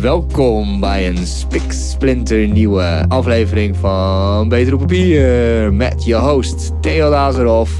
Welkom bij een spiksplinter nieuwe aflevering van Beter op Papier. Met je host Theo Lazarov,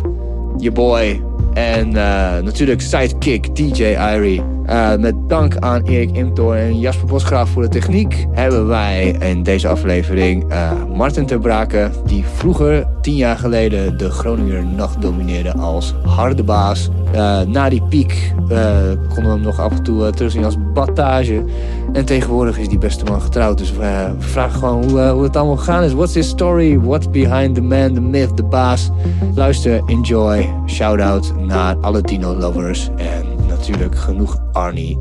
je boy en uh, natuurlijk sidekick DJ Irie. Uh, met dank aan Erik Imtor en Jasper Bosgraaf voor de techniek hebben wij in deze aflevering uh, Martin ter Brake, die vroeger tien jaar geleden de Groninger nacht domineerde als harde baas. Uh, na die piek konden we hem nog af en toe terugzien als battage. En tegenwoordig is die beste man getrouwd. Dus we vragen gewoon hoe, hoe het allemaal gegaan is. What's his story? What's behind the man, the myth, the baas? Luister, enjoy. Shout out naar alle Dino lovers. En natuurlijk genoeg Arnie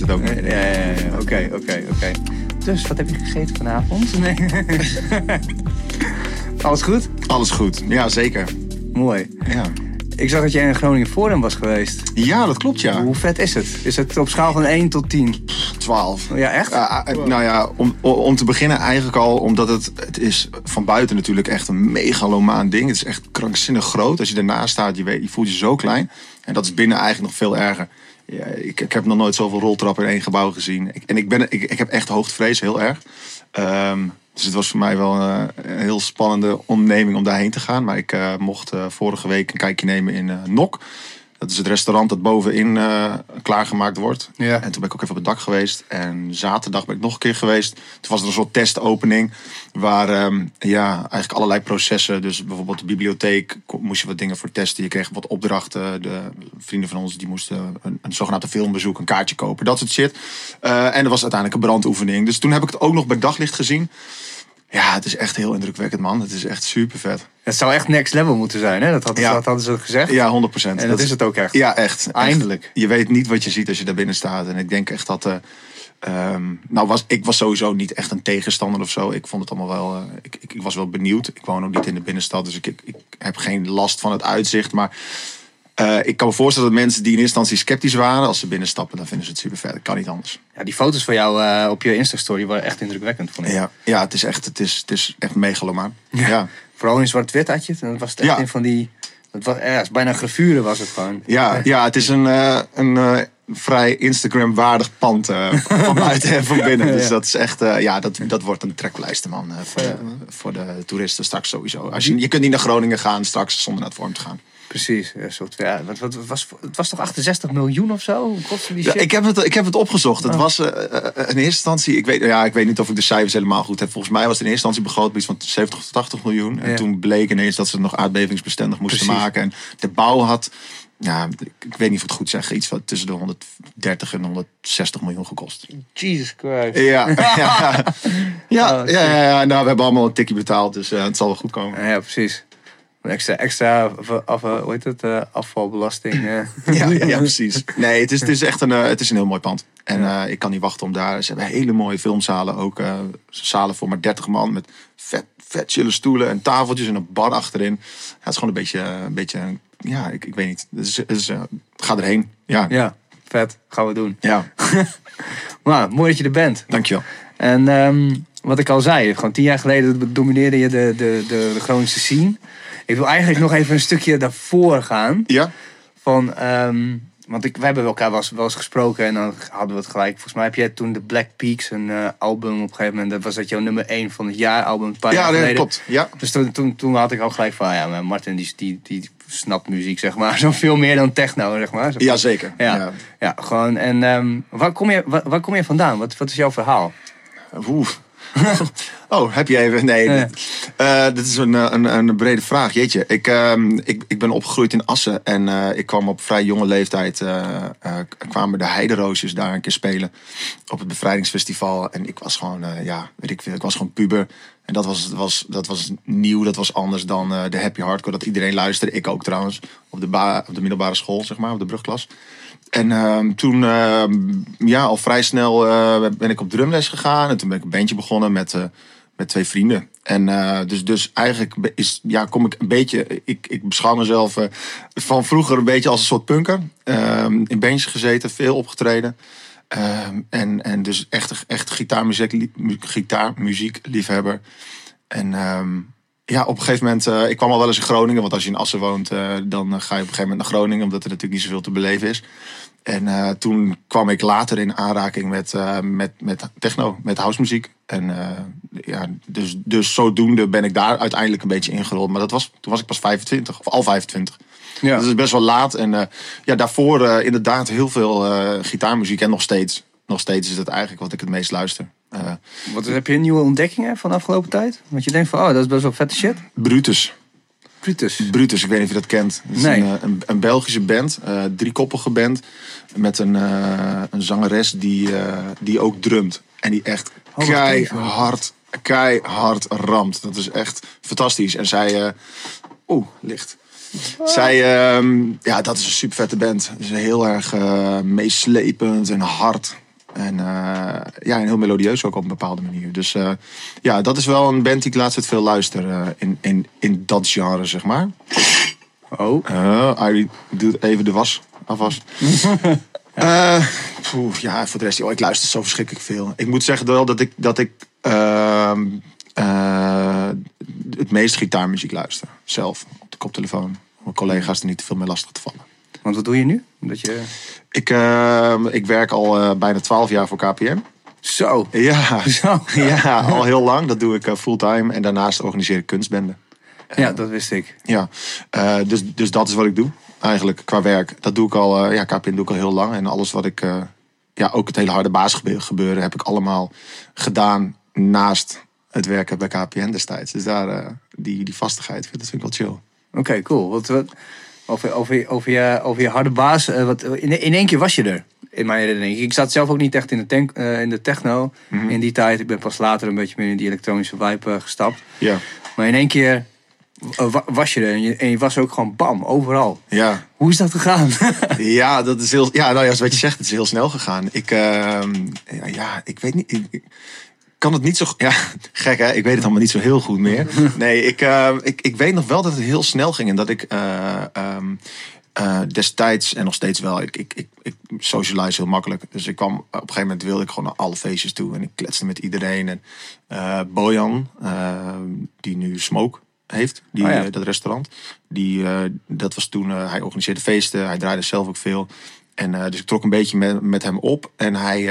luistert ook. Ja, ja, ja. Oké, oké, oké. Dus, wat heb je gegeten vanavond? Nee. Alles goed? Alles goed, ja zeker. Mooi. Ja. Ik zag dat jij in Groningen Forum was geweest. ja, dat klopt ja. Hoe vet is het? Is het op schaal van 1 tot 10? 12. Ja, echt? Eh, nou ja, om, om te beginnen eigenlijk al omdat het, het is van buiten natuurlijk echt een megalomaan ding. Het is echt krankzinnig groot. Als je ernaast staat, je, weet, je voelt je zo klein. En dat is binnen eigenlijk nog veel erger. Ja, ik, ik heb nog nooit zoveel roltrappen in één gebouw gezien. En ik, ben, ik, ik heb echt hoogtevrees, heel erg. Ehm, dus het was voor mij wel eh, een heel spannende onderneming om daarheen te gaan. Maar ik uh, mocht uh, vorige week een kijkje nemen in Nok. Dat is het restaurant dat bovenin klaargemaakt wordt. Ja. En toen ben ik ook even op het dak geweest. En zaterdag ben ik nog een keer geweest. Toen was er een soort testopening. Waar um, ja, eigenlijk allerlei processen. Dus bijvoorbeeld de bibliotheek moest je wat dingen voor testen. Je kreeg wat opdrachten. De vrienden van ons die moesten een, een zogenaamde filmbezoek, een kaartje kopen. Dat soort shit. en er was uiteindelijk een brandoefening. Dus toen heb ik het ook nog bij daglicht gezien. Ja, het is echt heel indrukwekkend, man. Het is echt super vet. Het zou echt next level moeten zijn, hè? Dat, had, Ja. dat hadden ze gezegd. Ja, 100 procent. En dat, is het ook echt. Ja, echt. Eindelijk. Echt. Je weet niet wat je ziet als je daar binnen staat. En ik denk echt dat. ehm, nou, was, ik was sowieso niet echt een tegenstander of zo. Ik vond het allemaal wel. eh, ik, ik, ik was wel benieuwd. Ik woon ook niet in de binnenstad, dus ik, ik, ik heb geen last van het uitzicht. Maar eh, ik kan me voorstellen dat mensen die in eerste instantie sceptisch waren, als ze binnenstappen, dan vinden ze het super vet. Dat kan niet anders. Ja, die foto's van jou eh, op je Insta-story waren echt indrukwekkend, vond ik. Ja, ja het, is echt, het, is, het is echt megalomaan. Ja. Vooral in zwart-wit had je het. En dat was het echt Ja. een van die... Het was, ja, het bijna gravure was het gewoon. Ja, ja, het is een, eh, een vrij Instagram-waardig pand eh, van buiten en van binnen. Dus dat is echt, eh, ja, dat, dat wordt een trekpleister, man. eh, voor, de, voor de toeristen straks sowieso. Als je, je kunt niet naar Groningen gaan straks zonder naar het vorm te gaan. Precies. Ja, soort, ja, wat, wat, was, het was toch 68 miljoen of zo? Hoe kostte die Ja, shit? ik, heb het, ik heb het opgezocht. Het Oh. was eh, in eerste instantie, ik weet, ja, ik weet niet of ik de cijfers helemaal goed heb. Volgens mij was het in eerste instantie begroot iets van 70 tot 80 miljoen. En Ja. toen bleek ineens dat ze het nog aardbevingsbestendig moesten Precies. maken. En de bouw had, ja, ik, weet niet of ik het goed zeg, iets van tussen de 130 en 160 miljoen gekost. Jesus Christ. Ja, ja, ja. Ja, Oh, ja, ja. Nou, we hebben allemaal een tikje betaald, dus eh, het zal wel goed komen. Ja, precies. Een extra, extra af, af, hoe heet het, eh, afvalbelasting. eh. Ja, ja, precies. Nee, het is, het is echt een, eh, het is een heel mooi pand. En eh, ik kan niet wachten om daar. Ze hebben hele mooie filmzalen ook. eh, zalen voor maar 30 man met vet, vet chille stoelen en tafeltjes en een bar achterin. Ja, het is gewoon een beetje, een beetje ja, ik, ik weet niet. Het is, het is, eh, ga erheen. Ja, ja. Ja, vet. Gaan we doen. Maar mooi dat je er bent. dankjewel. En ehm, wat ik al zei, gewoon tien jaar geleden domineerde je de, de, de, de Groningse scene. Ik wil eigenlijk nog even een stukje daarvoor gaan. Ja? Van, ehm, want ik, wij hebben elkaar wel eens, wel eens gesproken en dan hadden we het gelijk. Volgens mij heb jij toen de Black Peaks, een eh, album op een gegeven moment. Dat was dat jouw nummer 1 van het jaar album een paar Ja, jaar geleden. klopt. Ja. Dus toen, toen, toen had ik al gelijk van, ah ja, maar Martin die, die, die snapt muziek, zeg maar. Zo veel meer dan techno, zeg maar. Zo Ja, zeker. Ja, Ja. ja. gewoon. En ehm, waar, kom je, waar, waar kom je vandaan? Wat, wat is jouw verhaal? Oeh. oh, heb je even? Nee, Ja. dit, eh, dit is een, eh, een, een brede vraag. Jeetje, ik, ehm, ik, ik ben opgegroeid in Assen en eh, ik kwam op vrij jonge leeftijd. kwamen de Heideroosjes daar een keer spelen op het bevrijdingsfestival. En ik was gewoon, ja, weet ik veel, ik was gewoon puber. En dat was, was, dat was nieuw, dat was anders dan de happy hardcore dat iedereen luisterde. Ik ook trouwens, op de, ba- op de middelbare school, zeg maar, op de brugklas. En ehm, toen, ehm, ja, al vrij snel eh, ben ik op drumles gegaan. En toen ben ik een bandje begonnen met, eh, met twee vrienden. En eh, dus, dus eigenlijk is, ja, kom ik een beetje... Ik, ik beschouw mezelf van vroeger een beetje als een soort punker. Ehm, in bandjes gezeten, veel opgetreden. En, en dus echt, echt gitaarmuziek, gitaarmuziek liefhebber. En ja, op een gegeven moment, ik kwam al wel eens in Groningen, want als je in Assen woont, dan ga je op een gegeven moment naar Groningen, omdat er natuurlijk niet zoveel te beleven is. En eh, toen kwam ik later in aanraking met, eh, met, met techno, met housemuziek. En eh, ja, dus, dus zodoende ben ik daar uiteindelijk een beetje ingerold. Maar dat was, toen was ik pas 25, of al 25. Ja. Dat is best wel laat. En ja, daarvoor inderdaad heel veel gitaarmuziek. En nog steeds. Nog steeds is het eigenlijk wat ik het meest luister. Wat, heb je nieuwe ontdekkingen van de afgelopen tijd? Want je denkt van, oh, dat is best wel vette shit. Brutus. Brutus. Brutus, ik weet niet of je dat kent. Het is Nee. een, eh, een, een Belgische band, eh driekoppige band. Met een, eh, een zangeres die, eh, die ook drumt. En die echt Oh, keihard, keihard ramt. Dat is echt fantastisch. En zij... eh, Oeh, licht. Zij, ehm, ja, dat is een super vette band. Ze is heel erg meeslepend en hard. En eh, ja, en heel melodieus ook op een bepaalde manier. Dus eh, ja, dat is wel een band die ik laatst tijd veel luister. eh, in, in, in dat genre, zeg maar. Oh. Uh, doet even de was, afwas. Poeh, ja, voor de rest, joh, ik luister zo verschrikkelijk veel. Ik moet zeggen wel dat ik, dat ik ehm, eh, het meest gitaarmuziek luister. Zelf, op de koptelefoon. Om mijn collega's er niet te veel mee lastig te vallen. Want wat doe je nu? Dat je... Ik, ehm, ik werk al eh, bijna 12 jaar voor KPM. Zo. Ja, Zo. ja, al heel lang. Dat doe ik eh, fulltime. En daarnaast organiseer ik kunstbenden. Ja, dat wist ik. Ja, eh, dus, dus dat is wat ik doe. Eigenlijk qua werk. Dat doe ik al, ja, KPN doe ik al heel lang. En alles wat ik, ja, ook het hele harde basisgebeuren heb ik allemaal gedaan naast het werken bij KPN destijds. Dus daar, die, die vastigheid, dat vind ik wel chill. Oké, cool. Wat, wat, over, over, over, je, over je harde baas. eh, wat, in, in één keer was je er. In mijn herinnering. Ik zat zelf ook niet echt in de, tank, eh, in de techno in die tijd. Ik ben pas later een beetje meer in die elektronische vibe eh, gestapt. Ja, Maar in één keer wa- was je er. En je, en je was ook gewoon bam, overal. ja. Hoe is dat gegaan? Ja, dat is heel. Ja, nou ja, wat je zegt, het is heel snel gegaan. Ik, ehm, ja, ja, ik weet niet. Ik, ik kan het niet zo. Ja, gek hè? Ik weet het allemaal niet zo heel goed meer. Nee, ik, eh, ik, ik weet nog wel dat het heel snel ging en dat ik eh, ehm, eh, destijds en nog steeds wel. Ik, ik, ik, ik socialize heel makkelijk. Dus ik kwam op een gegeven moment wilde ik gewoon naar alle feestjes toe en ik kletste met iedereen. En eh, Bojan, die nu Smoke heeft, die, Oh ja. dat restaurant. Die, dat was toen, hij organiseerde feesten, hij draaide zelf ook veel. En dus ik trok een beetje met, met hem op. En hij,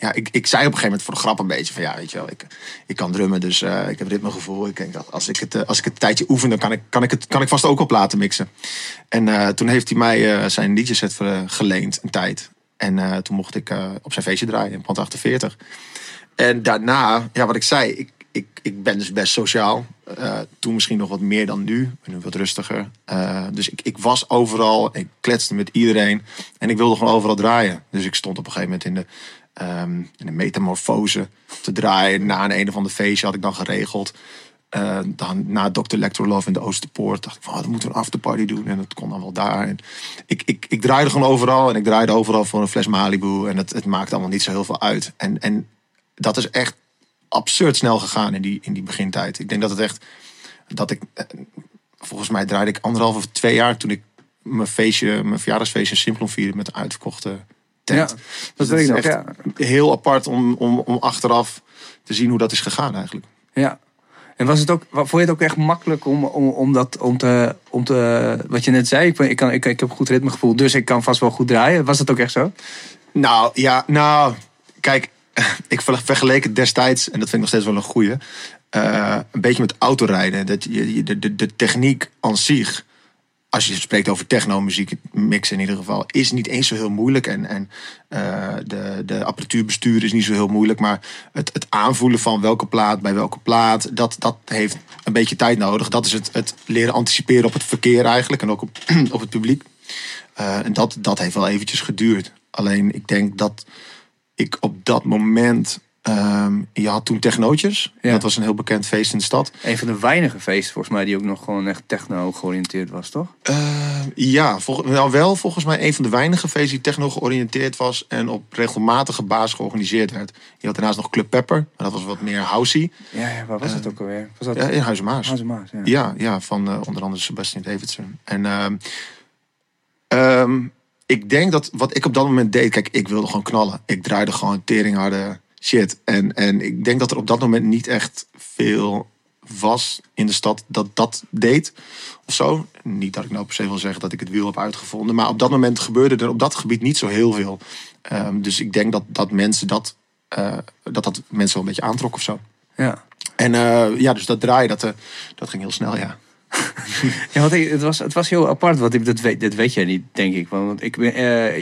ja, ik, ik zei op een gegeven moment voor de grap een beetje van ja, weet je wel, ik, ik kan drummen, dus eh, ik heb ritmegevoel. Ik denk dat als ik het, eh, als ik het een tijdje oefen, dan kan ik, kan ik het kan ik vast ook op laten mixen. En eh, toen heeft hij mij zijn ver- geleend, een tijd. En toen mocht ik op zijn feestje draaien in Pand 48. En daarna, ja, wat ik zei, ik, ik, ik ben dus best sociaal. Toen misschien nog wat meer dan nu. Nu wat rustiger. Dus ik, ik was overal. Ik kletste met iedereen. En ik wilde gewoon overal draaien. Dus ik stond op een gegeven moment in de, ehm, de metamorfose te draaien. Na een een of ander feestje had ik dan geregeld. Eh, dan na Dr. Lectorlove in de Oosterpoort dacht ik van, oh, moeten we een afterparty doen. En dat kon dan wel daar. En ik, ik, ik draaide gewoon overal. En ik draaide overal voor een fles Malibu. En het, het maakte allemaal niet zo heel veel uit. En, en dat is echt absurd snel gegaan in die, in die begintijd. Ik denk dat het echt, dat ik, eh, volgens mij draaide ik anderhalf of twee jaar toen ik mijn feestje, mijn verjaardagsfeestje in Simplon vierde met een uitverkochte tent. Ja, Dus dat ik is echt heel apart om, om, om achteraf te zien hoe dat is gegaan eigenlijk. ja. En was het ook, vond je het ook echt makkelijk om, om, om dat om te, om te. Wat je net zei, ik, ben- ik, kan, ik, ik heb goed ritmegevoel, dus ik kan vast wel goed draaien. Was dat ook echt zo? Nou, ja, nou, kijk, ik ver- vergeleek het destijds, en dat vind ik nog steeds wel een goeie, eh, een beetje met autorijden. Dat je, je- de, de, de techniek aan zich als je spreekt over techno-muziek, mixen in ieder geval, is niet eens zo heel moeilijk. En, en uh, de, de apparatuurbestuur is niet zo heel moeilijk. Maar het, het aanvoelen van welke plaat bij welke plaat, dat, dat heeft een beetje tijd nodig. Dat is het, het leren anticiperen op het verkeer eigenlijk en ook op, op het publiek. Uh, en dat, dat heeft wel eventjes geduurd. Alleen ik denk dat ik op dat moment Um, je had toen Technootjes. Ja. Dat was een heel bekend feest in de stad. Een van de weinige feesten volgens mij die ook nog gewoon echt techno georiënteerd was, toch? Uh, ja, vol, nou wel volgens mij een van de weinige feesten die techno georiënteerd was en op regelmatige basis georganiseerd werd. Je had daarnaast nog Club Pepper, maar dat was wat meer housey. Ja, ja waar was uh, het ook alweer? Was dat... Ja, in Huizenmaas. Huizenmaas, ja. Ja, ja van uh, onder andere Sebastian Davidson. En um, ik denk dat wat ik op dat moment deed, kijk, ik wilde gewoon knallen. Ik draaide gewoon teringharde shit. En, en ik denk dat er op dat moment niet echt veel was in de stad dat dat deed. Of zo. Niet dat ik nou per se wil zeggen dat ik het wiel heb uitgevonden. Maar op dat moment gebeurde er op dat gebied niet zo heel veel. Um, dus ik denk dat, dat mensen dat, uh, dat, dat mensen wel een beetje aantrok of zo. Ja. En uh, ja, dus dat draaien, dat, uh, dat ging heel snel, ja. ja, want ik, het, was, het was heel apart. Want ik, dat, weet, dat weet jij niet, denk ik. Want ik,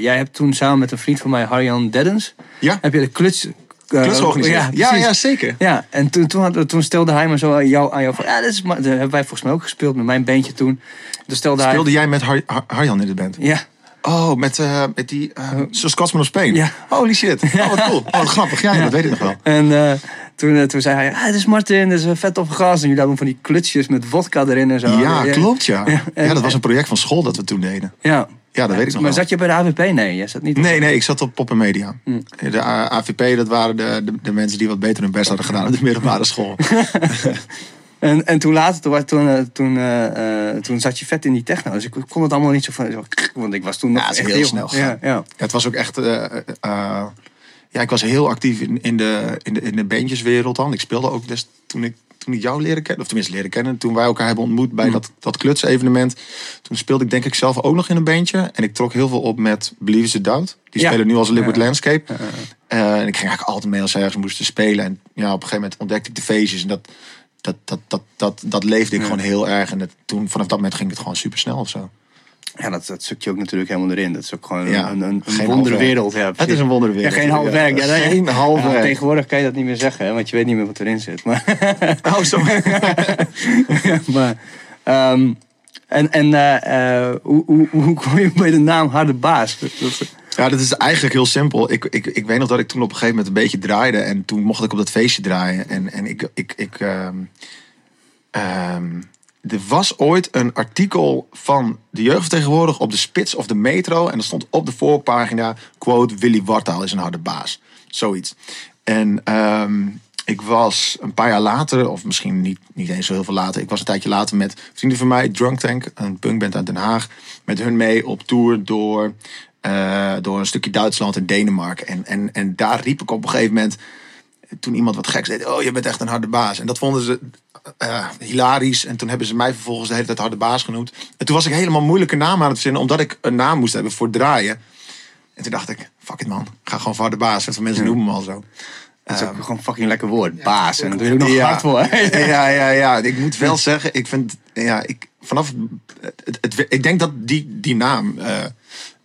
jij hebt toen samen met een vriend van mij, Harjan Deddens... Ja? Heb je de kluts uh, ja, ja, ja, zeker. Ja, en toen, toen, had, toen stelde hij me zo aan jou, aan jou van... Ja, dat, is, dat hebben wij volgens mij ook gespeeld met mijn bandje toen. Dus stelde Speelde jij met Har, Har, Harjan in de band? Ja. Oh, met, uh, met die... Uh, Scotsman of Spain? Ja. Holy shit. Oh, wat cool. Oh, wat grappig. Ja, ja, dat weet ik nog wel. En uh, toen, toen zei hij... Ah, dit is Martin, dit is een vet op gas. En jullie hadden van die klutsjes met vodka erin en zo. Ja, klopt, ja. Ja, en, dat was een project van school dat we toen deden. Ja. Ja, dat weet ik nog Maar wel. zat je bij de AVP? Nee, je zat niet Nee, nee, ik zat op Pop en Media. Mm. De AVP, dat waren de, de, de, mensen die wat beter hun best hadden gedaan op de middelbare school. en, en toen later, toen, toen, toen, uh, toen zat je vet in die techno. Dus ik kon het allemaal niet zo van... Want ik was toen nog ja, echt heel, heel snel ja, ja. ja, Het was ook echt... Uh, uh, ja, ik was heel actief in, in, de, in, de, in de bandjeswereld dan. Ik speelde ook dus toen ik toen ik jou leren kennen, of tenminste leren kennen, toen wij elkaar hebben ontmoet bij mm. dat, dat klutsevenement. Toen speelde ik denk ik zelf ook nog in een bandje. En ik trok heel veel op met Believe It Doubt. Die ja. spelen nu als Liquid ja. Landscape. Ja. Uh, en ik ging eigenlijk altijd mee als ze ergens moesten spelen. En ja, op een gegeven moment ontdekte ik de feestjes. En dat, dat, dat, dat, dat, dat leefde ik gewoon heel erg. En dat, toen, vanaf dat moment ging het gewoon super snel of zo. Ja, dat, dat zoekt je ook natuurlijk helemaal erin. Dat is ook gewoon ja, een, een, een wonderwereld. Ja, het is een wonderwereld. Ja, geen half werk. Ja, geen half. Tegenwoordig kan je dat niet meer zeggen, hè, want je weet niet meer wat erin zit. Maar oh, zo. maar, um, en en uh, uh, hoe, hoe, hoe kom je bij de naam Harde Baas? Ja, dat is eigenlijk heel simpel. Ik, ik, ik weet nog dat ik toen op een gegeven moment een beetje draaide. En toen mocht ik op dat feestje draaien. En, en ik... ik, ik um, um, er was ooit een artikel van de jeugdvertegenwoordiger op de spits of de metro. En er stond op de voorpagina, quote, Willy Wartaal is een harde baas. Zoiets. En um, ik was een paar jaar later, of misschien niet, niet eens zo heel veel later. Ik was een tijdje later met vrienden van mij, Drunk Tank, een punkband uit Den Haag. Met hun mee op tour door, uh, door een stukje Duitsland en Denemarken. En, en, en daar riep ik op een gegeven moment toen iemand wat geks deed. Oh, je bent echt een harde baas. En dat vonden ze uh, hilarisch. En toen hebben ze mij vervolgens de hele tijd harde baas genoemd. En toen was ik helemaal moeilijke naam aan het verzinnen. Omdat ik een naam moest hebben voor draaien. En toen dacht ik, fuck it man. Ga gewoon voor harde baas. Veel mensen noemen me al zo. Dat is ook um, gewoon een fucking lekker woord. Baas. En dat doe je ook nog ja, hard voor. ja, ja, ja. Ik moet wel zeggen, ik vind... Ja, ik, vanaf... Het, het, ik denk dat die, die naam... Uh,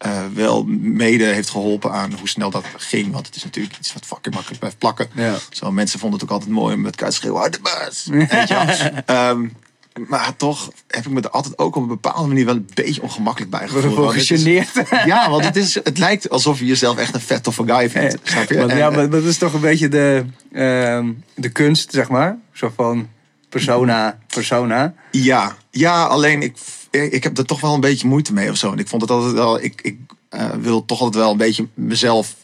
uh, wel mede heeft geholpen aan hoe snel dat ging. Want het is natuurlijk iets wat fucking makkelijk blijft plakken. Ja. Zo, mensen vonden het ook altijd mooi om met elkaar te schreeuwen, harde baas. um, maar toch heb ik me er altijd ook op een bepaalde manier wel een beetje ongemakkelijk bij gevoeld. Gegeneerd. Ja, want het, is, het lijkt alsof je jezelf echt een vet toffe guy vindt. Ja, snap je? Want, ja, maar dat is toch een beetje de, uh, de kunst, zeg maar. Zo van persona, persona. Ja, ja alleen ik ik heb er toch wel een beetje moeite mee of zo. En ik vond het altijd wel. Ik, ik uh, wil toch altijd wel een beetje mezelf.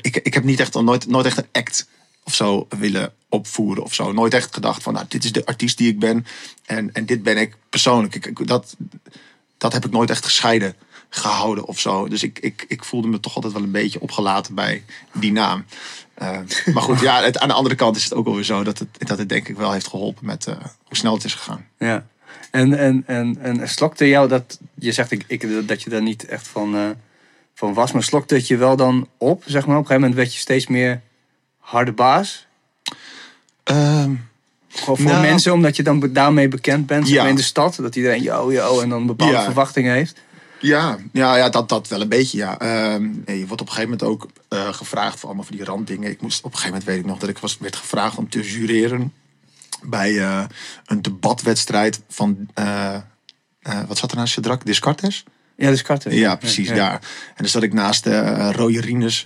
Ik, ik heb niet echt nooit, nooit echt een act of zo willen opvoeren of zo. Nooit echt gedacht van, nou, dit is de artiest die ik ben. En, en dit ben ik persoonlijk. Ik, dat, dat heb ik nooit echt gescheiden gehouden of zo. Dus ik, ik, ik voelde me toch altijd wel een beetje opgelaten bij die naam. Uh, maar goed, ja, aan de andere kant is het ook alweer zo dat het, dat het denk ik wel heeft geholpen met uh, hoe snel het is gegaan. Ja. En, en, en, en slokte jou dat, je zegt ik, ik, dat je daar niet echt van, uh, van was, maar slokte het je wel dan op, zeg maar? Op een gegeven moment werd je steeds meer harde baas? Um, Gewoon voor Nou. mensen, omdat je dan daarmee bekend bent Ja. in de stad. Dat iedereen yo, yo, en dan bepaalde Ja. verwachtingen heeft. Ja, ja, ja dat, dat wel een beetje, ja. Ehm, je wordt op een gegeven moment ook eh, gevraagd voor allemaal van die randdingen. Ik moest op een gegeven moment, weet ik nog, dat ik was, werd gevraagd om te jureren bij eh, een debatwedstrijd van, eh, eh, wat zat er naast Shadrach? Descartes? Ja, karten. Ja, precies, daar. En dan zat ik naast uh, Roy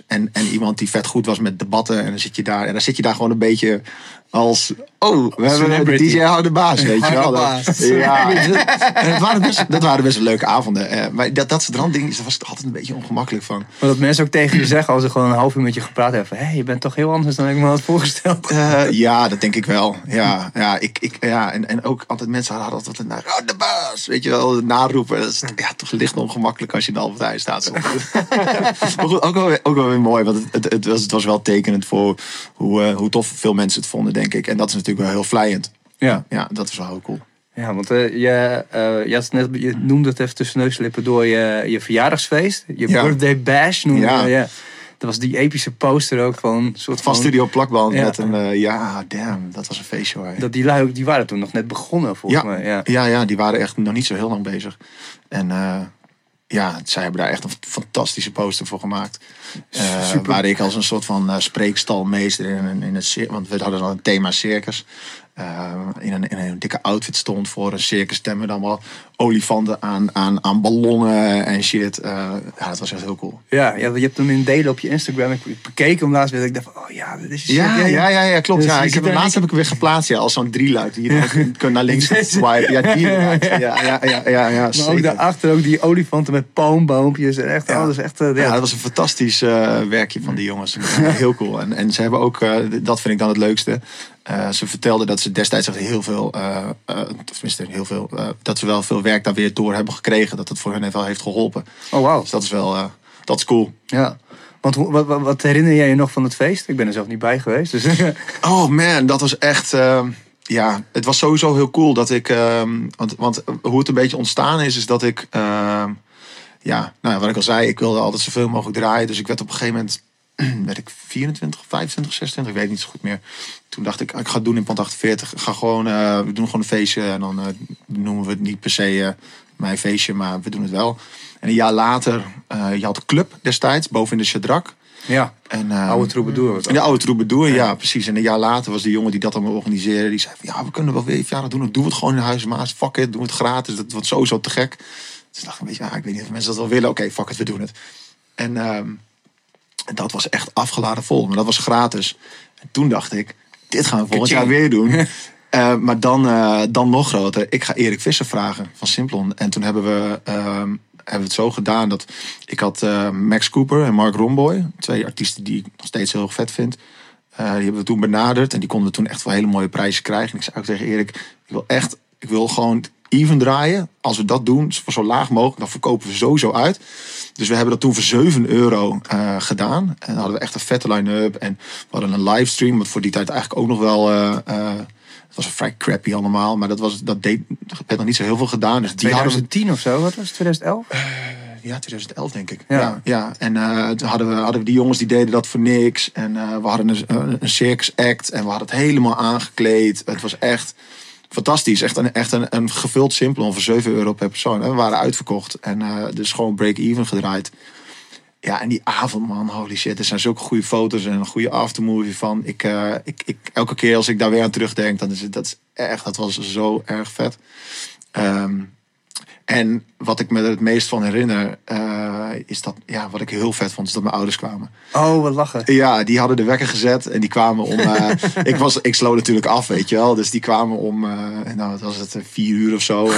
en, en iemand die vet goed was met debatten. En dan zit je daar, en dan zit je daar gewoon een beetje als... Oh, we hebben Celebrity. DJ Hou de Baas, weet je wel. Dat-. Ja, dat waren best, dat waren best leuke avonden. Eh, maar dat, dat soort randdingen, daar was ik altijd een beetje ongemakkelijk van. Maar dat mensen ook tegen je zeggen als ze gewoon een half uur met je gepraat hebben. Hé, hey, je bent toch heel anders dan ik me had voorgesteld. Eh, ja, dat denk ik wel. Ja, ja, ik, ik, ja en, en ook altijd mensen hadden altijd een naar oh, de baas, weet je wel, naroepen. Dat is ja, toch licht ongemakkelijk als je in de Albert staat. maar goed, ook wel, weer- ook wel weer mooi, want het, het, het, was, het was wel tekenend voor hoe, eh, hoe tof veel mensen het vonden, denk ik. En dat is natuurlijk wel heel vlijend. Ja, Ja, dat is wel heel cool. ja want eh, je, eh, je, had het net, je noemde het even tussen neus en lippen door je, je verjaardagsfeest. Je Ja. birthday bash noemde Ja. je. Ja. Dat was die epische poster ook van een soort Van van... Studio Plakband Ja. met een, eh, ja, damn, dat was een feestje hoor. Dat die lui ook, die waren toen nog net begonnen volgens Ja. mij. Ja. Ja, ja, die waren echt nog niet zo heel lang bezig. En eh, ja, zij hebben daar echt een fantastische poster voor gemaakt. Super. waar ik als een soort van eh, spreekstalmeester in, in het want we hadden al een thema circus. Eh, in, een, in een dikke outfit stond voor een circus stemmen dan allemaal olifanten aan, aan, aan ballonnen en shit. Eh, ja, dat was echt heel cool. Ja, ja, je hebt hem in delen op je Instagram. Ik, bekeek hem laatst weer. Ik dacht van, oh ja, dit is Ja, ja, ja, ja, klopt. Dus ja, ik heb, laatst heb ik hem weer geplaatst ja, als zo'n drieluik. Die je dan kunt naar links swipen. Ja, die. Ja, ja, ja, ja, ja, Maar ook daarachter ook die olifanten met palmboompjes. En echt, Ja. alles echt... eh, Ja, ja, dat was een fantastisch werkje van die jongens. Heel cool. En, en ze hebben ook, dat vind ik dan het leukste. Eh, ze vertelden dat ze destijds echt heel veel, of tenminste heel veel, dat ze wel veel werk daar weer door hebben gekregen. Dat het voor hen wel heeft geholpen. Oh, wauw. Dus dat is wel, dat is cool. Ja. Want wat, wat, wat herinner jij je nog van het feest? Ik ben er zelf niet bij geweest. Dus Oh man, dat was echt. ehm, ja, het was sowieso heel cool dat ik. ehm, want, want hoe het een beetje ontstaan is, is dat ik. ehm, ja, nou, wat ik al zei, ik wilde altijd zoveel mogelijk draaien. Dus ik werd op een gegeven moment. werd ik 24, 25, 26, ik weet niet zo goed meer. Toen dacht ik, ik ga het doen in pand 48. Ik ga gewoon, eh, we doen gewoon een feestje. En dan eh, noemen we het niet per se eh, mijn feestje, maar we doen het wel. En een jaar later, je had Club destijds, boven in de Chadrak. ja, En, oude troubadour. dat. de oude troubadour, ja. precies. En een jaar later was de jongen die dat allemaal organiseerde. Die zei van, ja, we kunnen wel weer doen. We het gewoon in Huis Maas. Fuck it, doen we het gratis. Dat wordt sowieso te gek. Dus ik dacht een beetje, ah, ik weet niet of mensen dat wel willen. Oké, fuck it, we doen het. En ehm, en dat was echt afgeladen vol. Maar dat was gratis. En toen dacht ik, dit gaan we volgend jaar weer doen. Eh, maar dan, eh, dan nog groter. Ik ga Erik Visser vragen van Simplon. En toen hebben we, ehm, hebben we het zo gedaan dat ik had eh, Max Cooper en Mark Romboy. Twee artiesten die ik nog steeds heel vet vind. Eh, die hebben we toen benaderd. En die konden we toen echt wel hele mooie prijzen krijgen. En ik zei ook tegen Erik, ik wil echt, ik wil gewoon even draaien. Als we dat doen, voor zo laag mogelijk, dan verkopen we sowieso uit. Dus we hebben dat toen voor 7 euro eh, gedaan. En dan hadden we echt een vette line-up. En we hadden een livestream, wat voor die tijd eigenlijk ook nog wel... eh, eh, het was vrij crappy allemaal, maar dat, was, dat deed, er werd nog niet zo heel veel gedaan. Dus die hadden we 2010 of zo, wat was het? 2011? ja, 2011 denk ik. Ja. Ja, ja, En toen hadden we, hadden we die jongens die deden dat voor niks. En we hadden een, een, een circus act en we hadden het helemaal aangekleed. Het was echt fantastisch. Echt een, echt een, een gevuld simpel voor 7 euro per persoon. We waren uitverkocht en eh, dus gewoon break-even gedraaid. Ja, en die avond, man, holy shit. Er zijn zulke goede foto's en een goede aftermovie van. Ik, eh, ik, ik, elke keer als ik daar weer aan terugdenk, dan is het dat is echt, dat was zo erg vet. Ehm, en wat ik me er het meest van herinner, eh, is dat, ja, wat ik heel vet vond, is dat mijn ouders kwamen. Oh, wat lachen. Ja, die hadden de wekker gezet en die kwamen om. eh, ik, was, ik sloot natuurlijk af, weet je wel. Dus die kwamen om, eh, nou, wat was het, vier uur of zo.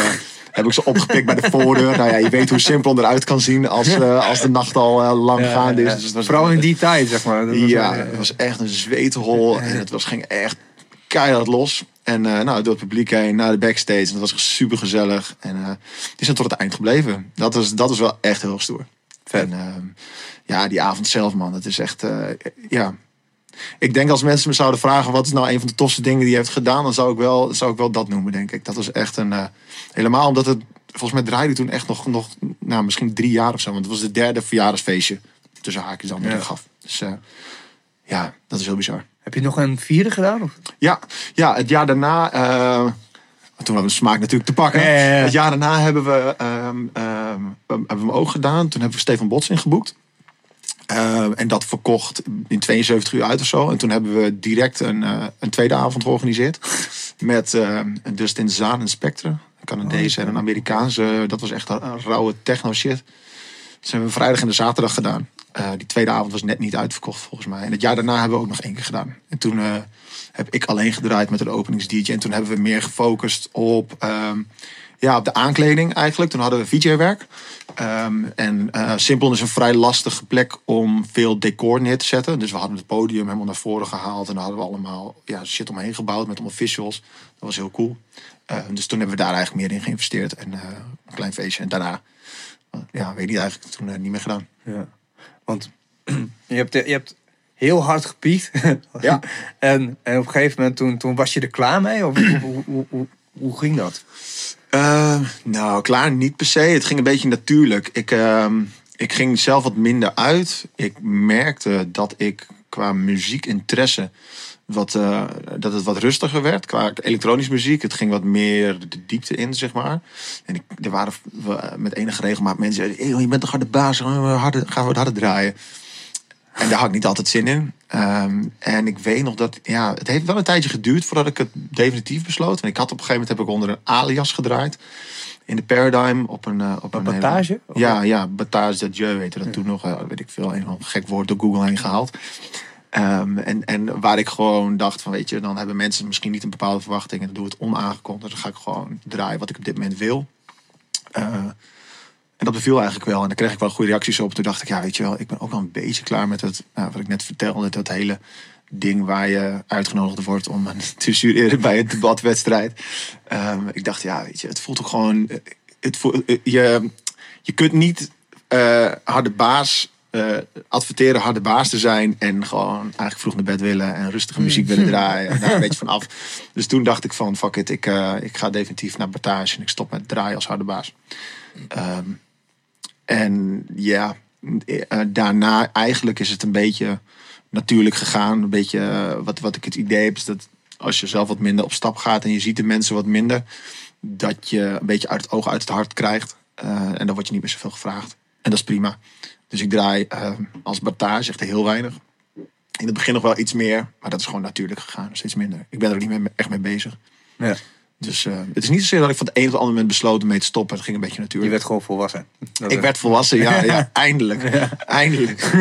heb ik ze opgepikt bij de voordeur. Nou ja, je weet hoe simpel eruit kan zien als, eh, als de nacht al lang Ja, gaande is. Dus was, Vooral in die tijd, zeg maar. Dat was, ja, het was echt een zweethol. En het was, ging echt keihard los. En eh, nou, door het publiek heen naar de backstage. En dat was super gezellig. En eh die zijn tot het eind gebleven. Dat is, dat is wel echt heel stoer. Vet. En ehm, ja, die avond zelf, man. Het is echt, eh, ja. Ik denk als mensen me zouden vragen wat is nou een van de tofste dingen die je heeft gedaan, dan zou ik wel, zou ik wel dat noemen, denk ik. Dat was echt een, eh, helemaal omdat het, volgens mij draaide toen echt nog, nog, nou misschien drie jaar of zo. Want het was het derde verjaardagsfeestje tussen haakjes dan dat Ja. gaf. Dus ja, dat is heel bizar. Heb je nog een vierde gedaan? Of? Ja, ja, het jaar daarna. eh, toen hadden we smaak natuurlijk te pakken. Het jaar daarna hebben we, ehm, ehm, hebben we hem ook gedaan. Toen hebben we Stefan Bots ingeboekt. Ehm, en dat verkocht in 72 uur uit of zo. En toen hebben we direct een, eh, een tweede avond georganiseerd. Met ehm Dustin Zaan en Spectre. Een Canadees en een Amerikaanse. Dat was echt een, een rauwe techno shit. Dat hebben we vrijdag en de zaterdag gedaan. Eh, die tweede avond was net niet uitverkocht volgens mij. En het jaar daarna hebben we ook nog één keer gedaan. En toen eh, heb ik alleen gedraaid met een openings-DJ. En toen hebben we meer gefocust op, ehm, ja, op de aankleding eigenlijk. Toen hadden we VJ-werk. Ehm, en eh Simpel is een vrij lastige plek om veel decor neer te zetten. Dus we hadden het podium helemaal naar voren gehaald. En dan hadden we allemaal ja, shit omheen gebouwd met allemaal visuals. Dat was heel cool. Eh, dus toen hebben we daar eigenlijk meer in geïnvesteerd. En een klein feestje. En daarna, ja, weet niet eigenlijk, toen niet meer gedaan. Ja. Want je hebt, je hebt heel hard gepiekt. Ja. en, en op een gegeven moment, toen, toen was je er klaar mee? Of hoe, hoe, hoe, hoe, ging dat? Eh, nou, klaar niet per se. Het ging een beetje natuurlijk. Ik, ehm, ik ging zelf wat minder uit. Ik merkte dat ik qua muziekinteresse wat, eh, dat het wat rustiger werd. Qua elektronische muziek. Het ging wat meer de diepte in, zeg maar. En ik, er waren we- met enige regelmaat mensen die zeiden... "Hey, je bent toch harde baas, gaan we, harder, gaan we wat harder draaien. En daar had ik niet altijd zin in. Ehm, en ik weet nog dat, ja, het heeft wel een tijdje geduurd voordat ik het definitief besloot. En ik had op een gegeven moment heb ik onder een alias gedraaid. In de Paradigm op een... eh, op een Battage? Ja, ja, Battage de Dieu heette dat toen nog. eh, weet ik veel, een gek woord door Google heen gehaald. Ehm, en, en waar ik gewoon dacht van, weet je, dan hebben mensen misschien niet een bepaalde verwachting. En dan doe het onaangekondigd. Dan ga ik gewoon draaien wat ik op dit moment wil. Eh, en dat beviel eigenlijk wel. En daar kreeg ik wel goede reacties op. Toen dacht ik, ja, weet je wel, ik ben ook wel een beetje klaar met het, nou, wat ik net vertelde, dat hele ding waar je uitgenodigd wordt om te jureren bij een debatwedstrijd. Ehm, ik dacht, ja, weet je, het voelt ook gewoon, eh, het eh, je, je kunt niet eh, harde baas eh, adverteren harde baas te zijn en gewoon eigenlijk vroeg naar bed willen en rustige muziek willen draaien en daar een beetje van af. Dus toen dacht ik van fuck it, ik, eh, ik ga definitief naar Batage en ik stop met draaien als harde baas. Ehm, en ja, eh, daarna eigenlijk is het een beetje natuurlijk gegaan. Een beetje wat, wat ik het idee heb is dat als je zelf wat minder op stap gaat en je ziet de mensen wat minder, dat je een beetje uit het oog, uit het hart krijgt. En dan word je niet meer zoveel gevraagd. En dat is prima. Dus ik draai eh, als Batage echt heel weinig. In het begin nog wel iets meer, maar dat is gewoon natuurlijk gegaan. Steeds minder. Ik ben er ook niet meer echt mee bezig. Ja. Dus eh, het is niet zozeer dat ik van het een op het andere moment besloten mee te stoppen. Het ging een beetje Je natuurlijk. werd gewoon volwassen. Dat Ik werd volwassen, ja, ja eindelijk. Eindelijk.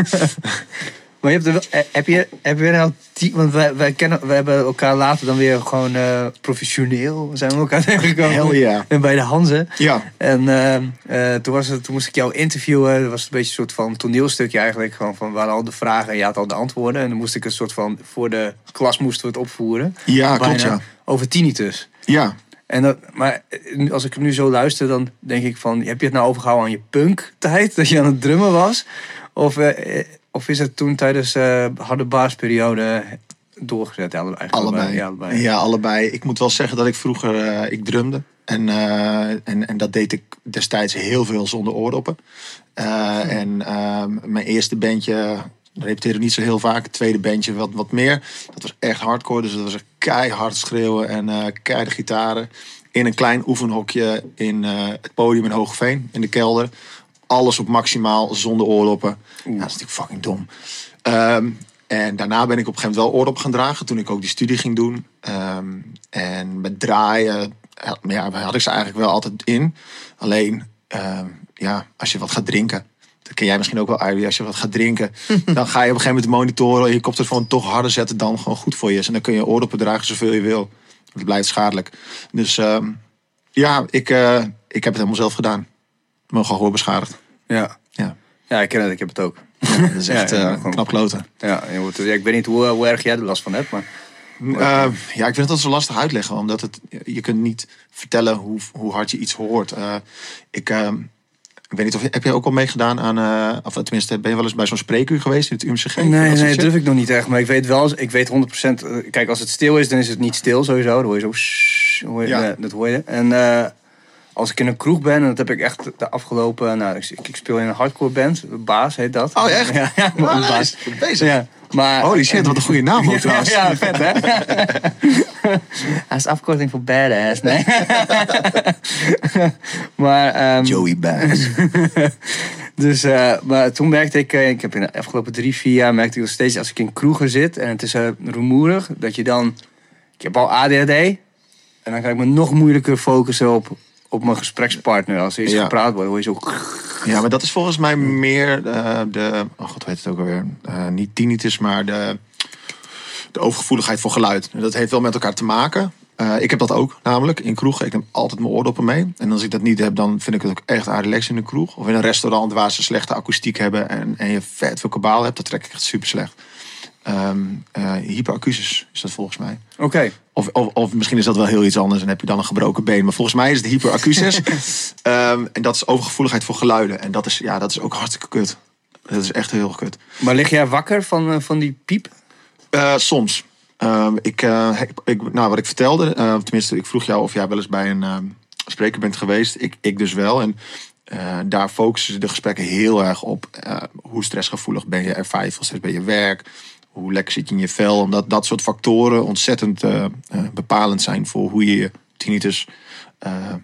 Maar je hebt er wel, eh, heb je, heb je nou want wij, wij, kennen, wij hebben elkaar later dan weer gewoon eh, professioneel zijn we elkaar tegengekomen. Hell yeah. En bij de Hanze. Ja, En eh, eh, toen, was het, toen moest ik jou interviewen. Dat was een beetje een soort van toneelstukje eigenlijk. Gewoon van waar al de vragen en je had al de antwoorden. En dan moest ik een soort van, voor de klas moesten we het opvoeren. ja klopt ja. Over tinnitus. Ja, En dat, maar als ik nu zo luister, dan denk ik van... Heb je het nou overgehouden aan je punk-tijd? Dat je aan het drummen was? Of, of is het toen tijdens eh harde baasperiode doorgezet? Ja, eigenlijk allebei. Ja, allebei. Ja, allebei. Ik moet wel zeggen dat ik vroeger, eh, ik drumde. En, eh, en, en dat deed ik destijds heel veel zonder oordoppen. Eh, En ehm, mijn eerste bandje, repeteerde niet zo heel vaak. Het tweede bandje wat, wat meer. Dat was echt hardcore. Dus dat was keihard schreeuwen en keiharde gitaren. In een klein oefenhokje in het podium in Hoogveen, in de kelder. Alles op maximaal, zonder oordoppen. Ja, dat is natuurlijk fucking dom. Ehm, en daarna ben ik op een gegeven moment wel oordop gaan dragen. Toen ik ook die studie ging doen. Ehm, en met draaien ja, had ik ze eigenlijk wel altijd in. Alleen, ehm, ja, als je wat gaat drinken. Dat ken jij misschien ook wel, Ivy. Als je wat gaat drinken, dan ga je op een gegeven moment de monitoren en je koptelefoon toch harder zetten dan gewoon goed voor je is. En dan kun je oordoppen dragen zoveel je wil. Het blijft schadelijk. Dus ja, ik, eh, ik heb het helemaal zelf gedaan. Mijn gehoor beschadigd. Ja. Ja. ja, ik ken het. Ik heb het ook. Ja, dat is echt ja, eh, gewoon- knap kloten. Ja, je wordt- ja, ik weet niet hoe, hoe erg jij er last van hebt, maar... Uh, ja, ik vind het altijd zo lastig uitleggen, omdat het, je kunt niet vertellen hoe, hoe hard je iets hoort. Uh, ik, uh, ik weet niet of heb je ook al meegedaan aan, of tenminste, ben je wel eens bij zo'n spreekuur geweest in het UMCG? Nee, nee, dat durf ik nog niet echt. Maar ik weet wel, ik weet 100%. eh, Kijk, als het stil is, dan is het niet stil sowieso. Dan hoor je zo. shhh, hoor je, Ja. eh, Dat hoor je. En eh, als ik in een kroeg ben, en dat heb ik echt de afgelopen. Nou, ik, ik speel in een hardcore band. Baas heet dat. Oh, echt? Ja, ja baas. bezig. Ja. Maar, Holy shit, wat een goede naam ook trouwens. ja, vet hè? Hij is afkorting voor badass, nee. maar, ehm, Joey Bass. dus, eh, maar toen merkte ik, eh, ik heb in de afgelopen drie, vier jaar merkte ik nog steeds als ik in kroegen zit en het is uh, rumoerig, dat je dan, ik heb al ADHD en dan kan ik me nog moeilijker focussen op, op mijn gesprekspartner. Als er iets Ja. gepraat wordt, hoor je zo... Ja, maar dat is volgens mij meer eh, de. Oh god, hoe heet het ook alweer? Eh, niet tinnitus, maar de, de overgevoeligheid voor geluid. En Dat heeft wel met elkaar te maken. Eh, ik heb dat ook, namelijk in kroegen. Ik neem altijd mijn oordoppen mee. En als ik dat niet heb, dan vind ik het ook echt aardig in een kroeg. Of in een restaurant waar ze slechte akoestiek hebben en, en je vet veel kabaal hebt, dat trek ik echt super slecht. Ehm eh, hyperacusis is dat volgens mij. Oké. Of, of, of misschien is dat wel heel iets anders en heb je dan een gebroken been. Maar volgens mij is het hyperacusis. Ehm en dat is overgevoeligheid voor geluiden. En dat is, ja, dat is ook hartstikke kut. Dat is echt heel kut. Maar lig jij wakker van, eh, van die piep? Eh, soms. Ehm, ik, ik, nou, wat ik vertelde, tenminste, ik vroeg jou of jij wel eens bij een spreker bent geweest. Ik, ik dus wel. En daar focussen de gesprekken heel erg op. hoe stressgevoelig ben je? Ervaar je veel stress bij je werk? Hoe lekker zit je in je vel? Omdat dat soort factoren ontzettend eh, eh, bepalend zijn voor hoe je tinnitus, eh,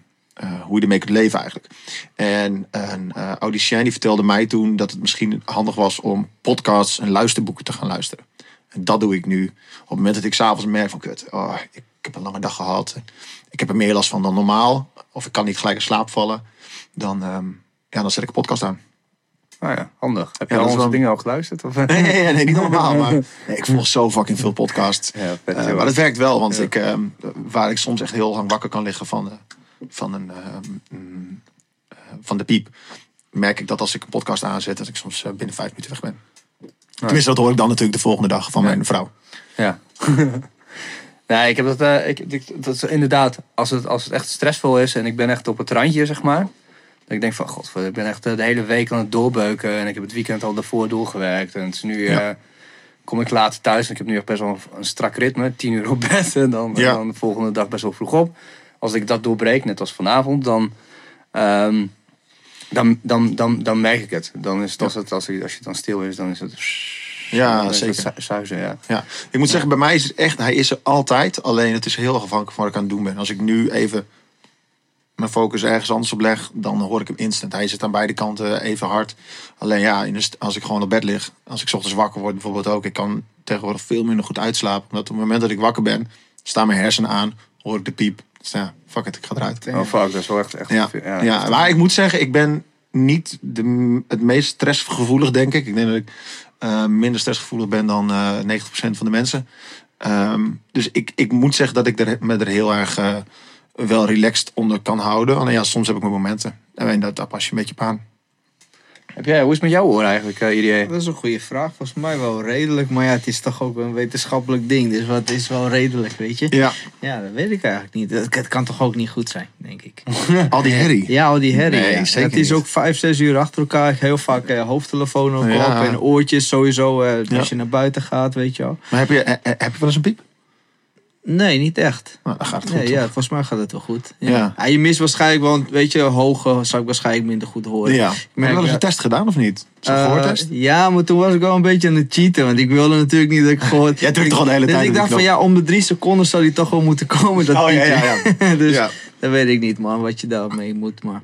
hoe je ermee kunt leven eigenlijk. En een audicien die vertelde mij toen dat het misschien handig was om podcasts en luisterboeken te gaan luisteren. En dat doe ik nu. Op het moment dat ik s'avonds merk van kut, oh, ik, ik heb een lange dag gehad. Ik heb er meer last van dan normaal. Of ik kan niet gelijk in slaap vallen. Dan, ehm, ja, dan zet ik een podcast aan. Nou ja, handig. Heb je al onze wel- dingen al geluisterd? Of? Nee, nee, nee, nee, niet normaal. Maar nee, ik volg zo fucking veel podcasts. Vet, Eh, maar dat werkt wel, want ik, ehm, waar ik soms echt heel lang wakker kan liggen van de, van een, ehm, mm, eh, van de piep, merk ik dat als ik een podcast aanzet, dat ik soms eh, binnen vijf minuten weg ben. Tenminste, dat hoor ik dan natuurlijk de volgende dag van mijn vrouw. Ja. nee, ik heb dat, eh, ik, ik- dat is inderdaad, als het, als het echt stressvol is en ik ben echt op het randje, zeg maar. Dat ik denk van, god, ik ben echt eh, de hele week aan het doorbeuken en ik heb het weekend al daarvoor doorgewerkt. En het is nu, Ja. eh, kom ik later thuis en ik heb nu echt best wel een, strak ritme, tien uur op bed en dan, Ja. dan de volgende dag best wel vroeg op. Als ik dat doorbreek, net als vanavond, dan, ehm, dan, dan, dan, dan merk ik het. Dan is het, als, het als, ik- als je dan stil is, dan is het... Ja, is zeker. Zuizen, ja. Ja, ik moet zeggen, bij mij is het echt, hij is er altijd. Alleen het is heel afhankelijk van wat ik aan het doen ben. Als ik nu even mijn focus ergens anders op leg, dan hoor ik hem instant. Hij zit aan beide kanten even hard. Alleen ja, als ik gewoon op bed lig, als ik 's ochtends wakker word bijvoorbeeld ook, ik kan tegenwoordig veel minder goed uitslapen. Omdat op het moment dat ik wakker ben, staan mijn hersenen aan, hoor ik de piep. Dus ja, fuck it, ik ga eruit. Oh fuck, dat is wel echt... echt Ja, ja, ja, maar ik moet zeggen, ik ben niet de, het meest stressgevoelig, denk ik. Ik denk dat ik eh, minder stressgevoelig ben dan eh 90% van de mensen. Ehm, dus ik, ik moet zeggen dat ik er, me er heel erg eh, wel relaxed onder kan houden. Alleen ja, soms heb ik mijn momenten. En dat, daar pas je een beetje op aan. Heb jij, hoe is het met jouw oor eigenlijk, uh, IDA? Dat is een goede vraag. Volgens mij wel redelijk. Maar ja, het is toch ook een wetenschappelijk ding. Dus wat is wel redelijk, weet je? Ja, Ja, dat weet ik eigenlijk niet. Het, het kan toch ook niet goed zijn, denk ik. al die herrie. Ja, al die herrie. Nee, ja. zeker het is niet. ook vijf, zes uur achter elkaar. Heel vaak eh, hoofdtelefoon ook Ja. op. En oortjes sowieso eh, Ja. als je naar buiten gaat, weet je wel. Maar heb je, heb je wel eens een piep? Nee, niet echt. Nou, dan gaat het goed. Nee, ja, volgens mij gaat het wel goed. Ja. Ja. Ja, je mist waarschijnlijk, want weet je, hoge zou ik waarschijnlijk minder goed horen. ja. Heb je wel eens ja. een test gedaan of niet? Zo'n Eh, gehoortest? ja, maar toen was ik wel een beetje aan het cheaten. Want ik wilde natuurlijk niet dat ik gehoord... Jij drukt toch al de hele Dus tijd ik op die dacht van ja, om de drie seconden zou die toch wel moeten komen. Dat Oh, ja, piepje. ja, dus Ja. dat weet ik niet man, wat je daarmee moet. Maar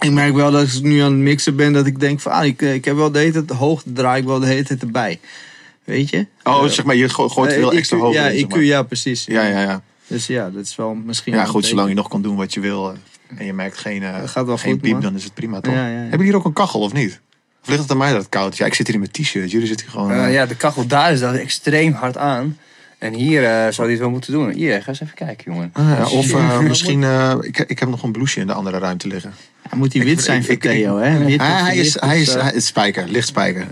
ik merk wel dat als ik nu aan het mixen ben, dat ik denk van... Ah, ik, ik heb wel de hele tijd hoog, draai ik wel de hele tijd erbij. Weet je? Oh, zeg maar, je go- gooit Eh, veel IQ, extra hoog Ja, in, zeg IQ, ja, precies. Ja, ja, ja. Dus ja, dat is wel misschien... Ja, goed, zolang je nog kan doen wat je wil eh, en je merkt geen, eh, gaat wel geen goed, piep, man. dan is het prima toch? Ja, ja, ja. Hebben jullie hier ook een kachel of niet? Of ligt het aan mij dat het koud is? Ja, ik zit hier in mijn t-shirt. Jullie zitten hier gewoon... Eh, eh, ja, de kachel daar is dat extreem hard aan. En hier eh, zou hij het wel moeten doen. Hier, ga eens even kijken, jongen. ah, ja, of eh, misschien... eh, ik, ik heb nog een blouseje in de andere ruimte liggen. Hij moet die wit zijn voor Theo, hè? Wit Ah, hij is, hij is, eh, hij is spijker, licht spijker.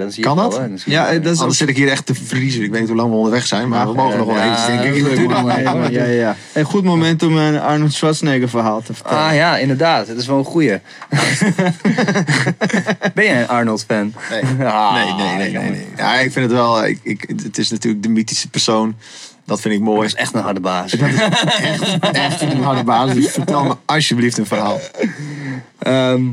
Dan zie je Kan dat? Ja, eh, dat is Anders zit ik hier echt te vriezen. Ik weet niet hoe lang we onderweg zijn, maar we mogen nog wel even, denk ik. leuk, man. Ja, ja, ja. Een goed moment om een Arnold Schwarzenegger verhaal te vertellen. Ah ja, inderdaad. Het is wel een goeie. ben jij een Arnold-fan? Nee. Ah, Nee, nee, nee, nee. Ja, ik vind het wel... Ik, ik, het is natuurlijk de mythische persoon. Dat vind ik mooi. Dat is echt een harde baas. echt, echt een harde basis. Dus vertel me alsjeblieft een verhaal. Ehm,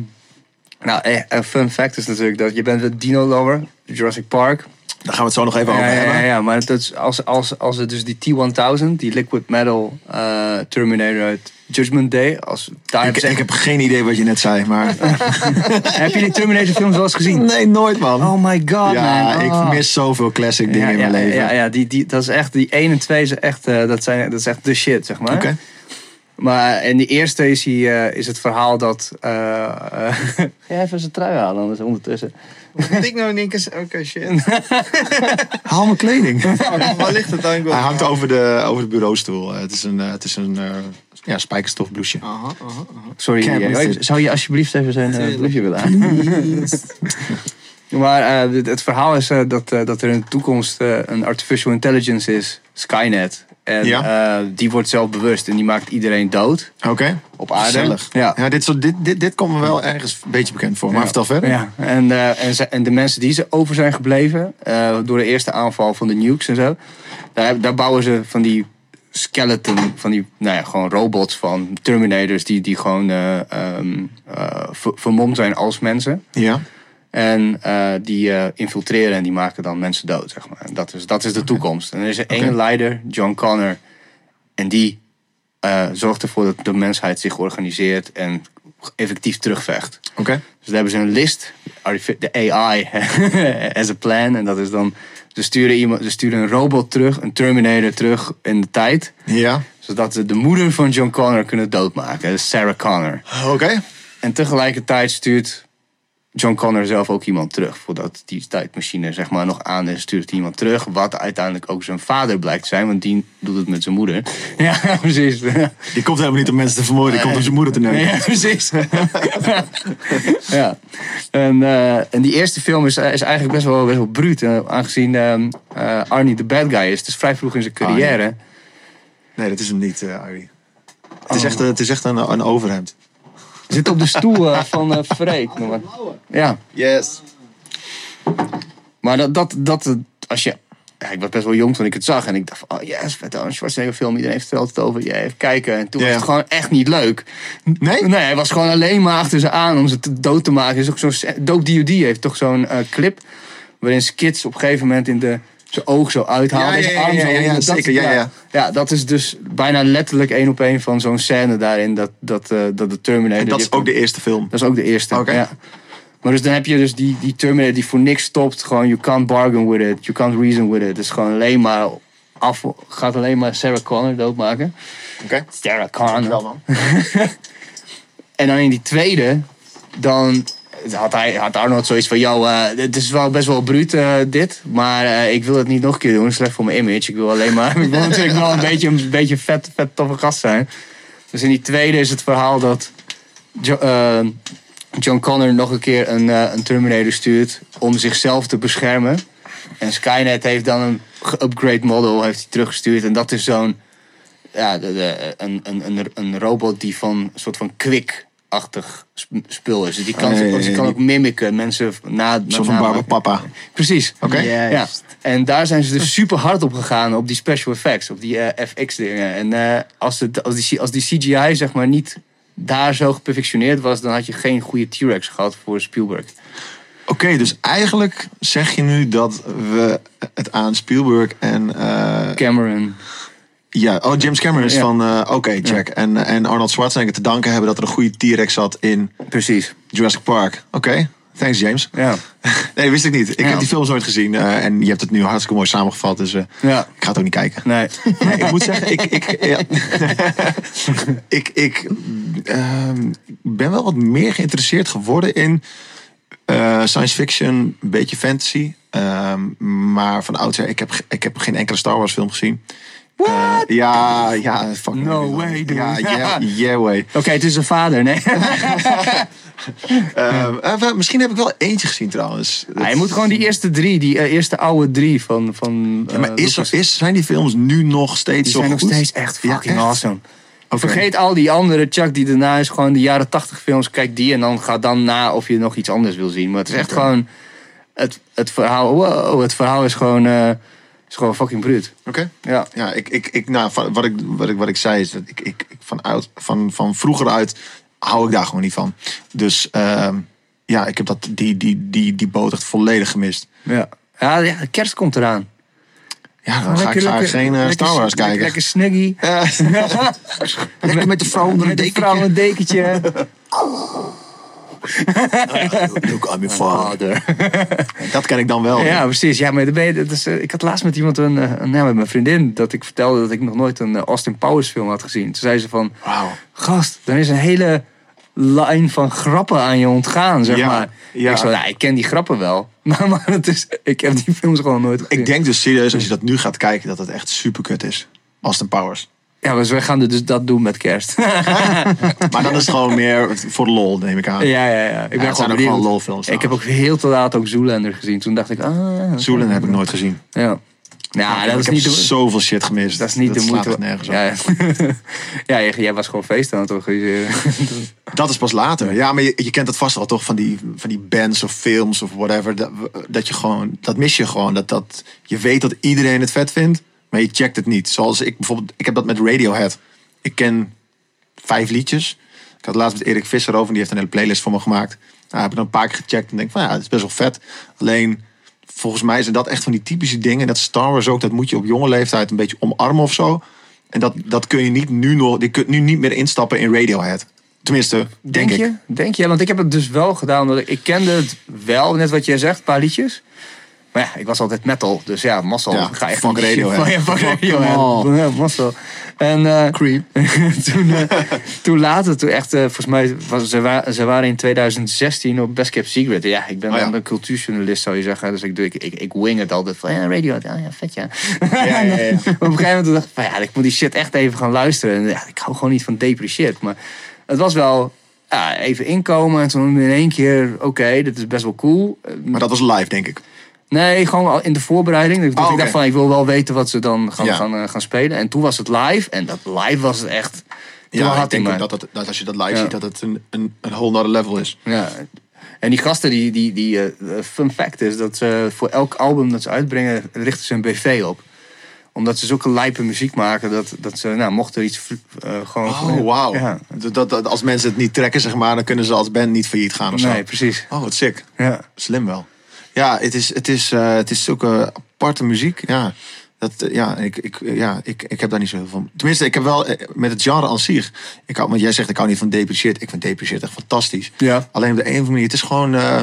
nou, eh, een fun fact is natuurlijk dat je bent een dino-lover. Jurassic Park. Daar gaan we het zo nog even over ja, hebben. ja, ja, maar dat is als, als, als het dus die T-1000, die liquid metal eh, Terminator uit Judgment Day, als, daar Ik, ik heb geen idee wat je net zei, maar... heb je die Terminator films wel eens gezien? nee, nooit man. Oh my god, ja, man. ik Oh. mis zoveel classic dingen in mijn leven. Ja, ja die, die, dat is echt, die 1 en 2 zijn echt, eh, dat, zijn, dat is echt de shit, zeg maar. Oké. Maar in de eerste is, hij, eh, is het verhaal dat... eh eh, Ga even zijn trui halen, anders ondertussen. Moet ik nou in één keer... Oké, shit. Haal mijn kleding. Waar ligt het dan? Hij hangt over de, over de bureaustoel. Het is een, het is een eh, ja, spijkerstof blouseje. Aha, aha, aha. Sorry, zou je alsjeblieft even zijn uh, briefje willen aan? maar eh, het, het verhaal is dat, dat er in de toekomst een artificial intelligence is, Skynet. En Ja. eh, die wordt zelfbewust en die maakt iedereen dood Oké. op aarde. Ja. Ja, dit, soort- dit, dit, dit komt me wel ergens een beetje bekend voor. Maar Ja. vertel verder. Ja, en, eh, en, ze- en de mensen die ze over zijn gebleven eh, door de eerste aanval van de nukes en zo, daar, daar bouwen ze van die skeleton, van die, nou ja, gewoon robots van Terminators die, die gewoon ver- vermomd zijn als mensen. Ja. En eh, die eh, infiltreren en die maken dan mensen dood, zeg maar. En dat is, dat is de toekomst. En er is er één Oké. leider, John Connor. En die eh, zorgt ervoor dat de mensheid zich organiseert en effectief terugvecht. Oké. Dus daar hebben ze een list, de AI as a plan. En dat is dan, ze sturen, iemand, ze sturen een robot terug, een Terminator terug in de tijd. Ja. Zodat ze de moeder van John Connor kunnen doodmaken. Sarah Connor. Oké. En tegelijkertijd stuurt John Connor zelf ook iemand terug. Voordat die tijdmachine zeg maar nog aan is, stuurt hij iemand terug. Wat uiteindelijk ook zijn vader blijkt zijn. Want die doet het met zijn moeder. Ja, precies. Die komt helemaal niet om mensen te vermoorden. Die komt om zijn moeder te neuken. Ja, precies. ja. En, eh, en die eerste film is, is eigenlijk best wel, best wel bruut. eh, aangezien ehm, eh, Arnie de bad guy is. Het is vrij vroeg in zijn carrière. Nee, dat is hem niet, eh Arie. Het is echt, eh, het is echt een, een overhemd. Zit op de stoel eh, van eh Freek. Maar- Ja. Yes. Maar dat, dat, dat als je. Ja, ik was best wel jong toen ik het zag. En ik dacht van, oh yes, vet een Schwarzenegger film. Iedereen vertelt het over. Ja, even kijken. En toen was het gewoon echt niet leuk. Nee? Nee, hij was gewoon alleen maar achter ze aan om ze te dood te maken. is ook zo'n... Dope D.O.D. heeft toch zo'n eh, clip... waarin Skits op een gegeven moment in de... zijn oog zo uithaalt. Ja, ja, ja, arm zo ja, dat- zeker, ja, ja. Ja, dat is dus bijna letterlijk één op één van zo'n scène daarin... dat, dat, eh, dat de Terminator... En dat is ook de eerste film. dat is ook de eerste. Ja. Maar dus dan heb je dus die, die Terminator die voor niks stopt. Gewoon, you can't bargain with it. You can't reason with it. Dus gewoon alleen maar af, gaat alleen maar Sarah Connor doodmaken. Oké. Sarah Connor. Wel man. En dan in die tweede, dan had, hij, had Arnold zoiets van... Yo, eh, het is wel best wel bruut eh, dit. Maar eh, ik wil het niet nog een keer doen. Slecht voor mijn image. Ik wil alleen maar... ik wil natuurlijk wel een beetje een beetje vet, vet toffe gast zijn. Dus in die tweede is het verhaal dat... Jo- John Connor nog een keer een, een Terminator stuurt... om zichzelf te beschermen. En Skynet heeft dan een geupgrade model heeft hij teruggestuurd. En dat is zo'n ja, een, een, een, een robot die van een soort van kwik-achtig sp- spul is. Dus die kan, die ja, kan ook mimiken, mensen na... Zo van Barbara Papa. Precies. Oké. Ja. En daar zijn ze dus super hard op gegaan, op die special effects, op die eh, FX-dingen. En eh, als, het, als, die, als die CGI zeg maar niet daar zo geperfectioneerd was, dan had je geen goede T-Rex gehad voor Spielberg. Oké, dus eigenlijk zeg je nu dat we het aan Spielberg en... eh, Cameron. Ja, oh, James Cameron is Ja. van... eh, Oké, check. En, en Arnold Schwarzenegger te danken hebben dat er een goede T-Rex zat in Precies. Jurassic Park. Oké, thanks James. Ja. Nee, wist ik niet. Ik Ja. heb die films nooit gezien. eh, en je hebt het nu hartstikke mooi samengevat. Dus eh, Ja. ik ga het ook niet kijken. Nee. Nee, ik moet zeggen, ik, ik, ja. ik, ik ehm, ben wel wat meer geïnteresseerd geworden in eh, science fiction, een beetje fantasy. Ehm, maar van oudsher, ik heb, ik heb geen enkele Star Wars film gezien. Eh, ja, ja, fuck No way, dude. Ja, yeah, yeah way. Oké, het is een vader, nee. Wel, misschien heb ik wel eentje gezien trouwens. Je moet gewoon die eerste drie, die eh, eerste oude drie van. van Ja, maar eh, is, is, zijn die films nu nog steeds die zo zijn nog steeds echt Ja, fucking echt? awesome. Vergeet al die andere Chuck die daarna is. Gewoon de jaren tachtig films. Kijk die en dan ga dan na of je nog iets anders wil zien. Maar het is echt gewoon. Het, het verhaal. Wow, het verhaal is gewoon. Is gewoon fucking bruut. Oké. Ja. Ja, ik, ik, ik, nou, van- wat, ik, wat, ik, wat ik zei is dat ik, ik, ik van, uit, van, van vroeger uit hou ik daar gewoon niet van. Dus ehm, ja, ik heb dat, die, die, die, die boot echt volledig gemist. Ja. Ja, ja, de kerst komt eraan. Ja, dan ga ik, ga geen eh, Star Wars kijken. Lekker snuggie. Lekker met de vrouw onder een Met dekentje. vrouw een dekentje. Look, I'm your father. Dat ken ik dan wel. Ja, precies. Ja, maar dan ben je, dat is, eh, ik had laatst met iemand, een, eh, een, ja, met mijn vriendin, dat ik vertelde dat ik nog nooit een eh, Austin Powers film had gezien. Toen zei ze van, Wauw. gast, dan is een hele lijn van grappen aan je ontgaan, zeg Ja, maar. ja. Ik zo, nou, ik ken die grappen wel. Maar, maar het is, ik heb die films gewoon nooit gezien. Ik denk dus serieus, als je dat nu gaat kijken, dat het echt super kut is. Austin Powers. Ja, dus we gaan dus dat doen met kerst. Maar dan is het gewoon meer voor de lol, neem ik aan. ja, ja, ja. Ik ben gewoon gewoon lolfilms. Ik heb ook heel te laat ook Zoolander gezien. Toen dacht ik, ah... Zoelen heb ik nooit gezien. Ja. Ja, dat is niet de... zoveel shit gemist. Dat is niet de moeite. nergens op. ja, ja. jij was gewoon feest aan het organiseren. Dat is pas later. Ja, maar je, je kent het vast wel toch van die, van die bands of films of whatever. Dat, dat je gewoon, dat mis je gewoon. Dat, dat, je weet dat iedereen het vet vindt, maar je checkt het niet. Zoals ik bijvoorbeeld, ik heb dat met Radiohead. Ik ken vijf liedjes. Ik had laatst met Erik Visser over en die heeft een hele playlist voor me gemaakt. Nou, heb ik dan een paar keer gecheckt en denk van ja, het is best wel vet. Alleen, volgens mij zijn dat echt van die typische dingen. Dat Star Wars ook, dat moet je op jonge leeftijd een beetje omarmen of zo. En dat, dat kun je niet nu nog, je kunt nu niet meer instappen in Radiohead. Tenminste, denk, Denk ik. je? Denk je? Want ik heb het dus wel gedaan. ik kende het wel, net wat jij zegt, een paar liedjes. Maar ja, ik was altijd metal. Dus ja, Mazzel. Ja, ga echt. Ja, fuck Come Radiohead. Ja, Mazzel. En eh, Creep. toen, eh, toen later, toen echt, eh, volgens mij, was, ze, wa- ze waren in 2016 op Best Kept Secret. Ja, ik ben Oh ja. een cultuurjournalist, zou je zeggen. Dus ik, doe- ik, ik, ik wing het altijd van, ja, radio, ja, vet ja. Ja, ja, op een gegeven moment dacht ik van, ja, ik moet die shit echt even gaan luisteren. En ja, ik hou gewoon niet van shit. Maar het was wel ja, even inkomen en toen in één keer, oké, dit is best wel cool. Maar dat was live, denk ik. Nee, gewoon al in de voorbereiding. Dat Oh, ik dacht van, ik wil wel weten wat ze dan gaan, Ja. gaan, eh, gaan spelen. En toen was het live. En dat live was het echt... Ja, ik denk dat, dat, dat als je dat live Ja. ziet, dat het een, een, een whole nother level is. Ja. En die gasten, die, die, die eh, fun fact is dat ze voor elk album dat ze uitbrengen, richten ze een BV op. Omdat ze zulke lijpe muziek maken, dat, dat ze, nou, mocht er iets eh, gewoon... Oh, wauw. Ja. Dat, dat, dat- als mensen het niet trekken, zeg maar, dan kunnen ze als band niet failliet gaan of zo. Nee, precies. Oh, wat sick. Ja. Slim wel. Ja, het is, het is, eh, het is zulke aparte muziek. Ja, dat, eh, ja, ik, ik, ja ik, ik heb daar niet zo heel veel van. Tenminste, ik heb wel eh, met het genre aan zich. Ik hou, want jij zegt, ik hou niet van shit. Ik vind shit echt fantastisch. Ja. Alleen op de een of andere manier, het is gewoon eh,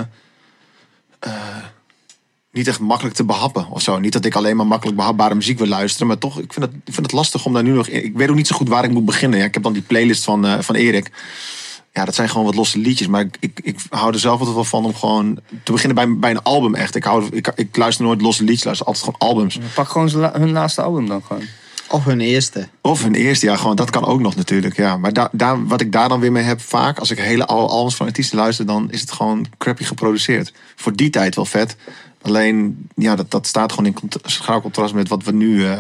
eh, niet echt makkelijk te behappen of zo. Niet dat ik alleen maar makkelijk behapbare muziek wil luisteren, maar toch, ik vind het, ik vind het lastig om daar nu nog. Ik weet ook niet zo goed waar ik moet beginnen. Ja, ik heb dan die playlist van, eh, van Erik. Ja, dat zijn gewoon wat losse liedjes, maar ik, ik, ik hou er zelf altijd wel van om gewoon te beginnen bij, bij een album echt. Ik, hou, ik, ik luister nooit losse liedjes, luister altijd gewoon albums. Pak gewoon hun laatste album dan gewoon. Of hun eerste. Of hun eerste, ja, gewoon dat kan ook nog natuurlijk. Ja. Maar daar daar, wat ik daar dan weer mee heb, vaak als ik hele oude albums van artiesten luister, dan is het gewoon crappy geproduceerd. Voor die tijd wel vet. Alleen, ja, dat, dat staat gewoon in schouw contrast met wat we nu. eh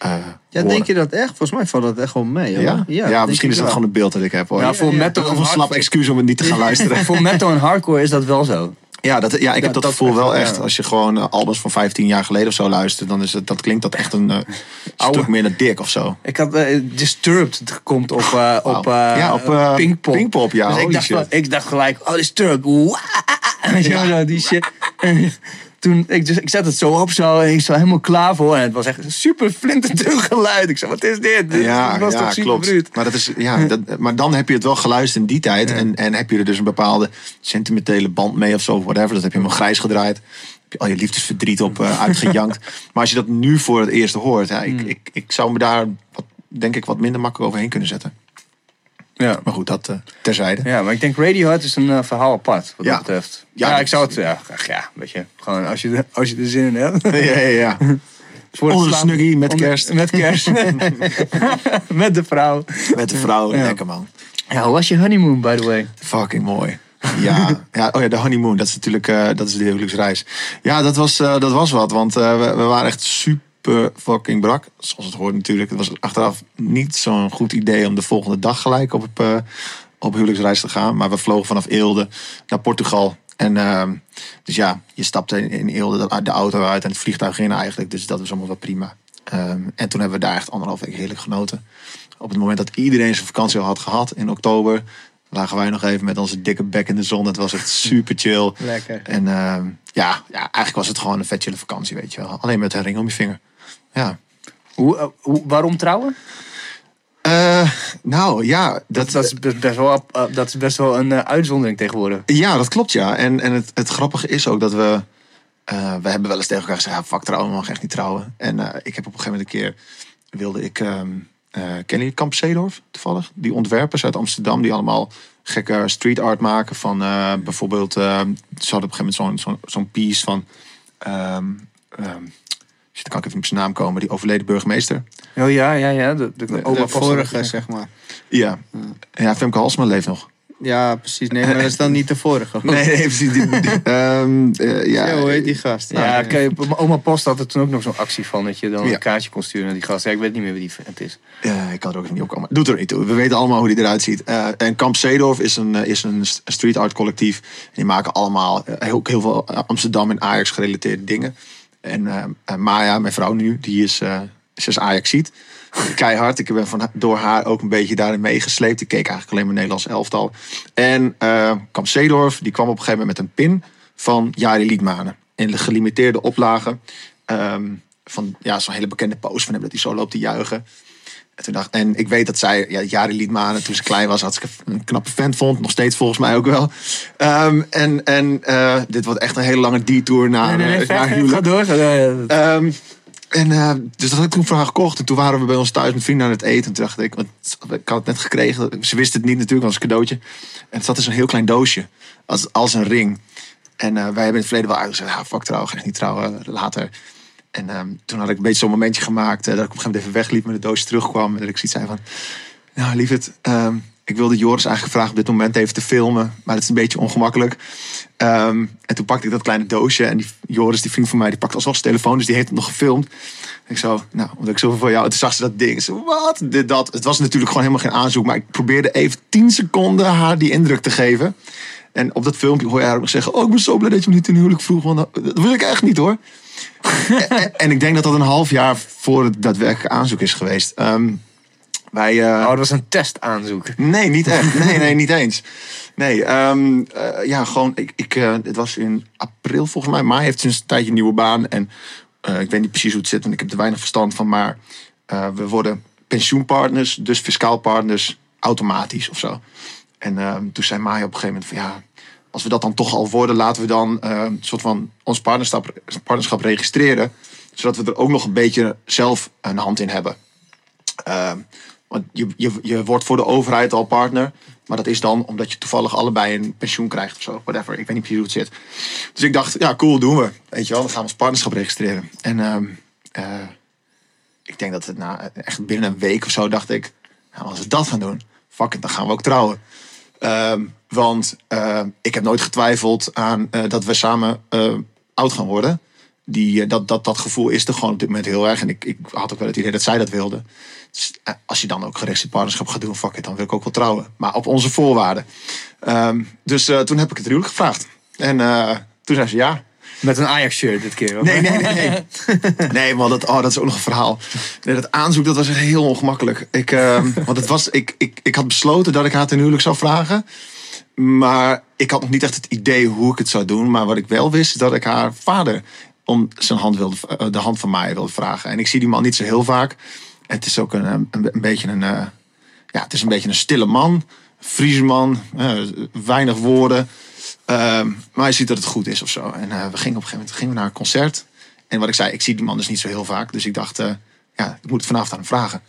eh, Ja, denk je dat echt? Volgens mij valt dat echt gewoon mee. Hoor. Ja, ja, misschien is dat wel. gewoon een beeld dat ik heb hoor. Ja, voor metal een slap excuus om het niet te gaan luisteren. Voor metal en hardcore is dat wel zo. Ja, dat, ja ik heb Dat- gevoel echt, wel ja. echt. Als je gewoon eh, albums van 15 jaar geleden of zo luistert, dan is het, dat klinkt dat echt een eh, Oude. stuk meer naar dik of zo. Ik had eh, Disturbed het komt op, eh, op, eh, Ja, op, eh, Pinkpop. Pinkpop, ja, Dus ik dacht, ik dacht gelijk, oh Disturbed. Wow. Die shit. En toen, ik, dus, ik zet het zo op zo en ik zo helemaal klaar voor. En het was echt een super flinterdun geluid. Ik zei, wat is dit? Dit Ja, was ja toch super klopt. bruut. Maar, dat is, ja, dat, maar dan heb je het wel geluisterd in die tijd. En, en heb je er dus een bepaalde sentimentele band mee of zo, of whatever. Dat heb je helemaal grijs gedraaid. Heb je al je liefdesverdriet op uh, uitgejankt. maar als je dat nu voor het eerst hoort, Hmm. ik, ik, ik zou me daar wat, denk ik wat minder makkelijk overheen kunnen zetten. Ja. Maar goed, dat uh, terzijde. ja, maar ik denk Radiohead is een uh, verhaal apart, wat Ja. dat betreft. Ja, Ja, ik zou het, ja, ja, weet je, gewoon als je, er- als je er zin in hebt. ja, ja, ja. Voor Onder snuggie, met onder- kerst. Met kerst. met de vrouw. Met de vrouw, Ja. lekker man. Ja, hoe was je honeymoon, by the way? Fucking mooi. Ja, ja, oh ja, de honeymoon, dat is natuurlijk eh, dat is de huwelijksreis. Ja, dat was, eh, dat was wat, want eh, we, we waren echt super fucking brak. Zoals het hoort natuurlijk. Het was achteraf niet zo'n goed idee om de volgende dag gelijk op, eh, op huwelijksreis te gaan. Maar we vlogen vanaf Eelde naar Portugal. En ehm, dus ja, je stapte in, in Eelde de, de auto uit en het vliegtuig in eigenlijk. Dus dat was allemaal wel prima. Ehm, en toen hebben we daar echt anderhalf week heerlijk genoten. Op het moment dat iedereen zijn vakantie al had gehad in oktober, lagen wij nog even met onze dikke bek in de zon. Het was echt super chill. Lekker. En ehm, ja, ja, eigenlijk was het gewoon een vet chille vakantie, weet je wel. Alleen met een ring om je vinger. Ja. Hoe, eh, hoe, waarom trouwen? Eh, nou ja, Dat, dat, dat, is best- wel, eh, dat is best wel een uitzondering tegenwoordig. Ja, dat klopt ja. En, en het, het grappige is ook dat we... we hebben wel eens tegen elkaar gezegd, ja, fuck trouwen, we mag echt niet trouwen. En ik heb op een gegeven moment een keer... wilde ik... eh kennen jullie Kamp Zeedorf toevallig? Die ontwerpers uit Amsterdam die allemaal gekke street art maken. Van bijvoorbeeld... ze hadden op een gegeven moment zo'n zo'n zo'n piece van... ehm ehm, dan kan ik even op zijn naam komen. Die overleden burgemeester. Oh ja, ja, ja. De, de, vorige, zeg maar. Ja. Ja, Femke Halsma leeft nog. Ja, precies. Nee, maar dat is dan niet de vorige. Nee, nee, precies. Die, die- ehm, eh, ja, Ja, hoe heet die gast? Ja, Nou, kijk, mijn oma Post had er toen ook nog zo'n actie van dat je dan Ja. een kaartje kon sturen naar die gast. Ja, ik weet niet meer wie die vent is. Ja, ik kan er ook niet op komen. Doet er niet toe. We weten allemaal hoe die eruit ziet. Eh, en Kamp Zeedorf is een, eh, is een st- street art collectief. En die maken allemaal heel, heel veel Amsterdam en Ajax gerelateerde dingen. En eh, eh, Maya, mijn vrouw nu, die is, eh ze is Ajaxiet. Keihard. Ik ben van, door haar ook een beetje daarin meegesleept. Ik keek eigenlijk alleen maar Nederlands elftal. En eh Kamp Zeedorf, die kwam op een gegeven moment met een pin van Jari Liedmanen. In de gelimiteerde oplagen. ehm, van ja, zo'n hele bekende post van hem dat hij zo loopt te juichen. En, toen dacht, en ik weet dat zij ja, Jari Liedmanen toen ze klein was, had ik een knappe vent vond. Nog steeds volgens mij ook wel. Ehm, en en eh, dit wordt echt een hele lange detour naar, eh, naar huwelijk. ga door. ga door. Ehm, en eh, dus dat had ik toen voor haar gekocht. En toen waren we bij ons thuis met vrienden aan het eten. En toen dacht ik, want ik had het net gekregen. Ze wist het niet natuurlijk, als een cadeautje. En het zat in zo'n heel klein doosje. Als, als een ring. En wij hebben in het verleden wel uitgezegd, ja, fuck trouwen, ga ik niet trouwen, later. En ehm, toen had ik een beetje zo'n momentje gemaakt. eh, dat ik op een gegeven moment even wegliep met het doosje terugkwam. En dat ik zoiets zei van, nou lieverd, ehm, ik wilde Joris eigenlijk vragen op dit moment even te filmen. Maar dat is een beetje ongemakkelijk. Ehm, en toen pakte ik dat kleine doosje. En die, Joris, die vriend van mij, die pakte alsnog zijn telefoon. Dus die heeft het nog gefilmd. En ik zo, nou, omdat ik zoveel van jou... Toen zag ze dat ding. Zo, wat? Dit, dat. Het was natuurlijk gewoon helemaal geen aanzoek. Maar ik probeerde even 10 seconden haar die indruk te geven. En op dat filmpje hoor je haar ook nog zeggen... Oh, ik ben zo blij dat je me niet ten huwelijk vroeg. Want dat wil ik echt niet hoor. En, ik denk dat dat een half jaar voor het daadwerkelijke aanzoek is geweest. Ehm, wij, eh, Oh, dat was een testaanzoek. Nee, niet echt. Nee, nee, niet eens. Nee, ehm, eh, ja, gewoon, ik, ik, eh, het was in april volgens mij. Mai heeft sinds een tijdje een nieuwe baan. En ik weet niet precies hoe het zit, want ik heb er weinig verstand van. Maar we worden pensioenpartners, dus fiscaal partners, automatisch of zo. En ehm, toen zei Maya op een gegeven moment van ja, als we dat dan toch al worden, laten we dan eh, een soort van ons partnerschap, partnerschap registreren. Zodat we er ook nog een beetje zelf een hand in hebben. Ehm, want je, je, je wordt voor de overheid al partner. Maar dat is dan omdat je toevallig allebei een pensioen krijgt of zo. Whatever. Ik weet niet precies hoe het zit. Dus ik dacht, ja, cool, doen we. Weet je wel, dan gaan we ons partnerschap registreren. En ehm, eh, ik denk dat het na echt binnen een week of zo dacht ik... Nou, als we dat gaan doen, fuck dan gaan we ook trouwen. Ehm, want ehm, ik heb nooit getwijfeld aan eh, dat we samen eh, oud gaan worden. Die, eh, dat, dat, dat gevoel is er gewoon op dit moment heel erg. En ik, ik had ook wel het idee dat zij dat wilde. Dus, als je dan ook geregistreerd partnerschap gaat doen, fuck it, dan wil ik ook wel trouwen. Maar op onze voorwaarden. Ehm, dus toen heb ik het huwelijk gevraagd. En toen zei ze ja. Met een Ajax-shirt dit keer. hoor. Nee, nee, nee. Nee, nee man, dat, oh, dat is ook nog een verhaal. Nee, dat aanzoek dat was echt heel ongemakkelijk. Ik, ehm, want het was, ik, ik, ik had besloten dat ik haar ten huwelijk zou vragen. Maar ik had nog niet echt het idee hoe ik het zou doen. Maar wat ik wel wist, is dat ik haar vader om zijn hand wilde, eh, de hand van mij wilde vragen. En ik zie die man niet zo heel vaak. Het is ook een, een, een beetje een, eh, ja, het is een beetje een stille man. Friese man, eh, weinig woorden. Ehm, maar je ziet dat het goed is of zo. En eh, we gingen op een gegeven moment gingen we naar een concert. En wat ik zei, ik zie die man dus niet zo heel vaak. Dus ik dacht, eh, ja, ik moet het vanavond aan hem vragen.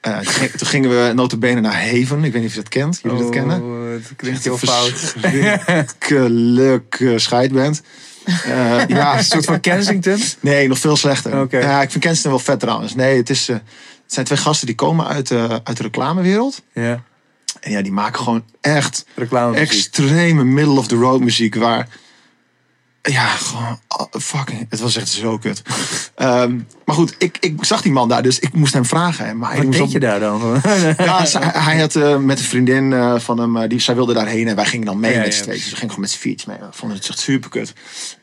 Eh, toen, ging- toen gingen we notabene naar Haven. Ik weet niet of je dat kent. Jullie dat kennen? Oh, het klinkt heel fout. verschrikkelijke scheidband. Eh, ja, Een soort van Kensington. Nee, nog veel slechter. Ja, ik vind Kensington wel vet trouwens. Nee, het, is, het zijn twee gasten die komen uit, uit de reclamewereld. Ja, En ja, die maken gewoon echt reclame. extreme middle of the road muziek. Waar, ja, gewoon ah, fucking, het was echt zo kut. Ehm, maar goed, ik, ik zag die man daar, dus ik moest hem vragen. Maar hij Wat deed op- je daar dan? Ja, hij had eh, met een vriendin eh, van hem, eh, die, zij wilde daarheen en wij gingen dan mee Ja, met ja, z'n tweeën. Dus we gingen gewoon met z'n viertjes mee. We vonden het echt super kut.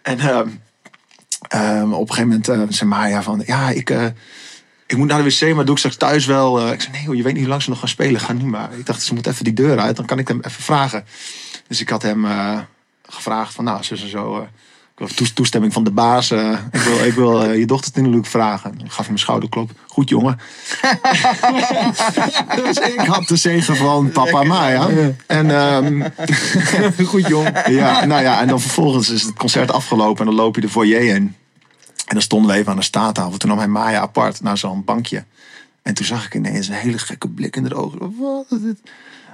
En ehm, op een gegeven moment zei Maya van, ja, ik, ik moet naar de wc, maar doe ik straks thuis wel. Eh, ik zei, nee joh, je weet niet hoe lang ze nog gaan spelen. Ga nu maar. Ik dacht, ze moet even die deur uit. Dan kan ik hem even vragen. Dus ik had hem eh, gevraagd van, nou, zus en zo. eh, ik wil toes- toestemming van de baas. ik wil, ik wil je dochter ten huwelijk vragen. Ik gaf hem een schouderklop. Goed jongen. dus ik had de zegen van papa Maya. En ehm, Goed jong. ja, nou ja, en dan vervolgens is het concert afgelopen en dan loop je de foyer in. En dan stonden we even aan de staattafel. Toen nam hij Maya apart naar zo'n bankje. En toen zag ik ineens een hele gekke blik in de ogen. Wat is dit?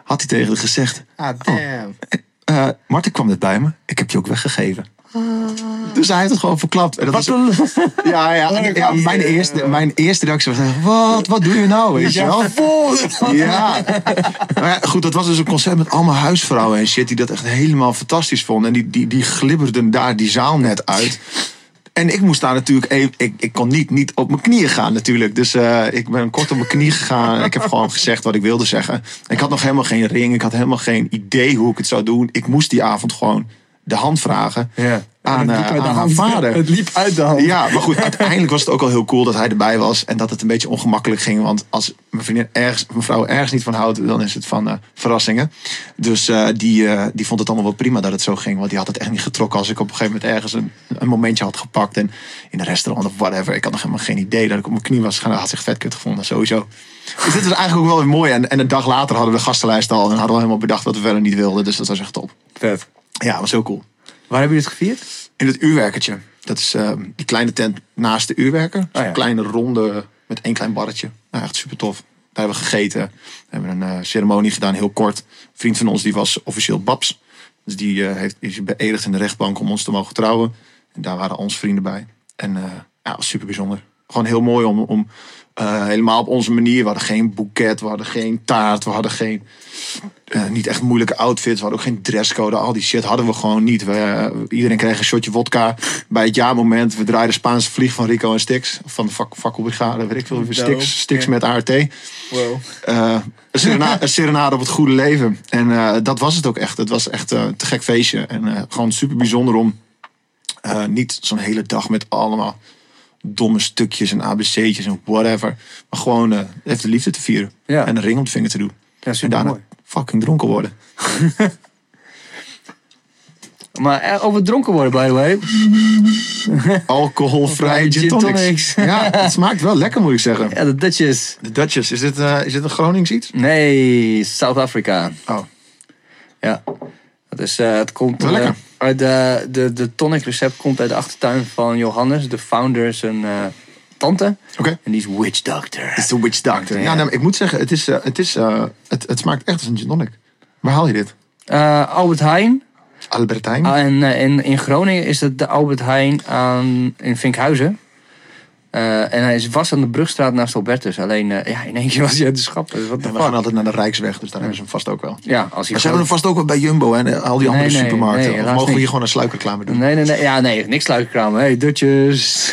Had hij tegen haar gezegd. Ah, damn. eh Martin kwam net bij me. Ik heb je ook weggegeven. Dus hij heeft het gewoon verklapt. En dat een... ja, ja, ja, mijn, eerste, mijn eerste reactie was: wat, wat doe je nou? Weet je wel? Ja. Maar ja, goed, dat was dus een concert met allemaal huisvrouwen en shit die dat echt helemaal fantastisch vonden. En die, die, die glibberden daar die zaal net uit. En ik moest daar natuurlijk even, ik, ik kon niet, niet op mijn knieën gaan natuurlijk. Dus eh, ik ben kort op mijn knie gegaan. Ik heb gewoon gezegd wat ik wilde zeggen. Ik had nog helemaal geen ring. Ik had helemaal geen idee hoe ik het zou doen. Ik moest die avond gewoon de hand vragen Ja. Aan, Het liep eh, aan haar vader. Het liep uit de hand. Ja, maar goed, uiteindelijk was het ook wel heel cool dat hij erbij was. En dat het een beetje ongemakkelijk ging. Want als mijn vriendin ergens, mijn vrouw ergens niet van houdt, dan is het van eh, verrassingen. Dus eh, die, die vond het allemaal wel prima dat het zo ging. Want die had het echt niet getrokken als ik op een gegeven moment ergens een, een momentje had gepakt. En in een restaurant of whatever. Ik had nog helemaal geen idee dat ik op mijn knie was. Hij had zich vet kut gevonden, sowieso. Dus dit is eigenlijk ook wel weer mooi. En, en een dag later hadden we de gastenlijst al. En hadden we helemaal bedacht wat we verder niet wilden. Dus dat was echt top. Vet. Ja, was heel cool. Waar hebben jullie het gevierd? In het uurwerkertje. Dat is eh, die kleine tent naast de uurwerker. Zo'n Oh ja. kleine ronde met één klein barretje. Nou, echt super tof. Daar hebben we gegeten. We hebben een eh, ceremonie gedaan, heel kort. Een vriend van ons die was officieel Babs. Dus die eh, heeft, is beëdigd in de rechtbank om ons te mogen trouwen. En daar waren onze vrienden bij. En ja, was super bijzonder. Gewoon heel mooi om, om eh, helemaal op onze manier. We hadden geen boeket, we hadden geen taart, we hadden geen eh, niet echt moeilijke outfits. We hadden ook geen dresscode. Al die shit hadden we gewoon niet. We, eh, iedereen kreeg een shotje vodka bij het jaarmoment. We draaiden Spaanse vlieg van Rico en Stix. Van de vak, fakkelbrigade, weet ik veel. Stix, Stix met ART. Wow. Een, serena, een serenade op het goede leven. En dat was het ook echt. Het was echt een te gek feestje. En gewoon super bijzonder om niet zo'n hele dag met allemaal domme stukjes en ABC'tjes en whatever. Maar gewoon eh, even de liefde te vieren. Ja. En een ring om de vinger te doen. Ja, En daarna mooi. fucking dronken worden. Maar eh, over dronken worden, by the way. Alcoholvrij gin tonics. Ja, het smaakt wel lekker moet ik zeggen. Ja, de Dutchess. De Dutchess, is dit, eh, is dit een Gronings iets? Nee, South Africa. Oh, Ja. Dat is, het komt Wel lekker. De, de, de tonic recept komt uit de achtertuin van Johannes, de founder, zijn eh, tante. oké. En die is witch doctor. Het is de Witch Doctor. Ja, Ja. nee, maar ik moet zeggen, het, is, eh, het, is, eh, het, het smaakt echt als een gin tonic. Waar haal je dit? Albert Heijn. Albertijn? Ah, en in, in Groningen is het de Albert Heijn aan, in Vinkhuizen. Eh, en hij is, was aan de Brugstraat naast Albertus. Alleen ja, in één keer was hij uit de schap. Dus wat we gaan altijd naar de Rijksweg, dus daar hebben ze hem vast ook wel. Ja, als hij Maar ze hebben hem vast ook wel bij Jumbo en eh, al die andere Nee, nee, supermarkten. nee, of mogen we hier gewoon een sluikreclame doen? Nee, nee, nee. Ja, nee, niks sluikkramen. Hey, dutjes.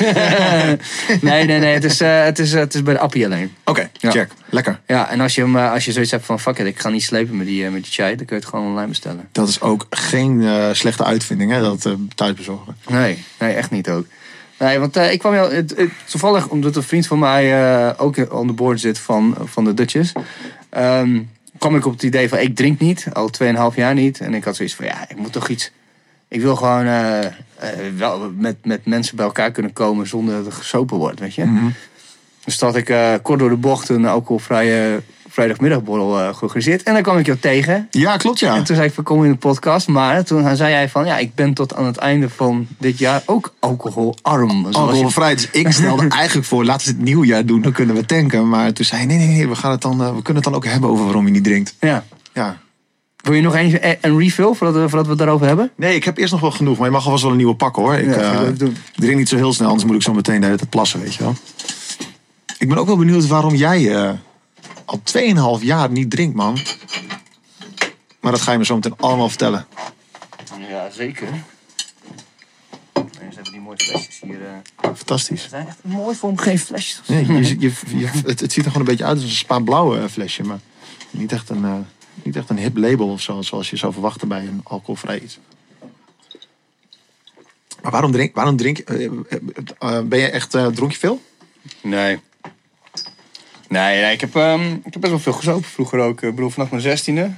nee, nee, nee. Het is, eh, het is, het is bij de appie alleen. Oké, Ja. check. Lekker. Ja, en als je, hem, eh, als je zoiets hebt van, fuck it, ik ga niet slepen met die, eh, met die chai, dan kun je het gewoon online bestellen. Dat is ook geen eh, slechte uitvinding, hè, dat eh thuisbezorgen. Nee, nee, echt niet ook. Nee, want eh, ik kwam jou, het, het- toevallig omdat een vriend van mij eh, ook on the board zit van, van de Dutchess, ehm, kwam ik op het idee van, ik drink niet, al 2,5 jaar niet. En ik had zoiets van, ja, ik moet toch iets, ik wil gewoon eh, wel met, met mensen bij elkaar kunnen komen zonder dat er gesopen wordt, weet je. Mhm. Dus dat ik kort door de bocht een alcoholvrije vrijdagmiddagborrel eh, georganiseerd. En dan kwam ik jou tegen. Ja, klopt ja. En toen zei ik van kom in de podcast. Maar toen zei jij van ja, ik ben tot aan het einde van dit jaar ook alcoholarm. Zoals je- Alcoholvrij. Dus ik stelde eigenlijk voor, laten we het nieuwjaar doen, dan kunnen we tanken. Maar toen zei hij, nee, nee, nee, we, gaan het dan, eh, we kunnen het dan ook hebben over waarom je niet drinkt. Ja. Ja. Wil je nog een, een refill voordat we, voordat we het daarover hebben? Nee, ik heb eerst nog wel genoeg, maar je mag alvast wel een nieuwe pakken hoor. Ik, Ja, eh, doen. drink niet zo heel snel, anders moet ik zo meteen de hele tijd plassen, weet je wel. Ik ben ook wel benieuwd waarom jij al 2,5 jaar niet drinkt, man. Maar dat ga je me zo meteen allemaal vertellen. Ja, zeker. Eens even die mooie flesjes hier. eh. Fantastisch. Het zijn echt mooi vormgegeven flesjes. Nee, je, je, je- het, het ziet er gewoon een beetje uit als een spa-blauwe eh, flesje, maar niet echt een, eh, niet echt een hip label of zo, zoals je zou verwachten bij een alcoholvrij iets. Maar waarom drink, waarom drink je? ben je echt, dronk je veel? Nee. Nee, nee ik, heb, ehm, ik heb best wel veel gezopen vroeger ook. Ik bedoel, vanaf mijn zestiende.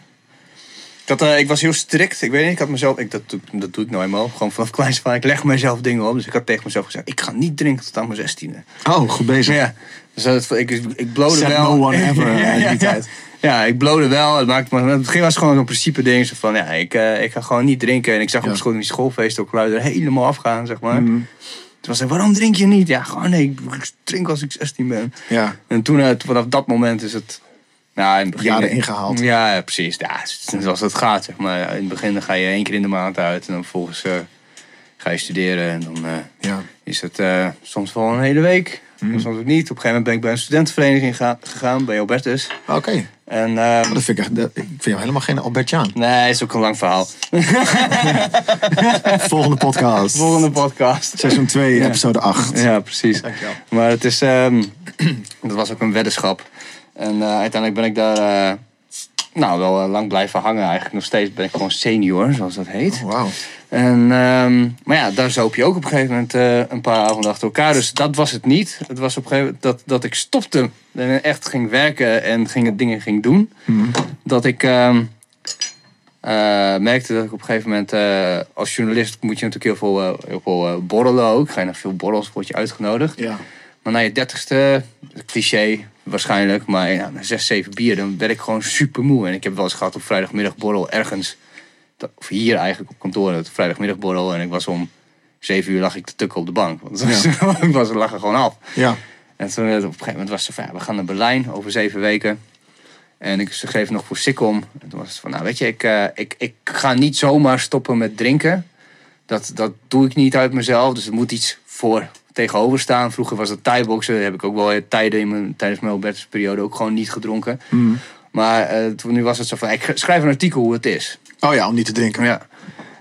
Ik, had, eh, ik was heel strikt. Ik weet niet, ik had mezelf... Ik, dat, doe- dat doe ik nou eenmaal. Gewoon vanaf kleins van. Ik leg mezelf dingen op. Dus ik had tegen mezelf gezegd... Ik ga niet drinken tot aan mijn zestiende. Oh, goed bezig. Ja. Dus dat, ik, ik blode wel. no one ever Ja, die ja. tijd. Ja, ik blode wel. Het, maakt, maar het begin was gewoon zo'n principe ding. Zo van, ja, ik, eh, ik ga gewoon niet drinken. En ik zag op school in die schoolfeest ook luider helemaal afgaan, zeg maar. Mhm. Toen was hij, waarom drink je niet? Ja, gewoon nee, ik drink als ik 16 ben. Ja, En toen, eh, vanaf dat moment is het... Nou, in het begin, jaren ingehaald. Ja, ja, precies. Ja, zoals het gaat, zeg maar. In het begin dan ga je één keer in de maand uit. En dan vervolgens eh, ga je studeren. En dan eh, Ja. is het soms wel een hele week. Mhm. Soms ook niet. Op een gegeven moment ben ik bij een studentenvereniging ga- gegaan. Bij Albertus. Oké. En... ehm, Dat vind ik, echt, dat- ik vind jou helemaal geen Albertjaan. Nee, is ook een lang verhaal. Volgende podcast. Volgende podcast. Seizoen 2, episode 8. Ja, precies. Dankjewel. Maar het is, ehm, dat was ook een weddenschap. En eh, uiteindelijk ben ik daar, eh, nou, wel eh, lang blijven hangen. Eigenlijk nog steeds ben ik gewoon senior, zoals dat heet. Oh, Wauw. En, ehm, maar ja, daar zoop je ook op een gegeven moment eh, een paar avonden achter elkaar. Dus dat was het niet. Het was op een gegeven moment dat, dat ik stopte en echt ging werken en ging, dingen ging doen. Dat ik ehm, eh, merkte dat ik op een gegeven moment eh, als journalist moet je natuurlijk heel veel, heel veel borrelen ook. Ga je naar veel borrels, word je uitgenodigd. Ja. Maar na je dertigste, cliché waarschijnlijk, maar ja, na zes, zeven bier, dan werd ik gewoon super moe. En ik heb wel eens gehad op vrijdagmiddagborrel ergens, dat- of hier eigenlijk op kantoor, het vrijdagmiddagborrel. En ik was om zeven uur lag ik te tukken op de bank. Want was, ik was, lag er gewoon af. Ja. En toen eh, op een gegeven moment was ze van, ja, we gaan naar Berlijn over zeven weken. En ik schreef nog voor Sikkom. En toen was het van, nou weet je, ik, eh, ik, ik ga niet zomaar stoppen met drinken. Dat, dat doe ik niet uit mezelf. Dus er moet iets voor tegenover staan. Vroeger was het thai-boksen. heb ik ook wel tijden in mijn, tijdens mijn Albertus periode ook gewoon niet gedronken. Maar eh, toen nu was het zo van, ik schrijf een artikel hoe het is. Oh ja, om niet te drinken. Ja.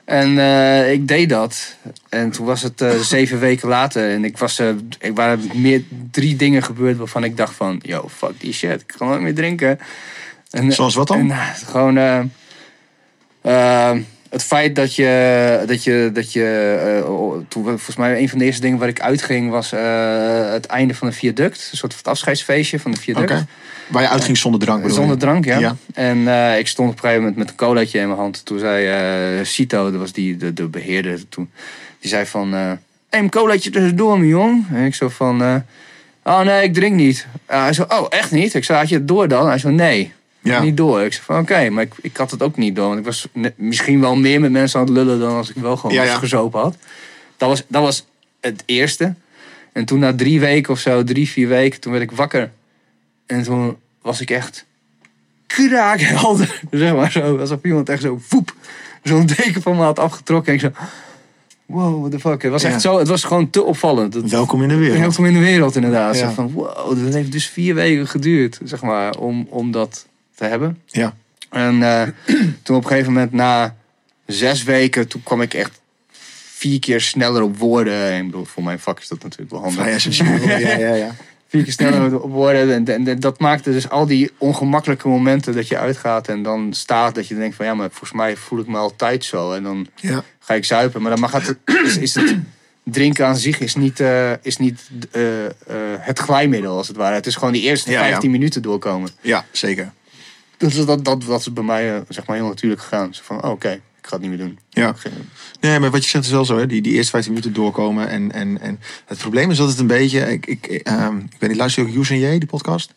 En eh, ik deed dat. En toen was het eh, zeven weken later. En ik was, eh ik waren meer drie dingen gebeurd waarvan ik dacht van... Yo, fuck die shit. Ik kan nooit meer drinken. En, Zoals wat dan? En, eh, gewoon... het feit dat je... Dat je, dat je eh, oh, toen, volgens mij een van de eerste dingen waar ik uitging... was eh, het einde van een viaduct. Een soort van afscheidsfeestje van de viaduct. Waar je uitging zonder drank bedoel je? Zonder drank, ja. Ja. En eh, ik stond op een gegeven moment met een colaatje in mijn hand. Toen zei Cito, dat was die, de, de beheerder toen. Die zei van, hey, een colaatje tussendoor, mijn jong. En ik zo van, oh nee, ik drink niet. Hij zo, oh, echt niet? Ik zei, had je het door dan? Hij zo, nee, Ja. niet door. Ik zei van, oké, maar ik, ik had het ook niet door. Want ik was misschien wel meer met mensen aan het lullen dan als ik wel gewoon Ja, ja. gezopen had. Dat was, dat was het eerste. En toen na drie weken of zo, drie, vier weken, toen werd ik wakker. En toen was ik echt kraakhelder. Zeg maar zo, alsof iemand echt zo voep, zo'n deken van me had afgetrokken. En ik zo, wow, what the fuck. Het was Ja. echt zo, het was gewoon te opvallend. Het, Welkom in de wereld. Welkom in de wereld inderdaad. Ja. Van, wow, dat heeft dus vier weken geduurd, zeg maar, om, om dat te hebben. Ja. En eh, toen op een gegeven moment na zes weken, toen kwam ik echt vier keer sneller op woorden. En ik bedoel, voor mijn vak is dat natuurlijk wel handig ja, ja, ja. vier keer sneller op woorden. En, en, en dat maakte dus al die ongemakkelijke momenten dat je uitgaat en dan staat dat je denkt van ja, maar volgens mij voel ik me altijd zo. En dan Ja. ga ik zuipen. Maar dan mag het, is, is het drinken aan zich is niet, eh, is niet eh, het glijmiddel als het ware. Het is gewoon die eerste Ja, ja. 15 minuten doorkomen. ja, zeker. Dus dat, dat, dat is bij mij eh, zeg maar heel natuurlijk gegaan. Zo van, oh, oké, ik ga het niet meer doen. Ja. Nee, maar wat je zegt is wel zo, hè? Die, die eerste 15 minuten doorkomen. En, en, en het probleem is dat het een beetje. Ik, ik, ehm, ik ben die luister je ook Use en J, die podcast.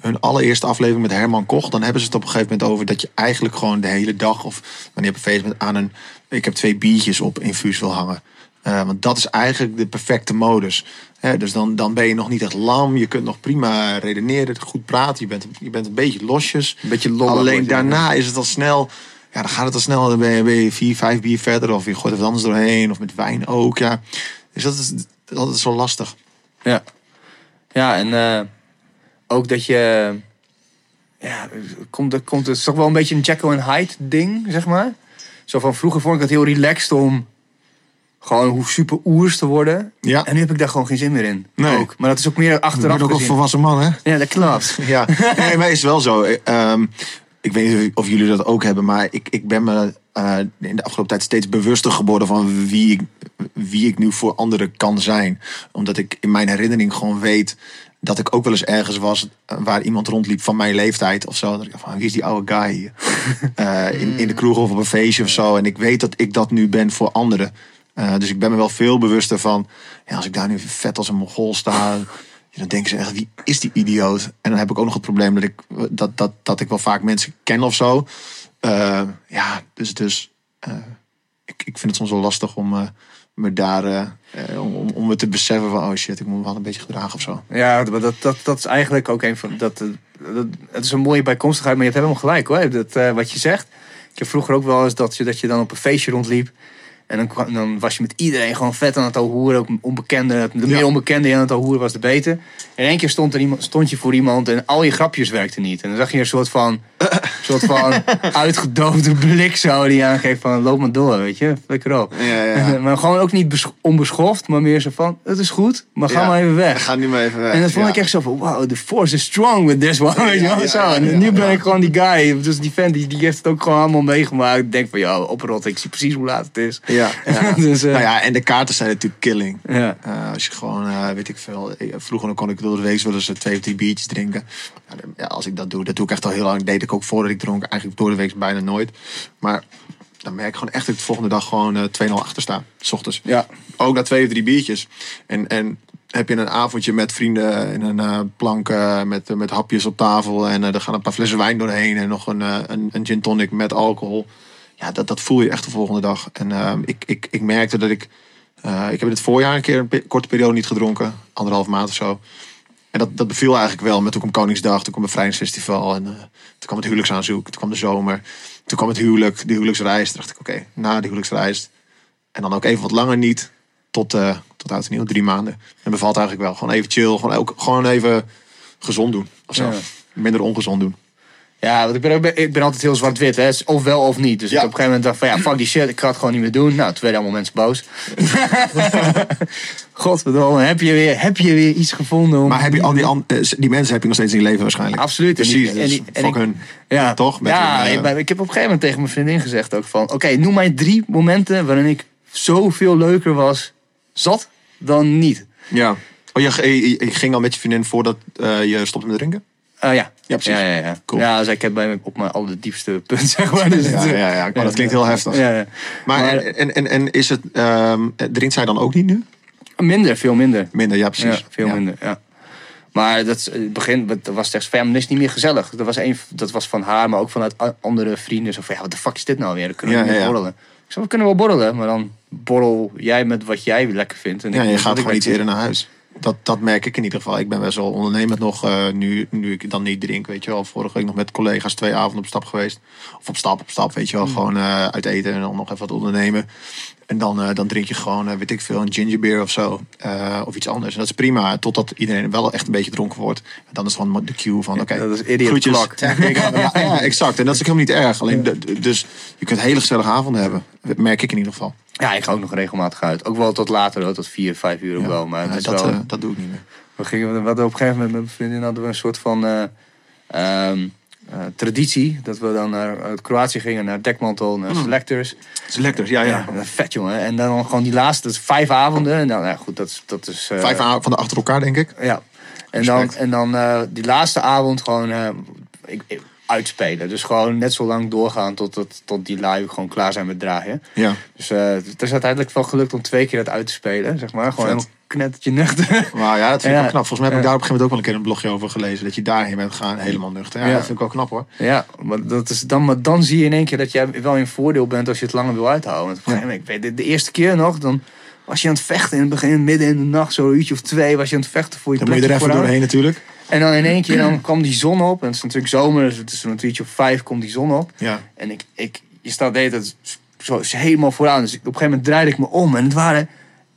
Hun allereerste aflevering met Herman Koch. Dan hebben ze het op een gegeven moment over dat je eigenlijk gewoon de hele dag. of wanneer je op een feest bent aan een. Ik heb twee biertjes op infuus wil hangen. Eh, want dat is eigenlijk de perfecte modus. Hè, dus dan, dan ben je nog niet echt lam. Je kunt nog prima redeneren, goed praten. Je bent, je bent een beetje losjes. Een beetje lollig Alleen daarna is het al snel. Ja, dan gaat het al snel. Dan ben je, ben je vier, vijf bier verder. Of je gooit er wat anders doorheen. Of met wijn ook. Ja. Dus dat is, dat is zo lastig. Ja. Ja, en eh, ook dat je... Ja, komt, komt, het is toch wel een beetje een Jekyll en Hyde ding, zeg maar. Zo van vroeger vond ik het heel relaxed om gewoon hoe super oers te worden. Ja. En nu heb ik daar gewoon geen zin meer in. Nee. Ook. Maar dat is ook meer Je achteraf bent ook een volwassen man, hè? Ja, dat klopt. Ja. Nee, maar is wel zo. Ehm, ik weet niet of jullie dat ook hebben. Maar ik, ik ben me eh, in de afgelopen tijd steeds bewuster geworden van wie ik, wie ik nu voor anderen kan zijn. Omdat ik in mijn herinnering gewoon weet dat ik ook wel eens ergens was eh, waar iemand rondliep van mijn leeftijd of zo. Dat ik dacht van, wie is die oude guy hier? Eh, in, in de kroeg of op een feestje of zo. En ik weet dat ik dat nu ben voor anderen. Eh, dus ik ben me wel veel bewuster van, ja, als ik daar nu vet als een mogol sta, dan denken ze echt, wie is die idioot? En dan heb ik ook nog het probleem dat ik, dat, dat, dat ik wel vaak mensen ken of zo. Eh, ja, dus, dus eh, ik, ik vind het soms wel lastig om eh, me daar, eh, eh, om, om- me te beseffen van, oh shit, ik moet me wel een beetje gedragen of zo. Ja, dat, dat, dat is eigenlijk ook een van. Dat, eh, het is een mooie bijkomstigheid, maar je hebt helemaal gelijk hoor. Dat, eh, wat je zegt. Ik heb vroeger ook wel eens dat je, dat je dan op een feestje rondliep. En dan, kwam- dan was je met iedereen gewoon vet aan het hoeren. Ook onbekende. De meer onbekende je aan het hoeren was, de beter. En één keer stond, er iemand, stond je voor iemand en al je grapjes werkten niet. En dan zag je een soort van, soort van uitgedoofde blik zo die aangeeft van loop maar door, weet je. Lekker op. Ja, ja. maar gewoon ook niet besch- onbeschoft, maar meer zo van, het is goed, maar ga maar even weg. Ga nu maar even weg. En dat vond ik echt zo van, wow, the force is strong with this one. Weet je wel, zo. En nu ben ik gewoon die guy. Dus die fan, die, die heeft het ook gewoon allemaal meegemaakt. Ik denk van, ja, oprot, ik zie precies hoe laat het is. Ja. Dus, eh, nou ja, en de kaarten zijn natuurlijk killing. Ja. Eh, als je gewoon, eh, weet ik veel. ik- Vroeger kon ik door de week wel eens twee of drie biertjes drinken. Ja, als ik dat doe, dat doe ik echt al heel lang. deed ik ook voordat ik dronk. Eigenlijk door de week bijna nooit. Maar dan merk ik gewoon echt dat ik de volgende dag gewoon eh 2-0 achter sta. S ochtends. Ja. Ook na twee of drie biertjes. En, en heb je een avondje met vrienden in een eh, plank met, met hapjes op tafel. En eh, er gaan een paar flessen wijn doorheen. En nog een, een, een gin tonic met alcohol. Ja, dat, dat voel je echt de volgende dag. En eh, ik, ik, ik merkte dat ik... ik heb in het voorjaar een keer een korte periode niet gedronken. Anderhalf maand of zo. En dat, dat beviel eigenlijk wel. Met toen kwam Koningsdag, toen kwam het Vrijheidsfestival. En eh, toen kwam het huwelijksaanzoek. Toen kwam de zomer. Toen kwam het huwelijk, de huwelijksreis. Toen dacht ik, oké, na de huwelijksreis. En dan ook even wat langer niet. Tot, eh tot oud en nieuw, drie maanden. En bevalt eigenlijk wel. Gewoon even chill. Gewoon, ook, gewoon even gezond doen. Of zo. Ja. Minder ongezond doen. Ja, want ik ben, ook- ik ben altijd heel zwart-wit, hè. Of wel of niet. Dus Ja. ik op een gegeven moment dacht van, ja, fuck die shit, ik ga het gewoon niet meer doen. Nou, toen werden allemaal mensen boos. Godverdomme, heb je weer, heb je weer iets gevonden om... Maar heb je al die, eh, die mensen heb je nog steeds in je leven waarschijnlijk. Absoluut. En die- Precies. en dus en fuck ik- hun. Ja, Toch? Met ja, hun, eh, ik, heb op een gegeven moment tegen mijn vriendin gezegd ook van... Oké, noem mij drie momenten waarin ik zoveel leuker was zat dan niet. Ja. Oh, je, je, je ging al met je vriendin voordat eh, je stopte met drinken? Ah ja. Ja, precies. Ja, ja, ja. Cool. ja dus ik heb bij me op mijn allerdiepste punt, zeg maar. Dus Ja, ja, ja. Maar dat klinkt heel heftig. Ja, ja. Maar, Maar- en, en, en, is het, ehm, drinkt zij dan ook niet nu? Minder, veel minder. Minder, ja precies. Ja, veel Ja. minder, ja. Maar dat, het begin dat was tegen Fem is niet meer gezellig. Dat was, een, dat was van haar, maar ook vanuit andere vrienden. Zo van, ja, wat de fuck is dit nou weer? Dan kunnen we Ja, niet borrelen. Ik zei, we kunnen wel borrelen, maar dan borrel jij met wat jij lekker vindt. En Ja, je gaat gewoon iets lekker eerder naar huis. Dat, dat merk ik in ieder geval. Ik ben best wel ondernemend nog, eh, nu, nu ik dan niet drink, weet je wel. Vorige week nog met collega's twee avonden op stap geweest. Of op stap, op stap, weet je wel. Gewoon eh, uit eten en dan nog even wat ondernemen. En dan, eh, dan drink je gewoon, eh, weet ik veel, een ginger beer of zo. Eh, of iets anders. En dat is prima, totdat iedereen wel echt een beetje dronken wordt. En dan is gewoon de cue van, oké, Dat is groetjes. Ja, ja, exact. En dat is ook helemaal niet erg. Alleen, de- dus je kunt hele gezellige avonden hebben. Dat merk ik in ieder geval. Ja, ik ga ook nog regelmatig uit. Ook wel tot later, hoor, tot vier, vijf uur ook wel. Maar dat, wel, dat doe ik niet meer. we gingen, hadden op een gegeven moment met mijn vriendin hadden we een soort van eh, eh, traditie. Dat we dan naar uit Kroatië gingen, naar Dekmantel, naar Selectors. Het is lekker, ja, ja. Ja, vet jongen. En dan gewoon die laatste, dat is vijf avonden. En dan, ja, goed, dat is. Dat is eh, Vijf avonden van de achter elkaar, denk ik. Ja. En dan, Respect. en dan eh, die laatste avond gewoon ik, ik- uitspelen. Dus gewoon net zo lang doorgaan tot, tot, tot die lui gewoon klaar zijn met draaien. Ja. Dus het is uiteindelijk wel gelukt om twee keer dat uit te spelen. Zeg maar. Gewoon knettertje nuchter. Maar ja, dat vind ik wel knap. Volgens mij heb ik daar op een gegeven moment ook wel een keer een blogje over gelezen. Dat je daarheen bent gegaan, helemaal nuchter. Ja, dat vind ik wel knap hoor. ja, maar, dat is dan, maar dan zie je in één keer dat jij wel in voordeel bent als je het langer wil uithouden. Want op een gegeven moment, ik weet, de, de eerste keer nog, dan was je aan het vechten in het begin, midden in de nacht, zo'n uurtje of twee, was je aan het vechten voor je Dan moet je er even doorheen natuurlijk. En dan in één keer dan kwam die zon op. En het is natuurlijk zomer, dus het is een uurtje of vijf komt die zon op. Ja. En ik, ik, je staat de hele tijd zo, helemaal vooraan. Dus ik- op een gegeven moment draaide ik me om. En het waren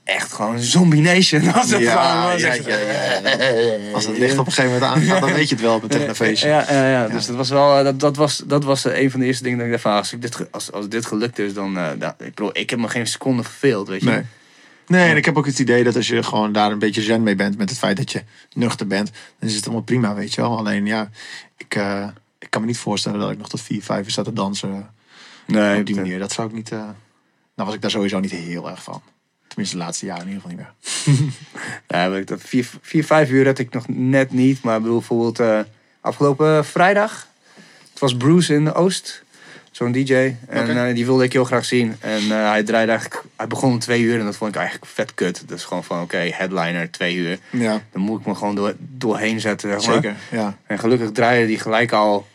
echt gewoon zombie nation. Als het Ja, gewoon ja, ja. Als het licht op een gegeven moment aangaat, dan weet je het wel met een feestje. Ja, ja, ja, dus dat was wel, eh, dat, dat was, dat was eh, een van de eerste dingen dat ik dacht van, als, ik dit, als, als dit gelukt is, dan, dan ik, bedoel, ik heb me geen seconde verveeld, weet je. Nee. Nee, en ik heb ook het idee dat als je gewoon daar een beetje zen mee bent met het feit dat je nuchter bent, dan is het allemaal prima, weet je wel. Alleen ja, ik, ik kan me niet voorstellen dat ik nog tot vier, vijf uur sta te dansen Nee, op die manier. Dat zou ik niet. nou was ik daar sowieso niet heel erg van. Tenminste, de laatste jaren in ieder geval niet meer. Ja, ik dat vier, vier, vijf uur had ik nog net niet. Maar ik bedoel, bijvoorbeeld eh, afgelopen vrijdag. Het was Bruce in de Oost. Zo'n DJ. En eh, die wilde ik heel graag zien. En eh, hij draaide eigenlijk... Hij begon om twee uur en dat vond ik eigenlijk vet kut. Dus gewoon van, oké, headliner, twee uur. Ja, Dan moet ik me gewoon door, doorheen zetten, zeg maar. zeker. Ja. En gelukkig draaide die gelijk al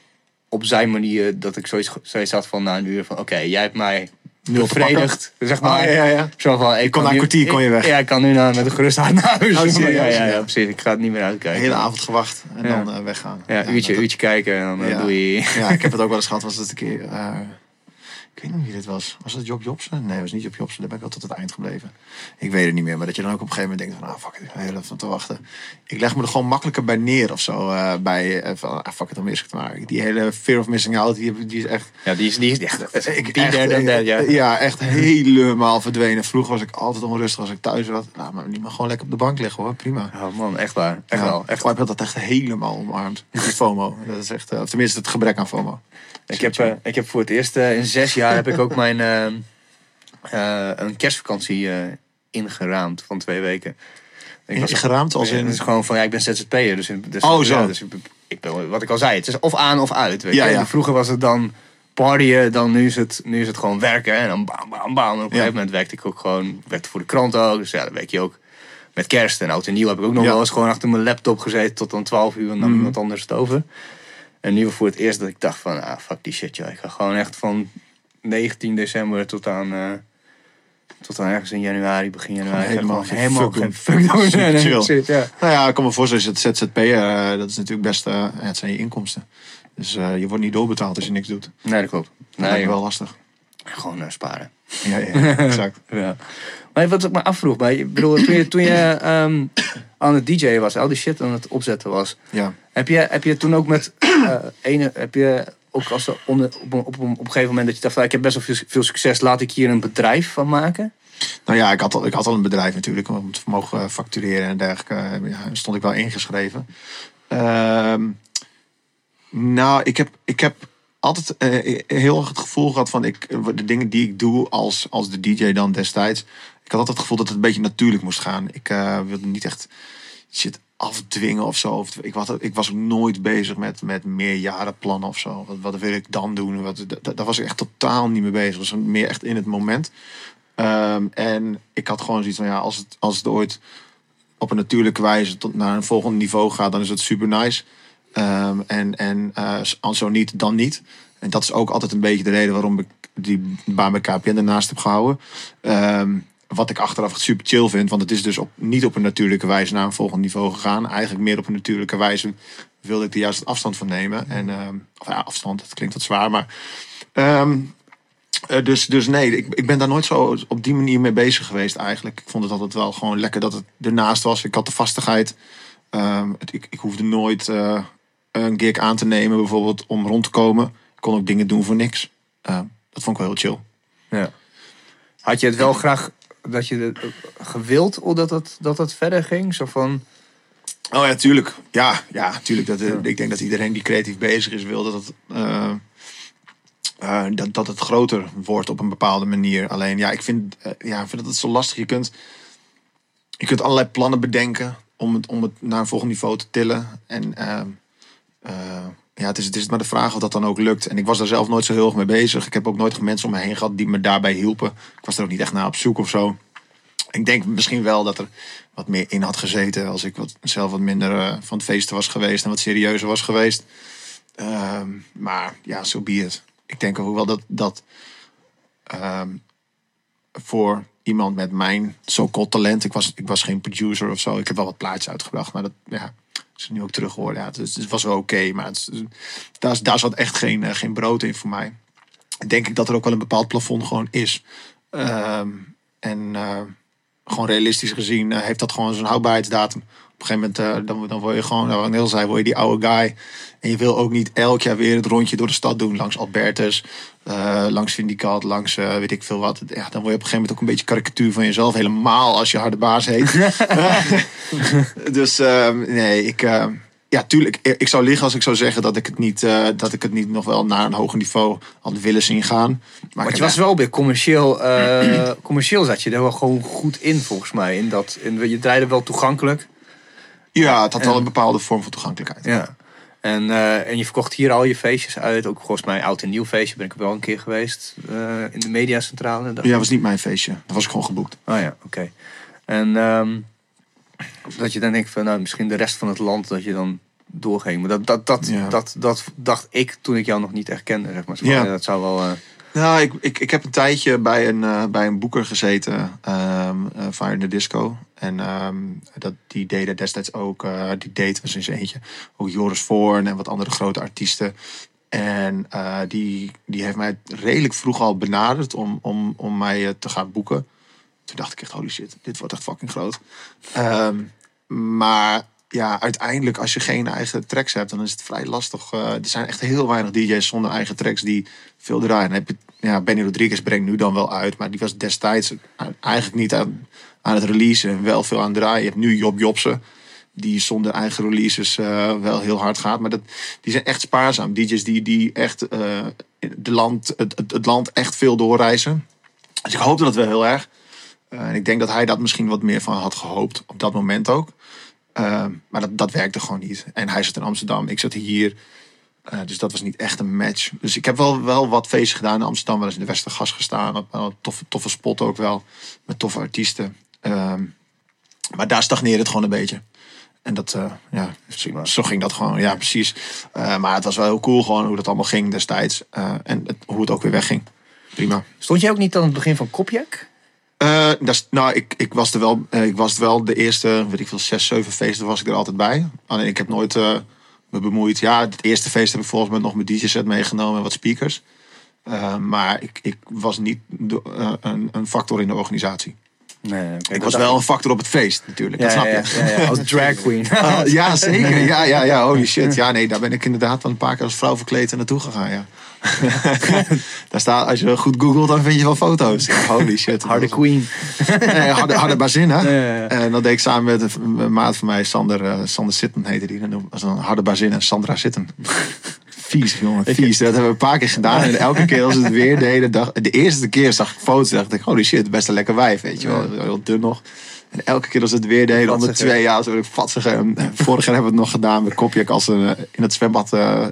op zijn manier... dat ik zoiets, zoiets had van na een uur van... oké, jij hebt mij bevredigd. Zeg maar. Oh, ja, ja, ja. Zo van, ik kon na een kwartier kon je weg. Ja, ik kan nu naar, met een gerust hart naar huis. Oh, serieus? ja, ja, ja, precies. Ik ga het niet meer De uitkijken. hele avond gewacht en dan eh, weggaan. Ja, uurtje, uurtje kijken en dan eh, Ja. doe je... Ja, ik heb het ook wel eens gehad. Was het een keer... eh, ik weet niet wie dit was. Was het Job Jobsen? Nee, het was niet Job Jobsen. Daar ben ik wel tot het eind gebleven. Ik weet het niet meer. Maar dat je dan ook op een gegeven moment denkt van... Ah, fuck it. Ik heel even te wachten. Ik leg me er gewoon makkelijker bij neer of zo. eh, bij eh, van... Ah, fuck it, om mis ik te maken. Die hele fear of missing out. Die, die is echt... Ja, die is, die is echt... Ik, die echt, ja. eh, ja, echt helemaal verdwenen. Vroeger was ik altijd onrustig als ik thuis was. Nou, maar niet maar gewoon lekker op de bank liggen hoor. Prima. Oh man, echt waar. Echt Ja, wel. Echt Ik heb dat echt helemaal omarmd. Die FOMO. Dat is echt, of tenminste het gebrek aan FOMO. Ik heb, eh, ik heb voor het eerst eh, in zes jaar heb ik ook mijn eh, eh, een kerstvakantie ingeraamd van twee weken. Ik was- Geraamd als in... Het is gewoon van, ja, ik ben ZZP'er. Dus, dus, Oh, zo. ja, dus ik, ben, wat ik al zei, het is of aan of uit. Weet Ja, je? ja. Vroeger was het dan partyen, dan nu is het, nu is het gewoon werken. En dan bam, bam, bam. En op een gegeven moment werkte ik ook gewoon, werkte voor de krant ook. Dus ja, dan werk je ook met kerst en oud en nieuw heb ik ook nog Ja. wel eens gewoon achter mijn laptop gezeten tot dan 12 uur en dan Mhm. iemand anders het over. En nu voor het eerst dat ik dacht van, ah, fuck die shit, joh. Ik ga gewoon echt van 19 december tot aan, eh, tot aan ergens in januari, begin januari. helemaal geen helemaal fuck geen fuck doen. Ja. Nou ja, ik kan me voorstellen, het ZZP'er, eh, dat is natuurlijk best, ja, het zijn je inkomsten. Dus je wordt niet doorbetaald als je niks doet. Nee, dat klopt. Dat Nee, me joh. wel lastig. Gewoon sparen. Ja, ja, exact. Ja. Maar wat ik me afvroeg, bij, ik bedoel, toen je, toen je ehm, aan het DJ was, al die shit aan het opzetten was, Ja. heb je, heb je toen ook met eh, ene, heb je ook als er onder, op, een, op, een, op een gegeven moment dat je dacht, ik heb best wel veel, veel succes, laat ik hier een bedrijf van maken? Nou ja, ik had, al, ik had al een bedrijf natuurlijk om te mogen eh, factureren en dergelijke. Eh, Ja, stond ik wel ingeschreven. Ehm, nou, ik heb, ik heb altijd heel erg het gevoel gehad van ik, de dingen die ik doe als, als de DJ dan destijds. Ik had altijd het gevoel dat het een beetje natuurlijk moest gaan. Ik eh, wilde niet echt shit afdwingen of zo. Ik, was, ik was ook nooit bezig met, met meerjarenplannen of zo. Wat, wat wil ik dan doen? Wat, da- daar was ik echt totaal niet mee bezig. Was meer echt in het moment. Ehm, en ik had gewoon zoiets van ja, als het, als het ooit op een natuurlijke wijze tot naar een volgend niveau gaat, dan is het super nice. Ehm, en en eh, als zo niet, dan niet. En dat is ook altijd een beetje de reden waarom ik die baan bij KPN ernaast heb gehouden. Ehm, wat ik achteraf super chill vind, want het is dus op, niet op een natuurlijke wijze naar een volgend niveau gegaan. Eigenlijk meer op een natuurlijke wijze wilde ik er juist afstand van nemen. En, ehm, of ja, afstand, dat klinkt wat zwaar, maar. ehm, eh, dus, dus nee, ik, ik ben daar nooit zo op die manier mee bezig geweest eigenlijk. Ik vond het altijd wel gewoon lekker dat het ernaast was. Ik had de vastigheid. Ehm, het, ik, ik hoefde nooit eh, een gig aan te nemen bijvoorbeeld om rond te komen. Ik kon ook dingen doen voor niks. Dat vond ik wel heel chill. Ja. Had je het wel graag dat je het gewild of dat het, dat het verder ging? Zo van, Oh ja, tuurlijk. Ja, ja tuurlijk. Dat, eh, Ja. Ik denk dat iedereen die creatief bezig is wil dat het, eh, eh, dat, dat het groter wordt op een bepaalde manier. Alleen ja, ik vind, eh, ja, ik vind dat het zo lastig. Je kunt, je kunt allerlei plannen bedenken om het, om het naar een volgend niveau te tillen. En eh, ja, het is, het is maar de vraag of dat dan ook lukt. En ik was daar zelf nooit zo heel erg mee bezig. Ik heb ook nooit mensen om me heen gehad die me daarbij hielpen. Ik was er ook niet echt naar op zoek of zo. Ik denk misschien wel dat er wat meer in had gezeten als ik wat, zelf wat minder eh, van het feesten was geweest en wat serieuzer was geweest. Ehm, maar ja, zo be it. Ik denk ook wel dat, dat ehm, voor iemand met mijn so-called talent, ik was, ik was geen producer of zo, ik heb wel wat plaatjes uitgebracht, maar dat ja, is nu ook terug geworden. Ja, het, het was wel oké, maar het, daar, daar zat echt geen, eh, geen brood in voor mij. Denk ik dat er ook wel een bepaald plafond gewoon is. Ehm, en eh, gewoon realistisch gezien eh, heeft dat gewoon zo'n houdbaarheidsdatum. Op een gegeven moment dan, dan word je gewoon, nou, wat al zei, word je die oude guy. En je wil ook niet elk jaar weer het rondje door de stad doen. Langs Albertus, eh, langs Vindicat, langs eh, weet ik veel wat. Ja, dan word je op een gegeven moment ook een beetje karikatuur van jezelf. Helemaal als je harde baas heet. dus ehm, nee, ik, eh, ja, tuurlijk. Ik zou liggen als ik zou zeggen dat ik het niet, eh, dat ik het niet nog wel naar een hoger niveau had willen zien gaan. Maar Want je was wel weer commercieel, commercieel zat je er wel gewoon goed in volgens mij. In dat, in, je draaide wel toegankelijk. Ja, het had wel een bepaalde vorm van toegankelijkheid. Ja. En, eh, en je verkocht hier al je feestjes uit. Ook volgens mij oud en nieuw feestje ben ik wel een keer geweest. eh, in de mediacentrale. Ja, was niet mijn feestje. Dat was ik gewoon geboekt. Oh ja, oké. En ehm, dat je dan denkt van nou, misschien de rest van het land dat je dan doorging. Maar dat, dat, dat, Ja. dat, dat dacht ik toen ik jou nog niet echt kende. Zeg maar. Zo Ja. Dat zou wel... eh, Nou, ik, ik, ik heb een tijdje bij een, bij een boeker gezeten, eh, Fire in the Disco. En ehm, dat, die deden destijds ook, eh, die deed was in eentje, ook Joris Voorn en wat andere grote artiesten. En eh, die, die heeft mij redelijk vroeg al benaderd om, om, om mij eh, te gaan boeken. Toen dacht ik echt, holy shit, dit wordt echt fucking groot. Ehm, maar ja, uiteindelijk als je geen eigen tracks hebt, dan is het vrij lastig. Er zijn echt heel weinig DJ's zonder eigen tracks die veel draaien. Heb je, ja, Benny Rodriguez brengt nu dan wel uit, maar die was destijds eigenlijk niet aan, aan het releasen en wel veel aan draaien. Je hebt nu Job Jobsen, die zonder eigen releases eh, wel heel hard gaat. Maar dat, die zijn echt spaarzaam. DJ's die, die echt eh, de land, het, het, land echt veel doorreizen. Dus ik hoopte dat wel heel erg. Eh, en ik denk dat hij dat misschien wat meer van had gehoopt op dat moment ook. Maar dat, dat werkte gewoon niet. En hij zat in Amsterdam, ik zat hier. Dus dat was niet echt een match. Dus ik heb wel, wel wat feesten gedaan in Amsterdam. Wel eens in de Westergas gestaan. Op een toffe, toffe spot ook wel. Met toffe artiesten. Ehm, maar daar stagneerde het gewoon een beetje. En dat, eh, ja, zo, zo ging dat gewoon. Ja, precies. Eh, maar het was wel heel cool gewoon hoe dat allemaal ging destijds. Eh, en het- hoe het ook weer wegging. Prima. Stond jij ook niet aan het begin van Kopjak? Eh, dat nou, ik, ik, was er wel, eh, ik was er wel de eerste, weet ik veel, zes, zeven feesten was ik er altijd bij. Alleen ik heb nooit eh, me bemoeid. Ja, het eerste feest heb ik volgens mij nog mijn DJ-set meegenomen en wat speakers. Maar ik, ik was niet de- een, een factor in de organisatie. Nee, ik was wel een factor op het feest natuurlijk. ja, dat snap ja, je. ja, ja, als drag queen. Ah, ja, zeker. Ja, ja, ja. Holy shit. Ja, nee, daar ben ik inderdaad wel een paar keer als vrouw verkleed naartoe gegaan. Ja. daar staat, als je goed googelt, dan vind je wel foto's. Ja, holy shit. Harde queen. Nee, harde, harde bazin, hè? Ja, ja, ja. En dat deed ik samen met een, maat van mij, Sander, eh, Sander Sitten heette die. Dat was een harde bazin en Sandra Sitten. Vies, jongen, vies. Dat hebben we een paar keer gedaan. En elke keer als we het weer deden, dacht, de eerste keer zag ik foto's en dacht ik, holy shit, best een lekker wijf, weet je wel. Heel dun nog. En elke keer als we het weer deden, om de Vatsiger. twee jaar, zo werd ik vatsiger. En eh, vorig jaar hebben we het nog gedaan met Kopjak als een, eh, in het zwembad uh,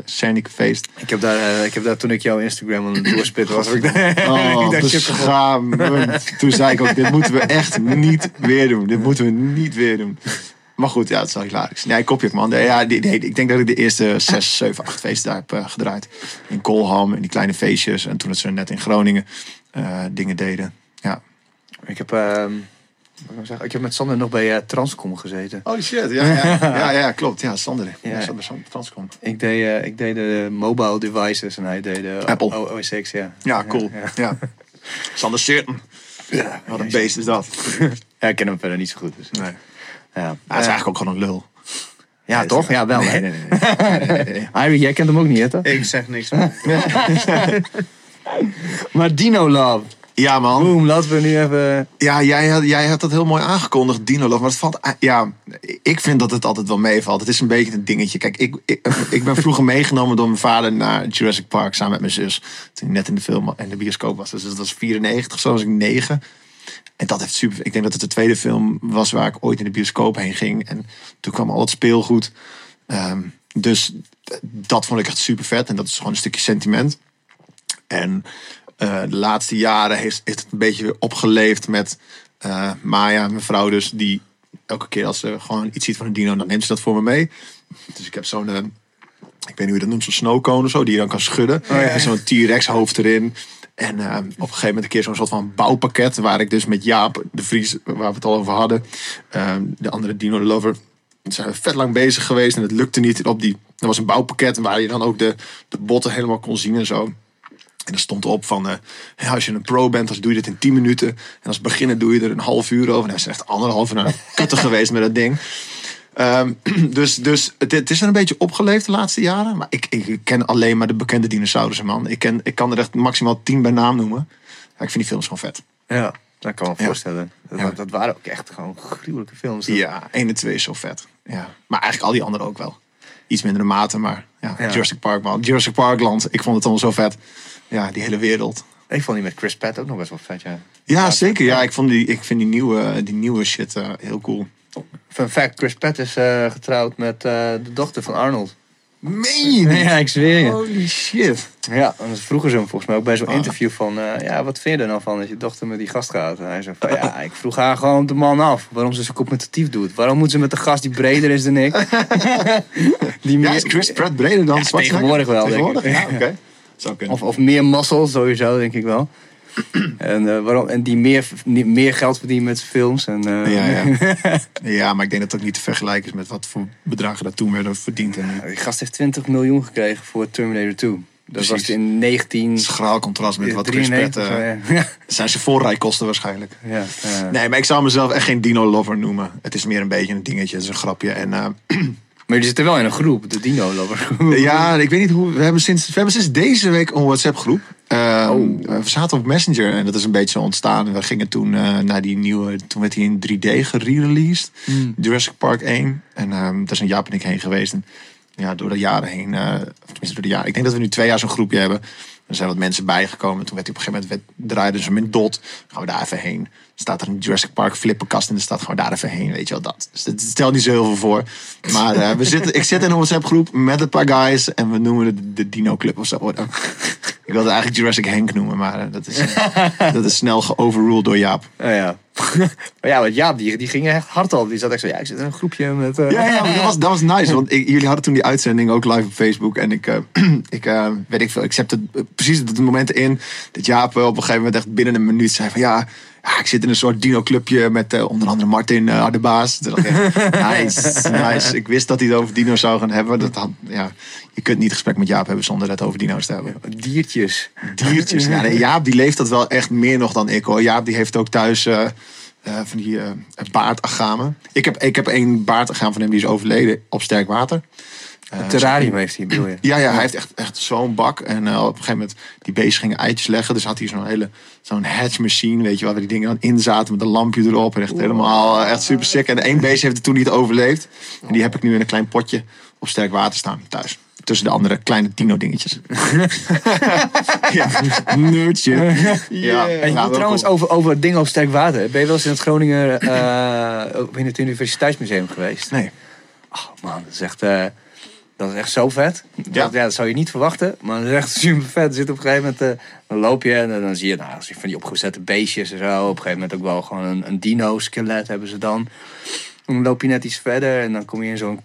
feest. Ik heb, daar, eh, ik heb daar toen ik jouw Instagram aan het doorspitten was. Ik, ik Oh, dacht. Toen zei ik ook, dit moeten we echt niet weer doen. Dit moeten we niet weer doen. Maar goed, ja, het is wel hilarisch. Nee, kopje man. Ja, die, ik denk dat ik de eerste zes, zeven, acht feesten daar heb eh, gedraaid. In Colham, in die kleine feestjes. En toen het ze net in Groningen eh, dingen deden. Ja. Ik heb, kan ik zeggen? ik heb met Sander nog bij eh, Transcom gezeten. Oh shit, ja, ja, ja, ja klopt. Ja, Sander. Ja. Sander Transcom. Ik deed, ik deed de mobile devices en hij deed de Apple. OS X, ja. Ja, cool. Ja, Ja. Sander Seerten. ja. Wat een beest is dat. Ja, ik ken hem verder niet zo goed. Dus. Nee. Ja, Hij is eigenlijk ook gewoon een lul. ja toch? Ja, wel. Nee, nee, nee. nee, nee, nee. Ivy, jij kent hem ook niet, hè? toch? Ik zeg niks. Maar Dino Love. Ja, man. Boom, laten we nu even... Ja, jij had, jij had dat heel mooi aangekondigd, Dino Love. Maar het valt, ja, ik vind dat het altijd wel meevalt. Het is een beetje een dingetje. Kijk, ik, ik, ik ben vroeger meegenomen door mijn vader naar Jurassic Park samen met mijn zus. Toen hij net in de film en de bioscoop was. Dus dat was 94, zo was ik 9. En dat heeft super. Ik denk dat het de tweede film was waar ik ooit in de bioscoop heen ging. En toen kwam al het speelgoed. Ehm, dus dat vond ik echt super vet. En dat is gewoon een stukje sentiment. En eh, de laatste jaren heeft, heeft het een beetje weer opgeleefd met eh, Maya, mijn vrouw dus, die elke keer als ze gewoon iets ziet van een dino, dan neemt ze dat voor me mee. Dus ik heb zo'n, eh, ik weet niet hoe je dat noemt, zo'n snowcone of zo, die je dan kan schudden. En zo'n T-Rex hoofd erin. En eh, op een gegeven moment een keer zo'n soort van bouwpakket, waar ik dus met Jaap, de Vries, waar we het al over hadden, eh, de andere dino lover, zijn we vet lang bezig geweest en het lukte niet. Op die, er was een bouwpakket waar je dan ook de, de botten helemaal kon zien en zo. En er stond op van, eh, als je een pro bent, dan doe je dit in 10 minuten. En als beginner doe je er een half uur over. En hij is echt anderhalf uur naar de kutten geweest met dat ding. Ehm, dus dus het, het is er een beetje opgeleefd de laatste jaren. Maar ik, ik ken alleen maar de bekende dinosaurussen, man. Ik, ken, ik kan er echt maximaal 10 bij naam noemen. Ja, ik vind die films gewoon vet. Ja, dat kan ik me voorstellen. Dat, Ja. dat waren ook echt gewoon gruwelijke films. Ja, 1 en 2 is zo vet. Ja. Maar eigenlijk al die anderen ook wel. iets mindere mate, maar ja, Ja. Jurassic Park, man. Jurassic Parkland, ik vond het allemaal zo vet. Ja, die hele wereld. Ik vond die met Chris Pratt ook nog best wel vet, ja. Ja, zeker. Ja, ik, vond die, ik vind die nieuwe, die nieuwe shit eh, heel cool. Fun fact, Chris Pratt is eh, getrouwd met eh, de dochter van Arnold. Meen je niet? Ja, ik zweer je. Holy shit. Ja, en dat vroegen ze hem volgens mij ook bij zo'n Ah. interview van... eh, ja, wat vind je er nou van dat je dochter met die gast gaat? En hij zei van, ja, ik vroeg haar gewoon de man af. Waarom ze zo competitief doet. Waarom moet ze met een gast die breder is dan ik? die Ja, is Chris Pratt breder dan Ja, tegenwoordig wel, denk ik. Ja. Zou kunnen. Of, of meer muscle, sowieso, denk ik wel. En, eh, waarom, en die meer, meer geld verdient met zijn films. En, eh, Ja, ja. ja, maar ik denk dat ook niet te vergelijken is met wat voor bedragen dat toen werden verdiend. En. Die gast heeft 20 miljoen gekregen voor Terminator 2. Dat Precies. was in 19... Schraal contrast met wat Chris Pratt... 93, eh, ja. zijn zijn voorrijkosten waarschijnlijk. ja. Nee, maar ik zou mezelf echt geen dino-lover noemen. Het is meer een beetje een dingetje, het is een grapje. En Maar je zit er wel in een groep, de Dino Lover. ja, ik weet niet hoe... We hebben sinds, we hebben sinds deze week een WhatsApp-groep. Eh, Oh. We zaten op Messenger en dat is een beetje zo ontstaan. We gingen toen eh, naar die nieuwe... Toen werd hij in 3D gereleased. Hmm. Jurassic Park 1. En ehm daar zijn Jaap en ik heen geweest. En ja, door de jaren heen... eh, of tenminste door de jaren... Ik denk dat we nu twee jaar zo'n groepje hebben. Er zijn wat mensen bijgekomen. Toen werd hij op een gegeven moment... Werd, draaiden ze hem in dot. Gaan we daar even heen. Staat er een Jurassic Park flipperkast in de stad. Gaan we daar even heen. Weet je wel, dat. Dus dat stelt niet zo heel veel voor. Maar eh, we zitten, ik zit in een WhatsApp groep met een paar guys. En we noemen het de, de Dino Club of zo. Ik wilde eigenlijk Jurassic Henk noemen. Maar eh, dat, is, dat is snel geoverruled door Jaap. Oh ja. maar ja, want Jaap, die, die ging echt hard op. Die zat echt zo, ja, ik zit in een groepje met... eh, Ja, ja dat was, dat was nice. Want jullie hadden toen die uitzending ook live op Facebook. En ik, eh, ik eh, weet ik veel, ik zette precies het moment in dat Jaap op een gegeven moment echt binnen een minuut zei van ja. Ja, ik zit in een soort dino-clubje met eh, onder andere Martin uh, nice, nice. Ik wist dat hij het over dino's zou gaan hebben. Dat had, ja, je kunt niet een gesprek met Jaap hebben zonder het over dino's te hebben. Diertjes. Diertjes. Ja, nee, Jaap die leeft dat wel echt meer nog dan ik hoor. Jaap die heeft ook thuis eh, van die baardagamen. Ik heb, ik heb één baardagaam van hem die is overleden op sterk water. Een terrarium heeft hij, bedoel je? Ja, ja, hij heeft echt, echt zo'n bak. En eh, op een gegeven moment, die beesten gingen eitjes leggen. Dus had hij zo'n hele, zo'n hatch machine, weet je waar die dingen dan in zaten met een lampje erop. En echt helemaal, eh, echt super sick. En één beest heeft het toen niet overleefd. En die heb ik nu in een klein potje op sterk water staan thuis. Tussen de andere kleine dino dingetjes. ja, nerdje. Ja, En trouwens cool. over, over dingen op sterk water. Ben je wel eens in het Groningen, eh, in het Universiteitsmuseum geweest? Nee. Oh man, dat is echt, eh, dat is echt zo vet. Ja. Dat, ja, dat zou je niet verwachten, maar dat is echt super vet. Zit op een gegeven moment, eh, dan loop je en dan zie je, nou, van die opgezette beestjes en zo. Op een gegeven moment ook wel gewoon een, een dino-skelet hebben ze dan. En dan loop je net iets verder en dan kom je in zo'n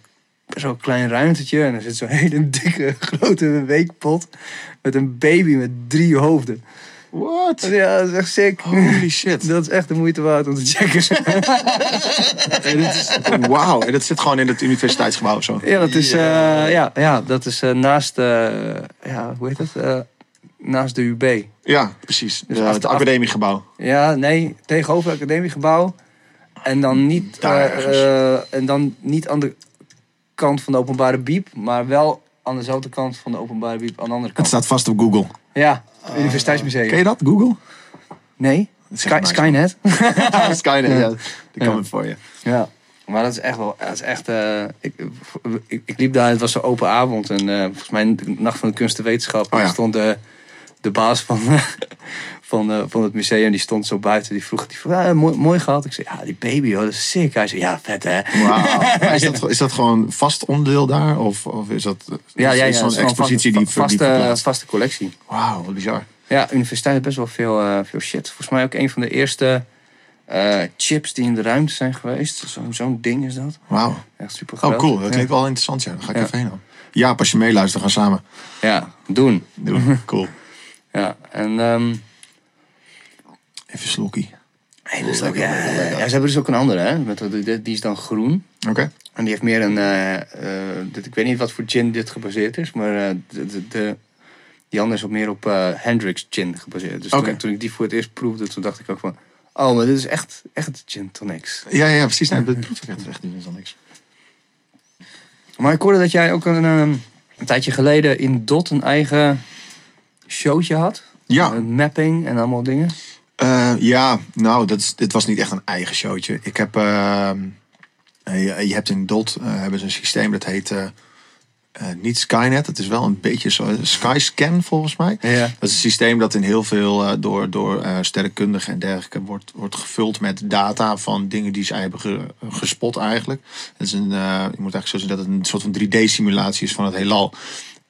zo'n klein ruimtetje. En er zit zo'n hele dikke, grote weekpot met een baby met drie hoofden. What? Ja, dat is echt sick. Holy shit. Dat is echt de moeite waard om te checken. En dit is- Wauw. En dat zit gewoon in het universiteitsgebouw of zo. Ja, dat is, eh, ja, ja, dat is eh, naast, eh, ja, hoe heet het? Eh, naast de UB. Ja, precies. Dus Ja, het academiegebouw. Ja, nee, tegenover het academiegebouw. En dan niet, Daar ergens. en dan niet aan de kant van de openbare biep, maar wel aan dezelfde kant van de openbare biep aan de andere Het kant. staat vast op Google. Ja, Universiteitsmuseum. Ken je dat, Google? Nee? Sky, Skynet? Skynet, ja. Die kan het voor je. Ja, maar dat is echt wel. Dat is echt, eh, ik, ik, ik liep daar, het was een open avond. En eh, volgens mij de Nacht van de Kunst en Wetenschap. Oh ja. Stond de, de baas van, van, eh, van het museum, die stond zo buiten. Die vroeg, die vroeg ah, mooi, mooi gehad. Ik zei, ja, die baby, hoor, dat is sick. Hij zei, ja, vet hè. Maar Is dat, is dat gewoon vast onderdeel daar? Of, of is dat Ja, ja, ja. zo'n expositie die, vaste, die vaste, verplaatst? vaste collectie. Wauw, wat bizar. Ja, universiteit heeft best wel veel, eh, veel shit. Volgens mij ook een van de eerste eh, chips die in de ruimte zijn geweest. Zo- Zo'n ding is dat. Wauw. Echt super groot. Oh, cool. Dat Ja. klinkt wel interessant, ja. Daar ga ik Ja. even heen dan. Ja, als je meeluistert, gaan samen Ja, doen. doen. Cool. Ja, en... ehm, Even slokkie. Lekker, ook, ja, ja, ze hebben dus ook een andere, hè? Met, die, die is dan groen. Oké. En die heeft meer een. eh, eh, dit, ik weet niet wat voor gin dit gebaseerd is, maar eh, de, de, die andere is op meer op Hendrix gin gebaseerd. Dus toen, toen ik die voor het eerst proefde, toen dacht ik ook van. Oh, maar dit is echt, echt gin tonics. Ja, ja, precies. Nee, dat proef ik echt al niks. Maar ik hoorde dat jij ook een, ehm, een tijdje geleden in Dot een eigen showtje had. Ja. Met mapping en allemaal dingen. Eh, ja, nou, dat is, dit was niet echt een eigen showtje. Ik heb, ehm, eh, je, je hebt in DOT eh, hebben ze een systeem dat heet niet Skynet, het is wel een beetje zo Skyscan volgens mij. Ja. Dat is een systeem dat in heel veel door, door sterrenkundigen en dergelijke wordt, wordt gevuld met data van dingen die zij hebben ge- gespot eigenlijk. Het is een, je moet eigenlijk zo zeggen dat het een soort van 3D-simulatie is van het heelal.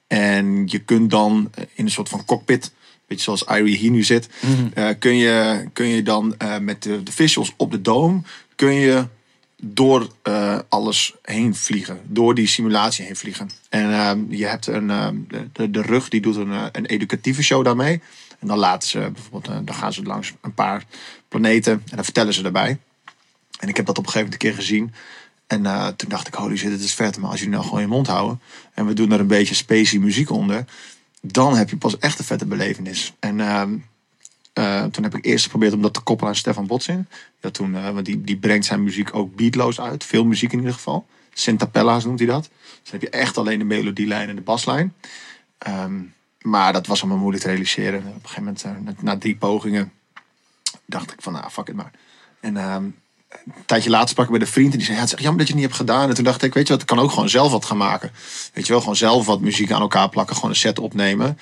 En je kunt dan in een soort van cockpit, beetje zoals Irie hier nu zit, eh, kun, je, kun je dan eh, met de, de visuals op de dome, kun je door eh, alles heen vliegen. Door die simulatie heen vliegen. En ehm, je hebt een, ehm, de, de, rug die doet een, een educatieve show daarmee. En dan laten ze bijvoorbeeld, dan gaan ze langs een paar planeten en dan vertellen ze daarbij. En ik heb dat op een gegeven moment een keer gezien. En toen dacht ik, holy shit, dit is vet. Maar als jullie nou gewoon je mond houden en we doen er een beetje spacey muziek onder, dan heb je pas echt een vette belevenis. En ehm, eh, toen heb ik eerst geprobeerd om dat te koppelen aan Stefan Botzin. Ja, toen, eh, want die, die brengt zijn muziek ook beatloos uit. Veel muziek in ieder geval. Syntapella's noemt hij dat. Dus dan heb je echt alleen de melodielijn en de baslijn. Ehm, maar dat was allemaal moeilijk te realiseren. Op een gegeven moment, eh, na, na drie pogingen, dacht ik van, nou, fuck it maar. En ehm, een tijdje later sprak ik met een vriend en die zei, ja, het is jammer dat je het niet hebt gedaan. En toen dacht ik, weet je wat, ik kan ook gewoon zelf wat gaan maken. Weet je wel, gewoon zelf wat muziek aan elkaar plakken, gewoon een set opnemen.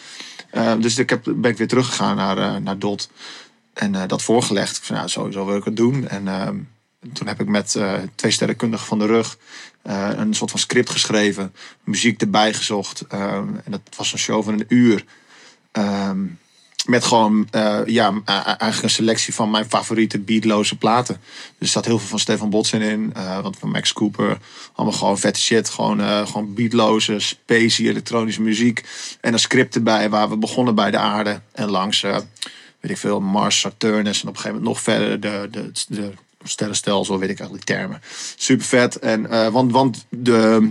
Eh, dus ik heb, ben ik weer teruggegaan naar, eh, naar Dot. En eh, dat voorgelegd. Ik zei, nou, sowieso wil ik het doen. En ehm, toen heb ik met twee sterrenkundigen van de rug een soort van script geschreven. Muziek erbij gezocht. Ehm, en dat was een show van een uur. Ehm, met gewoon eh, ja, eigenlijk een selectie van mijn favoriete beatloze platen. Dus er staat heel veel van Stefan Botsen in. eh wat van Max Cooper. Allemaal gewoon vette shit. Gewoon, eh, gewoon beatloze, spacey, elektronische muziek. En een script erbij waar we begonnen bij de aarde. En langs, weet ik veel, Mars, Saturnus. En op een gegeven moment nog verder de, de, de sterrenstelsel, weet ik eigenlijk die termen. Super vet. En, want, want de,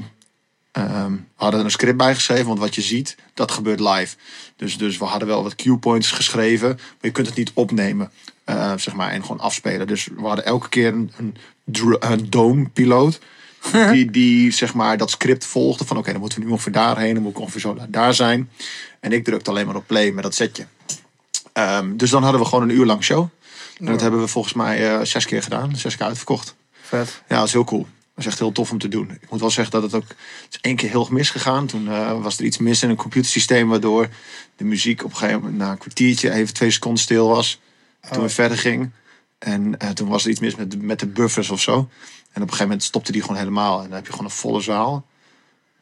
Ehm, we hadden er een script bij geschreven, want wat je ziet, dat gebeurt live. Dus, dus we hadden wel wat cue points geschreven, maar je kunt het niet opnemen, eh, zeg maar, en gewoon afspelen. Dus we hadden elke keer een, een, een dome-piloot, die, die zeg maar dat script volgde van oké, dan moeten we nu ongeveer daarheen, dan moet ik ongeveer zo daar- daar zijn. En ik drukte alleen maar op play met dat setje. Ehm, dus dan hadden we gewoon een uur lang show. En dat hebben we volgens mij eh, zes keer gedaan, zes keer uitverkocht. Vet. Ja, dat is heel cool. Dat is echt heel tof om te doen. Ik moet wel zeggen dat het ook... Het is één keer heel misgegaan. Toen eh, was er iets mis in een computersysteem... waardoor de muziek op een gegeven moment... na een kwartiertje even twee seconden stil was. Toen Oh. we verder ging. En eh, toen was er iets mis met de, met de buffers of zo. En op een gegeven moment stopte die gewoon helemaal. En dan heb je gewoon een volle zaal.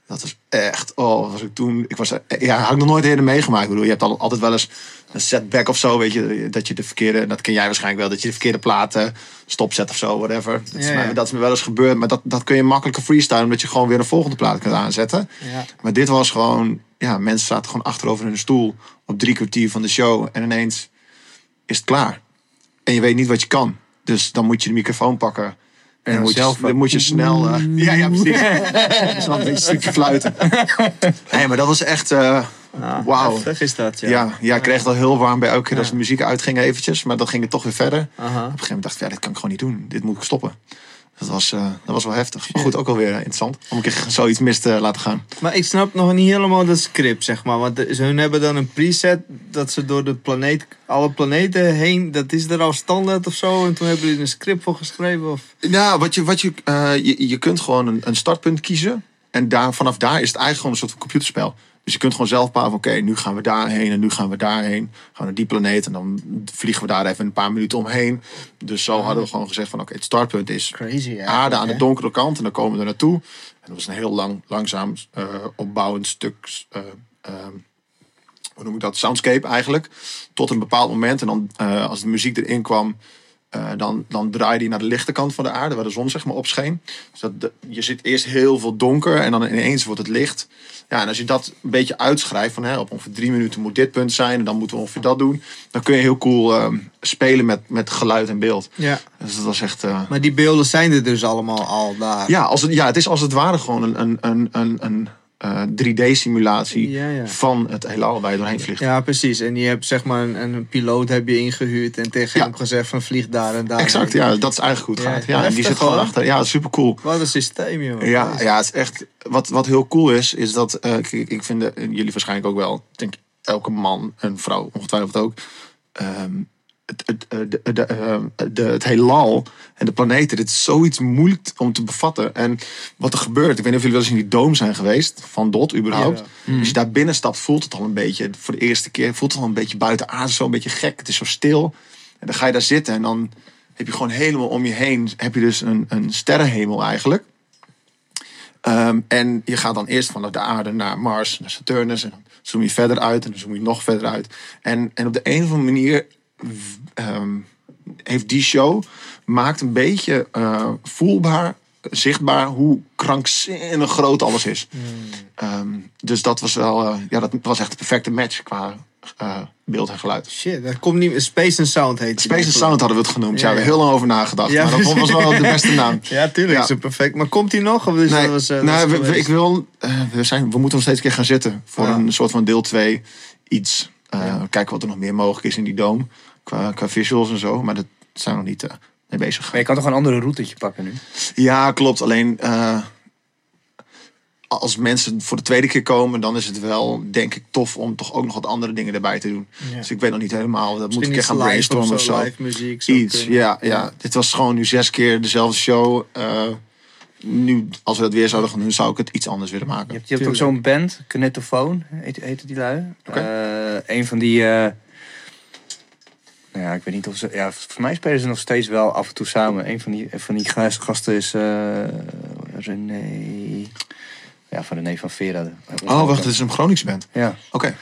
Dat is echt... Oh, was ik toen... Ik was, ja, had ik nog nooit eerder meegemaakt. Ik bedoel, je hebt al, altijd wel eens een setback of zo, weet je. Dat je de verkeerde... en Dat ken jij waarschijnlijk wel. Dat je de verkeerde platen stopzet of zo, whatever. Dat is, mij- ja. dat is me wel eens gebeurd. Maar dat, dat kun je makkelijker freestylen. Omdat je gewoon weer een volgende plaat kunt aanzetten. Ja. Maar dit was gewoon... Ja, mensen zaten gewoon achterover in hun stoel. Op drie kwartier van de show. En ineens is het klaar. En je weet niet wat je kan. Dus dan moet je de microfoon pakken. En dan moet, je, dan moet je snel... eh, ja, ja, precies. Dat is wel een beetje een stukje fluiten. Nee, maar dat was echt... eh, Ah, Wauw. heftig is dat, ja. ja. Ja, ik kreeg het al heel warm bij elke keer als de muziek uitging eventjes. Maar dan ging het toch weer verder. Op een gegeven moment dacht ik, ja, dit kan ik gewoon niet doen. Dit moet ik stoppen. Dat was, eh, dat was wel heftig. Maar goed, ook alweer interessant. Om een keer zoiets mis te laten gaan. Maar ik snap nog niet helemaal dat script, zeg maar. Want ze hun hebben dan een preset dat ze door de planeet, alle planeten heen, dat is er al standaard of zo. En toen hebben jullie een script voor geschreven. Of... Nou, wat je, wat je, eh, je, je kunt gewoon een, een startpunt kiezen. En daar, vanaf daar is het eigenlijk gewoon een soort van computerspel. Dus je kunt gewoon zelf bepalen van oké, nu gaan we daarheen en nu gaan we daarheen. Gaan we naar die planeet en dan vliegen we daar even een paar minuten omheen. Dus zo hadden we gewoon gezegd van oké, het startpunt is Crazy, aarde aan de donkere kant en dan komen we er naartoe. En dat was een heel lang, langzaam eh, opbouwend stuk, eh, ehm, hoe noem ik dat, soundscape eigenlijk. Tot een bepaald moment en dan eh, als de muziek erin kwam, eh, dan, dan draaide hij naar de lichte kant van de aarde, waar de zon zeg maar op scheen. Dus dat, de- je zit eerst heel veel donker en dan ineens wordt het licht. Ja, en als je dat een beetje uitschrijft, van hè, op ongeveer drie minuten moet dit punt zijn en dan moeten we ongeveer dat doen. Dan kun je heel cool ehm, spelen met, met geluid en beeld. Ja. Dus dat was echt... eh, Maar die beelden zijn er dus allemaal al daar. ja, als het, ja, het is als het ware gewoon een, een, een, een, een eh, 3D-simulatie Ja, ja. van het heelal waar je doorheen vliegt. Ja, precies. En je hebt zeg maar een, een piloot heb je ingehuurd en tegen Ja. hem gezegd van vlieg daar en daar. Exact, ja, dat is eigenlijk Ja, gaat. Ja, en die zit gewoon hoor. achter. Ja, super cool. Wat een systeem, joh. Ja, ja, het is echt. Wat, wat heel cool is, is dat. eh, kijk, ik vind de- jullie waarschijnlijk ook wel. Ik denk elke man en vrouw ongetwijfeld ook. ehm, het, het, eh, de, de, eh, de, het heelal en de planeten, dit is zoiets moeilijk om te bevatten. En wat er gebeurt, ik weet niet of jullie wel eens in die doom zijn geweest, van Dot überhaupt. Als je daar binnen stapt, voelt het al een beetje, voor de eerste keer, voelt het al een beetje buiten aarde, zo een beetje gek. Het is zo stil. En dan ga je daar zitten en dan heb je gewoon helemaal om je heen, heb je dus een, een sterrenhemel eigenlijk. Ehm, en je gaat dan eerst vanuit de aarde naar Mars, naar Saturnus. En dan zoom je verder uit en dan zoom je nog verder uit. En, en op de een of andere manier ehm, heeft die show maakt een beetje eh, voelbaar, zichtbaar hoe krankzinnig groot alles is. Ehm, dus dat was wel, eh, ja, dat was echt de perfecte match qua eh, beeld en geluid. Shit, dat komt niet... Space and Sound heet die. Space and Sound hadden we het genoemd. Ja, Ja, we hebben heel lang over nagedacht. Ja, maar dat was wel de beste naam. Ja, tuurlijk. Ja. Is perfect. Maar komt hij nog? Of is Nee, dat was, nou, we, ik wil, we, zijn, we moeten nog steeds een keer gaan zitten voor een soort van deel 2 iets. Kijken wat er nog meer mogelijk is in die doom. Qua, qua visuals en zo. Maar dat zijn we nog niet eh, mee bezig. Maar je kan toch een andere routetje pakken nu? Ja, klopt. Alleen eh, als mensen voor de tweede keer komen, dan is het wel, denk ik, tof om toch ook nog wat andere dingen erbij te doen. Ja. Dus ik weet nog niet helemaal. Dat moet ik echt gaan brainstormen of zo. Live muziek. zou Iets, ja, ja. Dit was gewoon nu zes keer dezelfde show. Eh, nu, als we dat weer zouden gaan doen, zou ik het iets anders willen maken. Je hebt, je hebt ook zo'n band, Kinetofoon, heet, heet die lui. Eh, een van die... eh, nou ja, ik weet niet of ze... Ja, voor mij spelen ze nog steeds wel af en toe samen. Een van die, van die gast- gasten is eh René... Ja, van René van Vera. Oh, wacht, het is een Groningse band. Ja, Oké.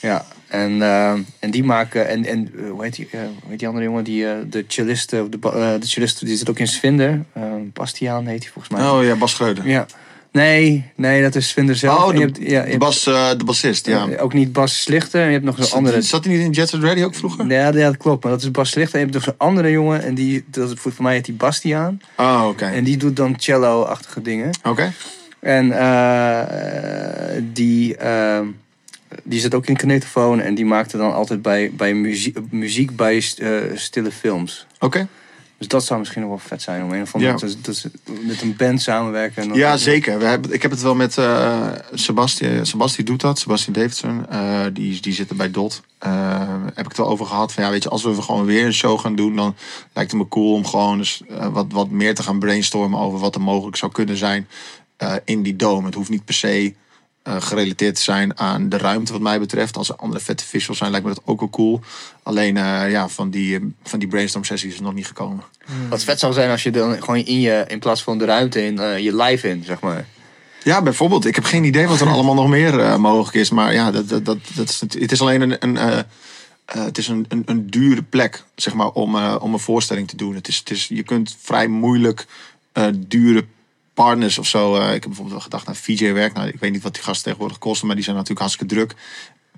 ja. En, eh, en die maken... En, en eh, hoe, heet die, hoe heet die andere jongen? Die, de cellist, eh, de, de cellist, die zit ook in Svinder. Bastiaan heet hij volgens mij. Oh ja, Bas Schreuder. Ja. Nee, nee, dat is Svinder zelf. Oh, de, hebt- ja, de, bas, eh, de bassist, ja. eh, Ook niet Bas Slichter. En je hebt nog zo'n Zat, andere. zat hij niet in Jet Set Ready ook vroeger? Ja, dat klopt. Maar dat is Bas Slichter. En je hebt nog zo'n andere jongen. En die, dat is, voor mij heet die Bastiaan. Oh, oké. En die doet dan cello-achtige dingen. Oké. En eh, die, eh, die zit ook in Knetofoon. En die maakte dan altijd bij, bij muziek, muziek bij stille films. Oké. Dus dat zou misschien nog wel vet zijn. Om een of andere Ja. dat, dat, met een band samenwerken. En dan- Ja, zeker. We hebben, ik heb het wel met eh Sebastian. Sebastian doet dat. Sebastian Davidson. eh, die, die zit er bij Dot. Eh, heb ik het wel over gehad. Van, ja, weet je, als we gewoon weer een show gaan doen, dan lijkt het me cool om gewoon eens, wat, wat meer te gaan brainstormen over wat er mogelijk zou kunnen zijn in die dome. Het hoeft niet per se eh, gerelateerd te zijn aan de ruimte, wat mij betreft. Als er andere vette visuals zijn, lijkt me dat ook wel cool. Alleen eh, ja, van die, eh, van die brainstorm sessies is het nog niet gekomen. Wat vet zou zijn als je dan gewoon in je, in plaats van de ruimte in, je live in, zeg maar. Ja, bijvoorbeeld. Ik heb geen idee wat er allemaal nog meer mogelijk is. Maar ja, dat, dat, dat, dat is, het is alleen een, een, het is een, een, een dure plek zeg maar, om, om een voorstelling te doen. Het is, het is, je kunt vrij moeilijk eh, dure partners of zo. eh, ik heb bijvoorbeeld wel gedacht aan VJ-werk. Nou, ik weet niet wat die gasten tegenwoordig kosten, maar die zijn natuurlijk hartstikke druk.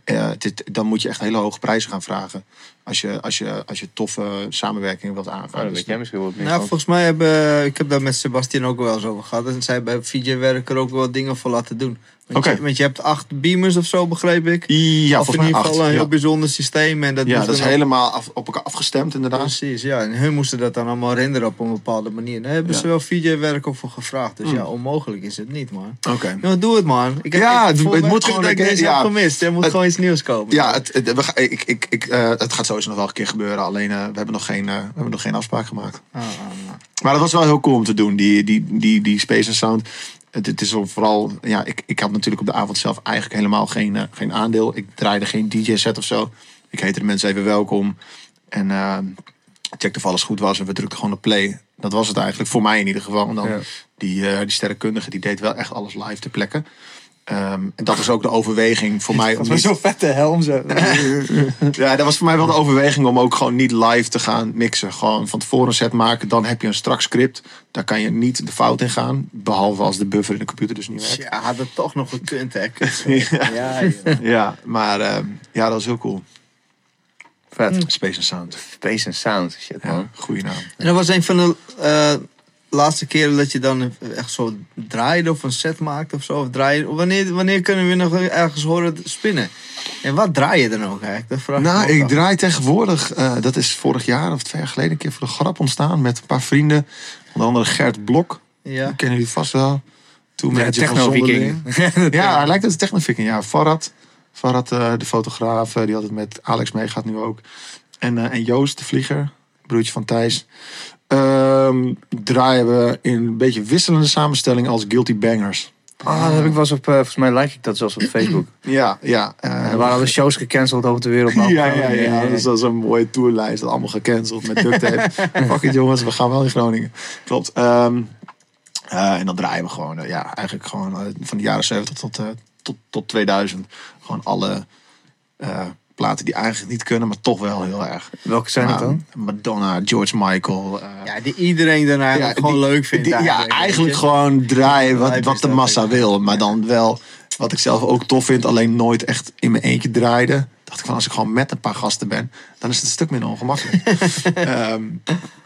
Eh, dit, dan moet je echt hele hoge prijzen gaan vragen. Als je, als je, als je toffe samenwerkingen wilt aangaan. Oh, dat Dus- weet jij misschien wel wat meer Nou, van. volgens mij hebben ik heb daar met Sebastian ook wel eens over gehad. En zij bij VJ Werker ook wel dingen voor laten doen. Want, Oké. je, want je hebt acht beamers of zo, begreep ik. ja, of volgens in mij ieder acht. geval een heel Ja, bijzonder systeem. En dat ja dat is helemaal af- op elkaar afgestemd inderdaad. Precies, ja. En hun moesten dat dan allemaal renderen op een bepaalde manier. Daar hebben Ja. ze wel VJ-werk voor gevraagd. Dus Hmm. ja, onmogelijk is het niet, man. Oké. Ja, doe het, man. Ik heb, Ja, ik, het- moet gewoon ik deze ja. heb gemist. Er moet Het- gewoon iets nieuws komen. Ja, het, we ik, ik, ik, eh, het gaat sowieso nog wel een keer gebeuren. Alleen eh, we, hebben nog geen, eh, we hebben nog geen afspraak gemaakt. Ah, ah, ah. Maar dat was wel heel cool om te doen, die, die, die, die Space and Sound. Het, het is wel vooral, ja, ik, ik had natuurlijk op de avond zelf eigenlijk helemaal geen, eh, geen aandeel. Ik draaide geen DJ-set of zo. Ik heette de mensen even welkom. En eh checkte of alles goed was en we drukten gewoon op play. Dat was het eigenlijk, voor mij in ieder geval. En dan Ja. die, eh die sterrenkundige, die deed wel echt alles live ter plekke. Ehm, en dat was ook de overweging voor mij. om Dat was niet- zo'n vette helm zo. ja, dat was voor mij wel de overweging om ook gewoon niet live te gaan mixen. Gewoon van tevoren een set maken. Dan heb je een strak script. Daar kan je niet de fout in gaan. Behalve als de buffer in de computer dus niet werkt. Ja, had het toch nog gekund, hè. Ja, ja. Ja, maar ehm, ja, dat was heel cool. Vet. Space and Sound. Space and Sound. Shit, Ja, man. goede naam. En dat was een van de eh, laatste keren dat je dan echt zo draaide of een set maakte of zo. Of draaide. Wanneer, wanneer kunnen we nog ergens horen spinnen? En wat draai je dan ook eigenlijk? Dat vraag Nou, ik draai tegenwoordig, eh, dat is vorig jaar of twee jaar geleden een keer voor de grap ontstaan met een paar vrienden. Onder andere Gert Blok, Ja. die kennen jullie vast wel. Toen Ja, techno-viking. Zonderling. Ja, hij lijkt het technoviking. Ja, Farad, Farad eh, de fotograaf, eh, die altijd met Alex meegaat nu ook. En, eh, en Joost, de vlieger, broertje van Thijs. Ehm, draaien we in een beetje wisselende samenstelling als Guilty Bangers. Ah, dat heb ik wel eens op, eh, volgens mij like ik dat zelfs op Facebook. Ja, ja. eh, er waren alle shows gecanceld over de wereld. maar- Ja, ja, ja. Dat is, dat is een mooie tourlijst. Dat allemaal gecanceld met duct tape. Fuck it jongens, we gaan wel in Groningen. Klopt. Ehm, eh, en dan draaien we gewoon, eh, ja, eigenlijk gewoon eh, van de jaren 70 tot, eh, tot, tot 2000. Gewoon alle eh, platen die eigenlijk niet kunnen, maar toch wel heel erg. Welke zijn het dan? Madonna, George Michael. eh, Ja, die iedereen dan eigenlijk ja, gewoon die- leuk vindt. die- ja, eigenlijk gewoon draaien wat, wat de massa wil. Maar dan wel wat ik zelf ook tof vind, alleen nooit echt in mijn eentje draaide. Dacht ik van als ik gewoon met een paar gasten ben, dan is het een stuk minder ongemakkelijk. Ehm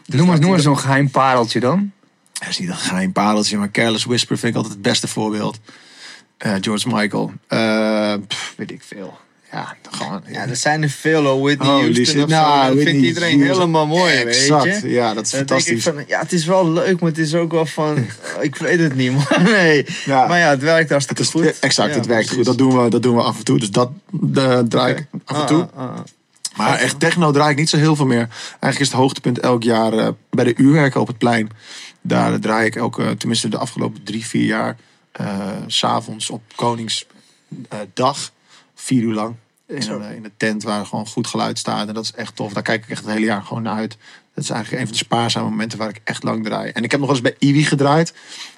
Noem eens, noem eens zo'n geheim pareltje dan. dat is niet een geheim pareltje, maar Careless Whisper vind ik altijd het beste voorbeeld. Eh, George Michael. Eh, pff, weet ik veel. Ja, gewoon. Ja, er zijn er veel hoor. Whitney Houston shit. Nou, Dat vindt iedereen Houston. helemaal mooi, weet Exact. je. Ja, dat is fantastisch. van, ja, het is wel leuk, maar het is ook wel van, ik weet het niet, man. Nee. Ja. Maar ja, het werkt Het hartstikke is, goed. exact, Ja, het werkt precies. goed. Dat doen, we, dat doen we af en toe. Dus dat eh, draai ik af en Ah, toe. ah, ah. Maar echt techno draai ik niet zo heel veel meer. Eigenlijk is het hoogtepunt elk jaar eh, bij de uurwerken op het plein. Daar draai ik ook, tenminste de afgelopen drie, vier jaar, eh, s s'avonds op Koningsdag, vier uur lang. In een, eh, in een tent waar gewoon goed geluid staat. En dat is echt tof. Daar kijk ik echt het hele jaar gewoon naar uit. Dat is eigenlijk een van de spaarzame momenten waar ik echt lang draai. En ik heb nog eens bij Iwi gedraaid.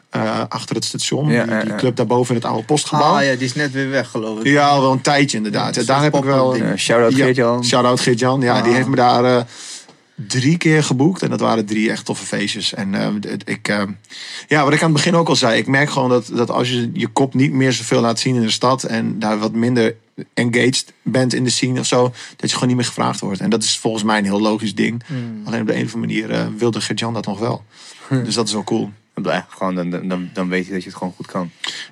eh, achter het station. Ja, die, die ja. club daarboven in het oude postgebouw. Ah ja, die is net weer weg, geloof ik. Ja, al wel een tijdje inderdaad. Ja, Ja, daar heb ik wel. ding. Ja, shout-out Geert-Jan. Shout-out Geert-Jan. Ja, die Ah. heeft me daar eh, drie keer geboekt. En dat waren drie echt toffe feestjes. En eh, ik, eh, ja, wat ik aan het begin ook al zei. Ik merk gewoon dat, dat als je je kop niet meer zoveel laat zien in de stad. En daar wat minder engaged bent in de scene of zo. Dat je gewoon niet meer gevraagd wordt. En dat is volgens mij een heel logisch ding. Hmm. Alleen op de een of andere manier eh, wilde Geert-Jan dat nog wel. Dus dat is wel cool. Blij, Gewoon, dan, dan, dan weet je dat je het gewoon goed kan.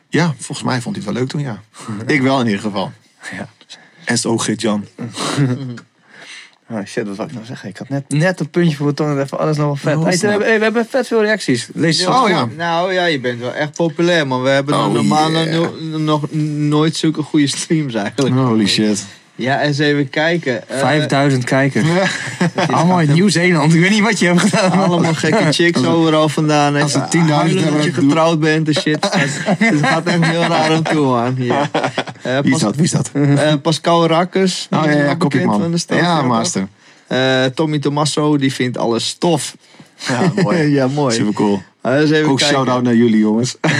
Ja, volgens mij vond hij het wel leuk toen, ja. ik wel in ieder geval. Ja. En het ook Geert-Jan. Oh shit, wat wil ik nou zeggen? Ik had net, net een puntje voor mijn tong. Even alles nog wel vet. Hey, we, hebben, we hebben vet veel reacties. Lees ze Oh, ja. Nou ja, je bent wel echt populair, man. We hebben Oh, normaal yeah. no- nog nooit zulke goede streams eigenlijk. Holy shit. Ja, eens even kijken. Eh, 5000 kijkers. Allemaal uit Nieuw-Zeeland. Ik weet niet wat je hebt gedaan. Allemaal gekke chicks overal vandaan. als er Even 10.000 huilen hebben, dat je getrouwd bent en shit. Het gaat echt heel raar aan toe, man. Eh, Wie is dat? Wie is dat? eh, Pascal Rakkers. Oh ja, ja, van de stad. Ja, master. Eh, Tommy Tommaso, die vindt alles stof. Ja, mooi. ja, mooi. Super cool. Eh, Ook shout-out naar jullie, jongens. Eh,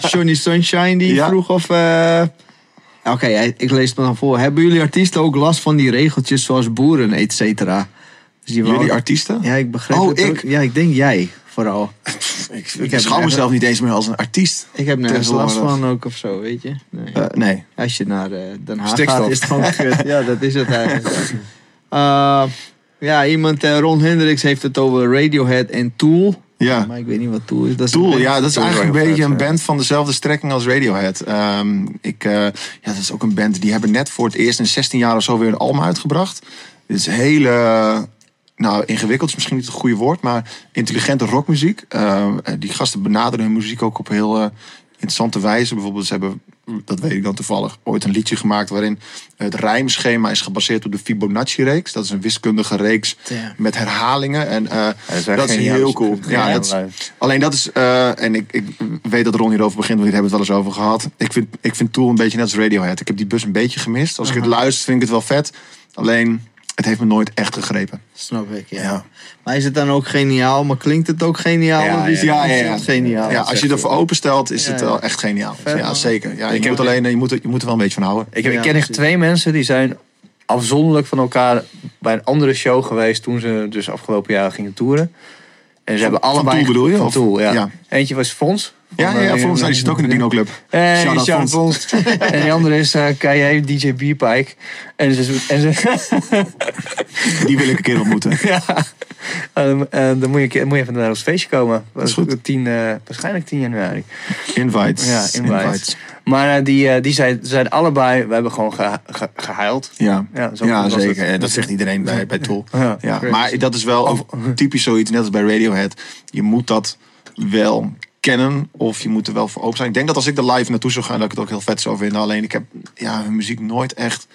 Johnny Sunshine die vroeg of. Oké, ik lees het dan voor. Hebben jullie artiesten ook last van die regeltjes zoals boeren, et cetera? Dus Jullie artiesten? Ja, ik begrijp Oh, het ik? ook. Ja, ik denk jij vooral. Ik, ik schouw mezelf niet eens meer als een artiest. Ik heb nergens last van ook of zo, weet je. Nee. Eh, nee. Als je naar eh, Den Haag Stikstof. gaat, is het gewoon kut. Ja, dat is het eigenlijk. Eh, ja, iemand, Ron Hendricks heeft het over Radiohead en Tool. Ja. Maar ik weet niet wat Tool is. Dat is Tool, ja, dat is eigenlijk een beetje een band van dezelfde strekking als Radiohead. Ehm, ik, eh, ja, dat is ook een band, die hebben net voor het eerst in 16 jaar of zo weer een album uitgebracht. Dit is hele, nou ingewikkeld is misschien niet het goede woord, maar intelligente rockmuziek. Ehm, die gasten benaderen hun muziek ook op heel eh, interessante wijze. Bijvoorbeeld, ze hebben, dat weet ik dan toevallig, ooit een liedje gemaakt waarin het rijmschema is gebaseerd op de Fibonacci-reeks. Dat is een wiskundige reeks Ja. met herhalingen. En eh, dat is heel cool. Ja, dat is. Alleen dat is, eh, en ik, ik weet dat Ron hierover begint, want hier hebben we het wel eens over gehad. Ik vind, ik vind Tool een beetje net als Radiohead. Ik heb die bus een beetje gemist. Als ik het luister, vind ik het wel vet. Alleen, het heeft me nooit echt gegrepen. Snap ik, ja. Ja. Maar is het dan ook geniaal? Maar klinkt het ook geniaal? Ja, is ja, het ontzettend geniaal? Ja, als je ervoor openstelt, is Ja, het ja. wel echt geniaal. Ja, zeker. Ja, je, Ik moet heb- alleen, je, moet, er- je moet er wel een beetje van houden. Ik, heb, Ja, ik ken echt twee mensen die zijn afzonderlijk van elkaar bij een andere show geweest toen ze dus afgelopen jaar gingen toeren. En ze hebben van allebei Tool bedoel je, Van? Tool, ja. Ja. Eentje was Fons. Ja, ja, ja voor ons die zit ook in de Dino Club. Shout Fons. Fons. en die andere is uh, KJ, DJ Bierpike. En ze, en ze, Die wil ik een keer ontmoeten. ja. En, en dan moet je, moet je even naar ons feestje komen. Dat is goed. 10, eh, waarschijnlijk 10 januari. Invites. Ja, invites. Maar eh, die, eh, die zijn, zijn allebei, we hebben gewoon ge, ge, gehuild. Ja, Ja, zo zeker. het. Dat zegt iedereen bij, bij Tool. Ja, maar dat is wel ook typisch zoiets, net als bij Radiohead. Je moet dat wel kennen of je moet er wel voor open zijn. Ik denk dat als ik er live naartoe zou gaan, dat ik het ook heel vet zou vinden. Alleen ik heb ja, hun muziek nooit echt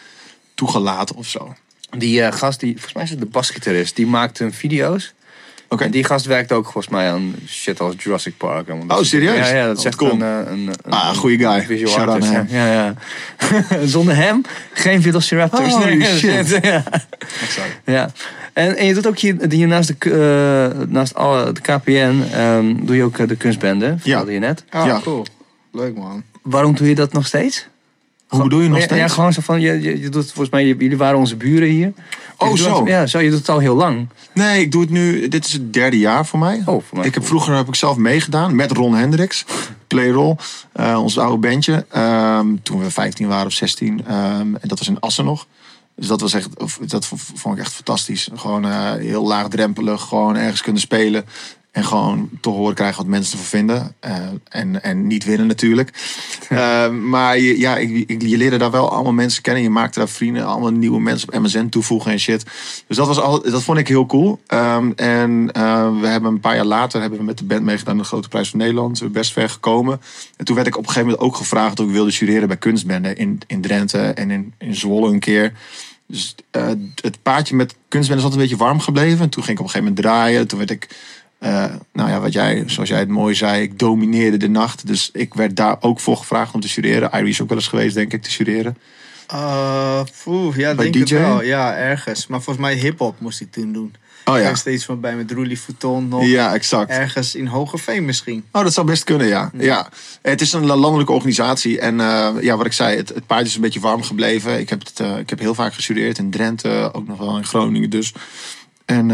toegelaten of zo. Die eh, gast, die, volgens mij is het de basgitarist, die maakt hun video's. Oké. En die gast werkt ook volgens mij aan shit als Jurassic Park. Oh, serieus? Ja, ja dat is Oh, echt cool. een, eh, een, een, Ah, een goeie guy. artist, naar Ja, ja. ja. Zonder hem geen Velociraptors. Nee, shit. Ja. ja. En, en je doet ook hier, hier naast, de, eh, naast alle, de KPN, ehm, doe je ook eh, de kunstbende, vertelde je net. Ah, Ja. cool. Leuk man. Waarom doe je dat nog steeds? Hoe bedoel je nog steeds? Ja, gewoon zo van, je, je, je doet volgens mij, jullie waren onze buren hier. Oh, Je zo. het- ja, zo, je doet het al heel lang. Nee, ik doe het nu. Dit is het derde jaar voor mij. Oh, voor mij. Ik heb, vroeger heb ik zelf meegedaan met Ron Hendricks. Playrol. eh ons oude bandje. Ehm, toen we 15 waren of 16. Ehm, en dat was in Assen nog. Dus dat was echt, dat vond ik echt fantastisch. Gewoon eh, heel laagdrempelig. Gewoon ergens kunnen spelen. En gewoon te horen krijgen wat mensen ervan vinden. Eh, en, en niet winnen natuurlijk. Eh, maar je, ja, ik, ik- je leerde daar wel allemaal mensen kennen. Je maakte daar vrienden. Allemaal nieuwe mensen op MSN toevoegen en shit. Dus dat, was al, dat vond ik heel cool. Ehm, en eh, we hebben een paar jaar later hebben we met de band meegedaan aan de Grote Prijs van Nederland. We best ver gekomen. En toen werd ik op een gegeven moment ook gevraagd of ik wilde jureren bij kunstbenden in, in Drenthe en in, in Zwolle een keer. Dus het paadje met kunstbenden is altijd een beetje warm gebleven. En toen ging ik op een gegeven moment draaien. Toen werd ik, eh, nou ja, wat jij, zoals jij het mooi zei, ik domineerde de nacht. Dus ik werd daar ook voor gevraagd om te jureren. Irie is ook wel eens geweest, denk ik, te jureren. Uh, poeh, ja, Bij denk DJ? het wel. Ja, ergens. Maar volgens mij hip-hop moest ik toen doen. Oh ja, steeds van bij met Roelie Fouton nog. ja exact. Ergens in Hogeveen misschien. Oh, dat zou best kunnen, ja. ja. Het is een landelijke organisatie. En eh, ja, wat ik zei, het, het paard is een beetje warm gebleven. Ik heb, het, eh, ik heb heel vaak gestudeerd in Drenthe, ook nog wel in Groningen dus. En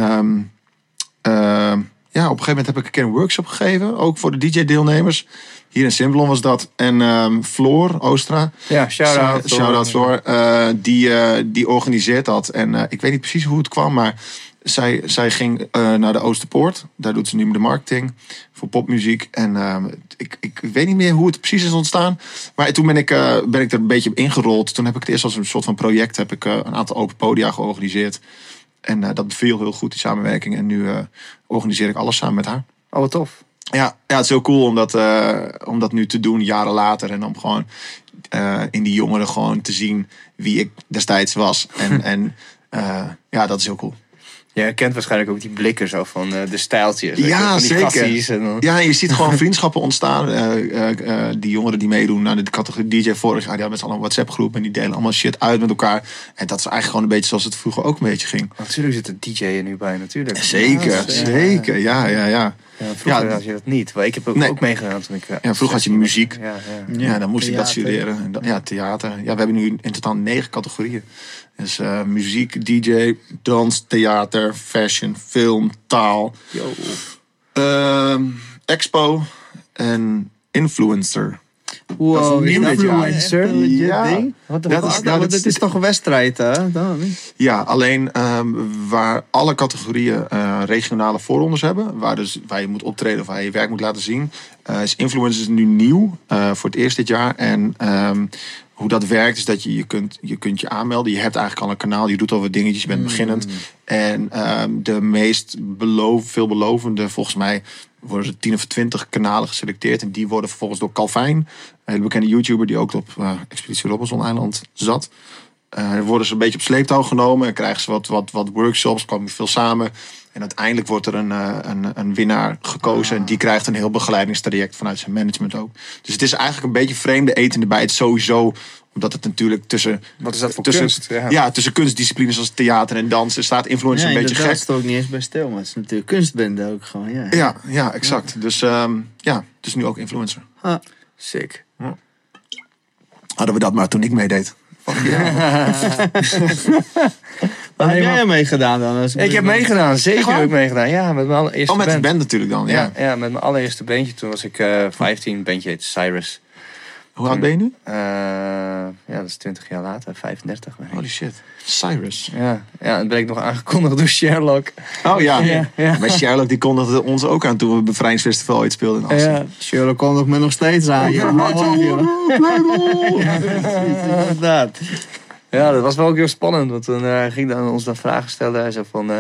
ehm, ja, op een gegeven moment heb ik een keer een workshop gegeven. Ook voor de DJ-deelnemers. Hier in Simplon was dat. En ehm Floor Oostra. Ja, shout-out. Shout-out Floor. eh, die, eh, die organiseert dat. En eh, ik weet niet precies hoe het kwam, maar zij, zij ging naar de Oosterpoort. Daar doet ze nu de marketing voor popmuziek. En ehm, ik, ik weet niet meer hoe het precies is ontstaan. Maar toen ben ik, ben ik er een beetje op ingerold. Toen heb ik het eerst als een soort van project heb ik, een aantal open podia georganiseerd. En eh, dat beviel heel goed, die samenwerking. En nu eh, organiseer ik alles samen met haar. Oh, wat tof. Ja, ja, het is heel cool om dat, eh, om dat nu te doen, jaren later. En om gewoon in die jongeren gewoon te zien wie ik destijds was. En, en ja, dat is heel cool. Je herkent waarschijnlijk ook die blikken zo van eh, de stijltjes. weet je, Ja, van die zeker. gassies En dan, Ja, je ziet gewoon vriendschappen ontstaan. Eh, eh, eh, die jongeren die meedoen naar de categorie DJ vorig jaar, die hadden met z'n allen een WhatsApp groep. En die delen allemaal shit uit met elkaar. En dat is eigenlijk gewoon een beetje zoals het vroeger ook een beetje ging. Natuurlijk zit een DJ er nu bij, natuurlijk. Zeker, Ja, zeker. Ja, ja, ja. Ja, vroeger Ja. had je dat niet. Maar ik heb ook, Nee. ook meegedaan toen ik... eh, Ja, vroeger had je 16 was. muziek. Ja, ja. Ja, dan moest ik dat studeren. En dan- Ja, theater. Ja, we hebben nu in totaal negen categorieën. Dus eh, muziek, DJ, dans, theater, fashion, film, taal, Yo. ehm, expo en influencer. Wow, Dat is influencer. Ja. ding? Wat de Dat is- Nou, nou, dat is toch een wedstrijd, hè? Dan. Ja, alleen ehm, waar alle categorieën eh, regionale voorrondes hebben, waar, dus, waar je moet optreden of waar je werk moet laten zien, eh, is influencers nu nieuw eh, voor het eerst dit jaar. En ehm, hoe dat werkt is dat je je kunt, je kunt je aanmelden. Je hebt eigenlijk al een kanaal, je doet al wat dingetjes, je bent beginnend. En ehm, de meest beloof, veelbelovende, volgens mij, worden er 10 of 20 kanalen geselecteerd. En die worden vervolgens door Calvijn, een bekende YouTuber die ook op eh, Expeditie Robinson Eiland zat. Eh, worden ze een beetje op sleeptouw genomen en krijgen ze wat, wat, wat workshops, komen veel samen. En uiteindelijk wordt er een, eh, een, een winnaar gekozen. En die krijgt een heel begeleidingstraject vanuit zijn management ook. Dus het is eigenlijk een beetje vreemde eten erbij. Het sowieso, omdat het natuurlijk tussen, Wat is dat voor tussen, kunst? Ja. ja. tussen kunstdisciplines als theater en dansen staat influencer Ja, een beetje gek. staat ook niet eens bij stil, maar het is natuurlijk kunstbende ook gewoon, ja. Ja, ja, exact. Dus ehm, ja, dus nu ook influencer. Ah, Sick. Hadden we dat maar toen ik meedeed. Waar heb Nee, jij maar- aan meegedaan dan? Ik heb meegedaan, zeker heb ik meegedaan. Ja, met mijn allereerste Oh, met de band. band natuurlijk dan. Ja. Ja, ja, met mijn allereerste bandje. Toen was ik eh 15, bandje heet Cyrus. Hoe oud ben je nu? Eh, ja, dat is 20 jaar later, 35. ben ik. Holy shit. Cyrus. Ja, ja, en ben ik nog aangekondigd door Sherlock. Oh ja. Ja, ja. Maar Sherlock die kondigde ons ook aan toen we het Bevrijdingsfestival ooit speelden in. Ja, Sherlock komt ook me nog steeds aan. Ja, inderdaad. ja, dat was wel ook heel spannend. Want toen eh, ging dan ons dan vragen stellen. Hij zei van, eh,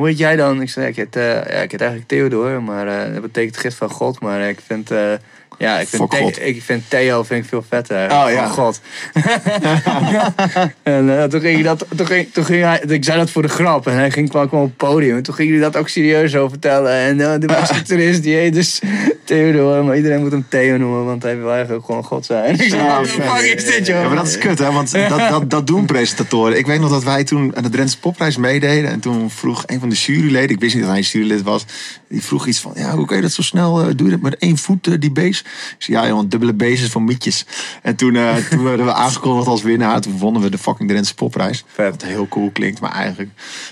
hoe heet jij dan? Ik zei, ik heet, eh, ja, ik heet eigenlijk Theodor. Maar eh, dat betekent gift van God. Maar ik vind, eh, Ja, ik vind, Theo, ik vind Theo vind ik veel vetter. Oh, ja. god. en eh, toen ging hij dat, toen ging, toen ging hij, ik zei dat voor de grap en hij ging kwam, kwam op het podium. En toen ging hij dat ook serieus zo vertellen. En eh, de basketbalist die heet dus Theodor, maar iedereen moet hem Theo noemen, want hij wil eigenlijk gewoon god zijn. Ik zei, wat fuck is dit joh? Ja, maar dat is kut, hè? Want dat, dat, dat doen presentatoren. Ik weet nog dat wij toen aan de Drentse Popprijs meededen. En toen vroeg een van de juryleden, ik wist niet dat hij een jurylid was. Die vroeg iets van, ja, hoe kun je dat zo snel, eh, doe je dat met één voet, die base? Ik zei, ja joh, dubbele bases voor mietjes. En toen, eh, toen werden we aangekondigd als winnaar. Toen wonnen we de fucking Drentse Popprijs. Wat heel cool klinkt, maar eigenlijk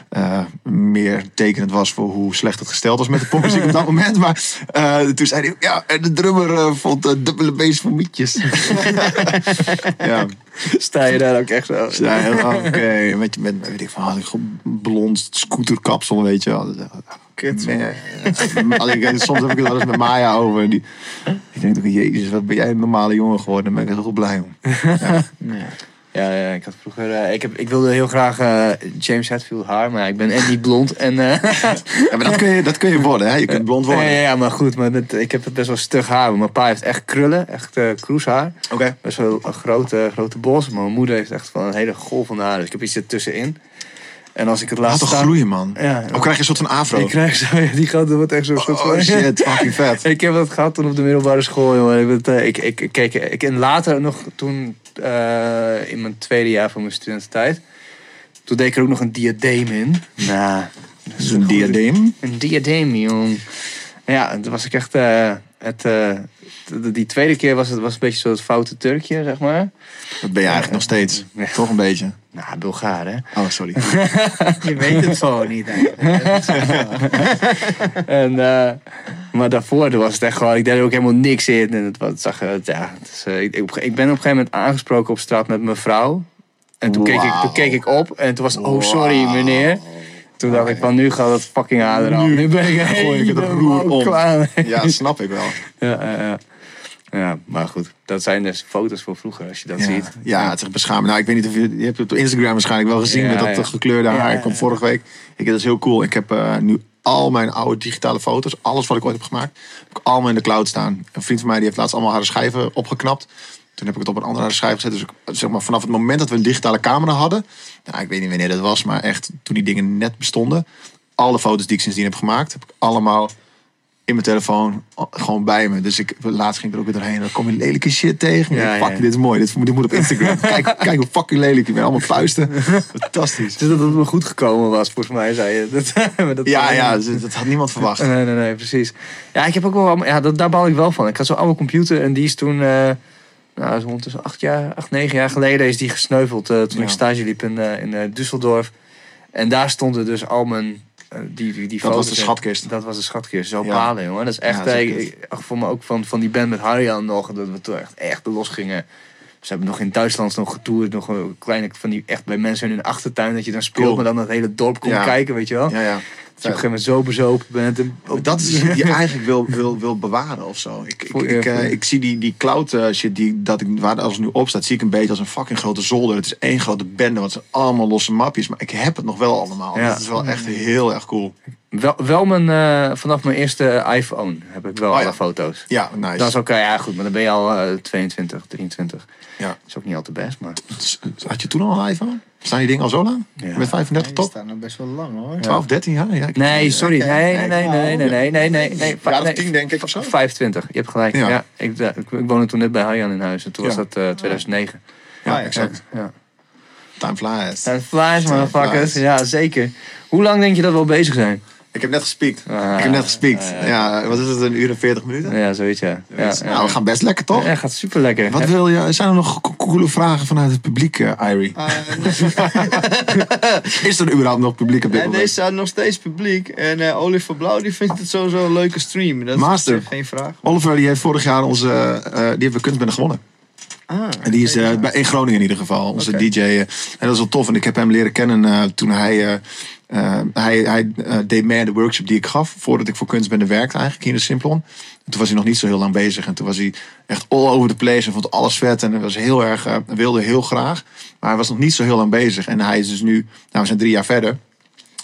eh, meer tekenend was voor hoe slecht het gesteld was met de popmuziek op dat moment. Maar eh, toen zei hij, ja, en de drummer vond dubbele bases voor mietjes. ja. Sta je daar ook echt zo? Ja, oké. Met, met, weet ik van, blond scooterkapsel, weet je wel. Kut. Nee. Alleen, ik- Soms heb ik het wel eens met Maya over. Die, ik denk ook, jezus, wat ben jij een normale jongen geworden. Daar ben ik heel blij om. Ja, ja, ik had vroeger. eh, ik, heb, ik wilde heel graag eh, James Hetfield haar, maar ik ben en niet blond. En, eh, Ja, maar dat kun je, dat kun je worden, hè. Je kunt blond ja, worden. ja, ja, maar goed, maar dat, ik heb het best wel stug haar. Mijn pa heeft echt krullen, echt eh kroeshaar. Oké. Best wel een grote, grote bos. Maar mijn moeder heeft echt van een hele golf van haar. Dus ik heb iets ertussenin. En als ik het Laat laat toch staan... groeien, man. Ja. Of krijg je een soort van afro? Ik krijg zo, ja, die gaat, wordt echt zo'n soort Oh van... shit, fucking vet. Ik heb dat gehad toen op de middelbare school, jongen. Ik, eh, ik, ik, keek, ik, en later nog toen, eh, in mijn tweede jaar van mijn studententijd, toen deed ik er ook nog een diadeem in. Nou, Dat is een diadeem. een diadeem, jong. Ja, toen was ik echt, eh, het, die tweede keer was het was een beetje zo het foute Turkje, zeg maar. Dat ben je eigenlijk nog steeds. Toch een beetje. Nou, Bulgaar, hè. Oh, sorry. Je weet het gewoon niet eigenlijk. En, eh, maar daarvoor was het echt gewoon, ik deed er ook helemaal niks in. En het, was- het zag, het, ja, eh, ik, ik, ik ben op een gegeven moment aangesproken op straat met mijn vrouw. En toen, keek ik, toen keek ik op en toen was oh sorry meneer. Toen dacht ik van, nu gaat het fucking eraf. Nu Nu ben ik gooi ik het roer helemaal om. klaar. Ja, snap ik wel. Ja, ja, ja. Ja, maar goed. Dat zijn dus foto's van vroeger, als je dat Ja, ziet. ja, het is echt beschamend. Nou, ik weet niet of je... Je hebt het op Instagram waarschijnlijk wel gezien Ja, met dat ja. gekleurde haar. Ik kwam vorige week. Ik, dat is heel cool. Ik heb eh, nu al mijn oude digitale foto's, alles wat ik ooit heb gemaakt, heb ik allemaal in de cloud staan. Een vriend van mij die heeft laatst allemaal haar schijven opgeknapt. Toen heb ik het op een andere harde schijf gezet. Dus ik, zeg maar, vanaf het moment dat we een digitale camera hadden, nou, ik weet niet wanneer dat was, maar echt toen die dingen net bestonden, alle foto's die ik sindsdien heb gemaakt, heb ik allemaal in mijn telefoon gewoon bij me. Dus ik, laatst ging ik er ook weer doorheen. Dan kom je lelijke shit tegen. Ja, fuck, ja. dit is mooi. Dit, dit moet op Instagram. kijk, kijk hoe fucking lelijk ik ben. Allemaal vuisten. Fantastisch. Dus dat het me goed gekomen was, volgens mij, zei je. Dat, Ja, ja, dat, dat had niemand verwacht. Nee, nee, nee, precies. Ja, ik heb ook wel, ja, dat, daar baal ik wel van. Ik had zo'n oude computer en die is toen, eh nou, zo ondertussen acht jaar, acht, negen jaar geleden is die gesneuveld eh, toen Ja. ik stage liep in, eh, in Düsseldorf. En daar stonden dus al mijn, die, die, die Dat was de schatkist. Dat was de schatkist. Zo Ja. palen, jongen. Dat is echt, Ja, eh, ik- ach, voor me ook van, van die band met Harjan nog, dat we toen echt, echt los gingen. Ze hebben nog in Duitsland nog getoerd, nog een kleine van die echt bij mensen in hun achtertuin dat je dan speelt, Cool. maar dan het hele dorp komt Ja. kijken, weet je wel. Ja, ja. Dat je op een gegeven moment zo bezopen bent. En, Dat is die je eigenlijk wil, wil, wil bewaren of zo. Ik, ik, ik, eh, ik zie die, die cloud eh, shit die, dat ik, waar als het nu op staat, zie ik een beetje als een fucking grote zolder. Het is één grote bende, want het zijn allemaal losse mapjes. Maar ik heb het nog wel allemaal. Ja. Dat is wel echt heel erg cool. Wel, wel mijn, eh, vanaf mijn eerste iPhone heb ik wel Oh ja. alle foto's. Ja, nice. Dat is ook, eh, ja goed, maar dan ben je al eh, 22, 23. Ja. Dat is ook niet al te best, maar... Had je toen al een iPhone? Staan die dingen al zo lang? Ja. Met 35 Die top? staan nog best wel lang hoor. 12, 13 jaar? Ja, Nee, sorry. Nee, nee, nee, nee, nee, nee, nee, nee. nee, Ja, of nee, 10 denk ik of zo. 25, je hebt gelijk. Ja. Ja. ik, eh, ik, woonde toen net bij Harjan in huis en toen Ja. was dat eh, 2009. Ja, Ah, ja. exact. Ja. Time flies. En flies, motherfuckers. flies. Ja, zeker. Hoe lang denk je dat we al bezig zijn? Ik heb net gespiekt. Ah, ik heb net gespiekt. ah, ja, wat is het? Een uur en 40 minuten? Ja, zoiets, ja. ja, ja, nou, we gaan best lekker, toch? Ja, gaat super lekker. Wat wil je? Zijn er nog co- coole vragen vanuit het publiek, eh Irie? Ah, Is er überhaupt nog publiek op dit en moment? deze staat nog steeds publiek. En eh Oliver Blauw die vindt het sowieso een leuke stream. Dat is Master. zich geen vraag. Oliver die heeft vorig jaar onze, eh, die heeft we kunstbende gewonnen. Ah, En die is eh, bij, in Groningen in ieder geval, onze. DJ. eh, en dat is wel tof. En ik heb hem leren kennen eh, toen hij, eh, hij, hij eh, deed mee aan de workshop die ik gaf. Voordat ik voor kunstbende werkte eigenlijk hier in de Simplon. En toen was hij nog niet zo heel lang bezig. En toen was hij echt all over the place en vond alles vet. En was heel erg, eh, wilde heel graag. Maar hij was nog niet zo heel lang bezig. En hij is dus nu, nou we zijn drie jaar verder.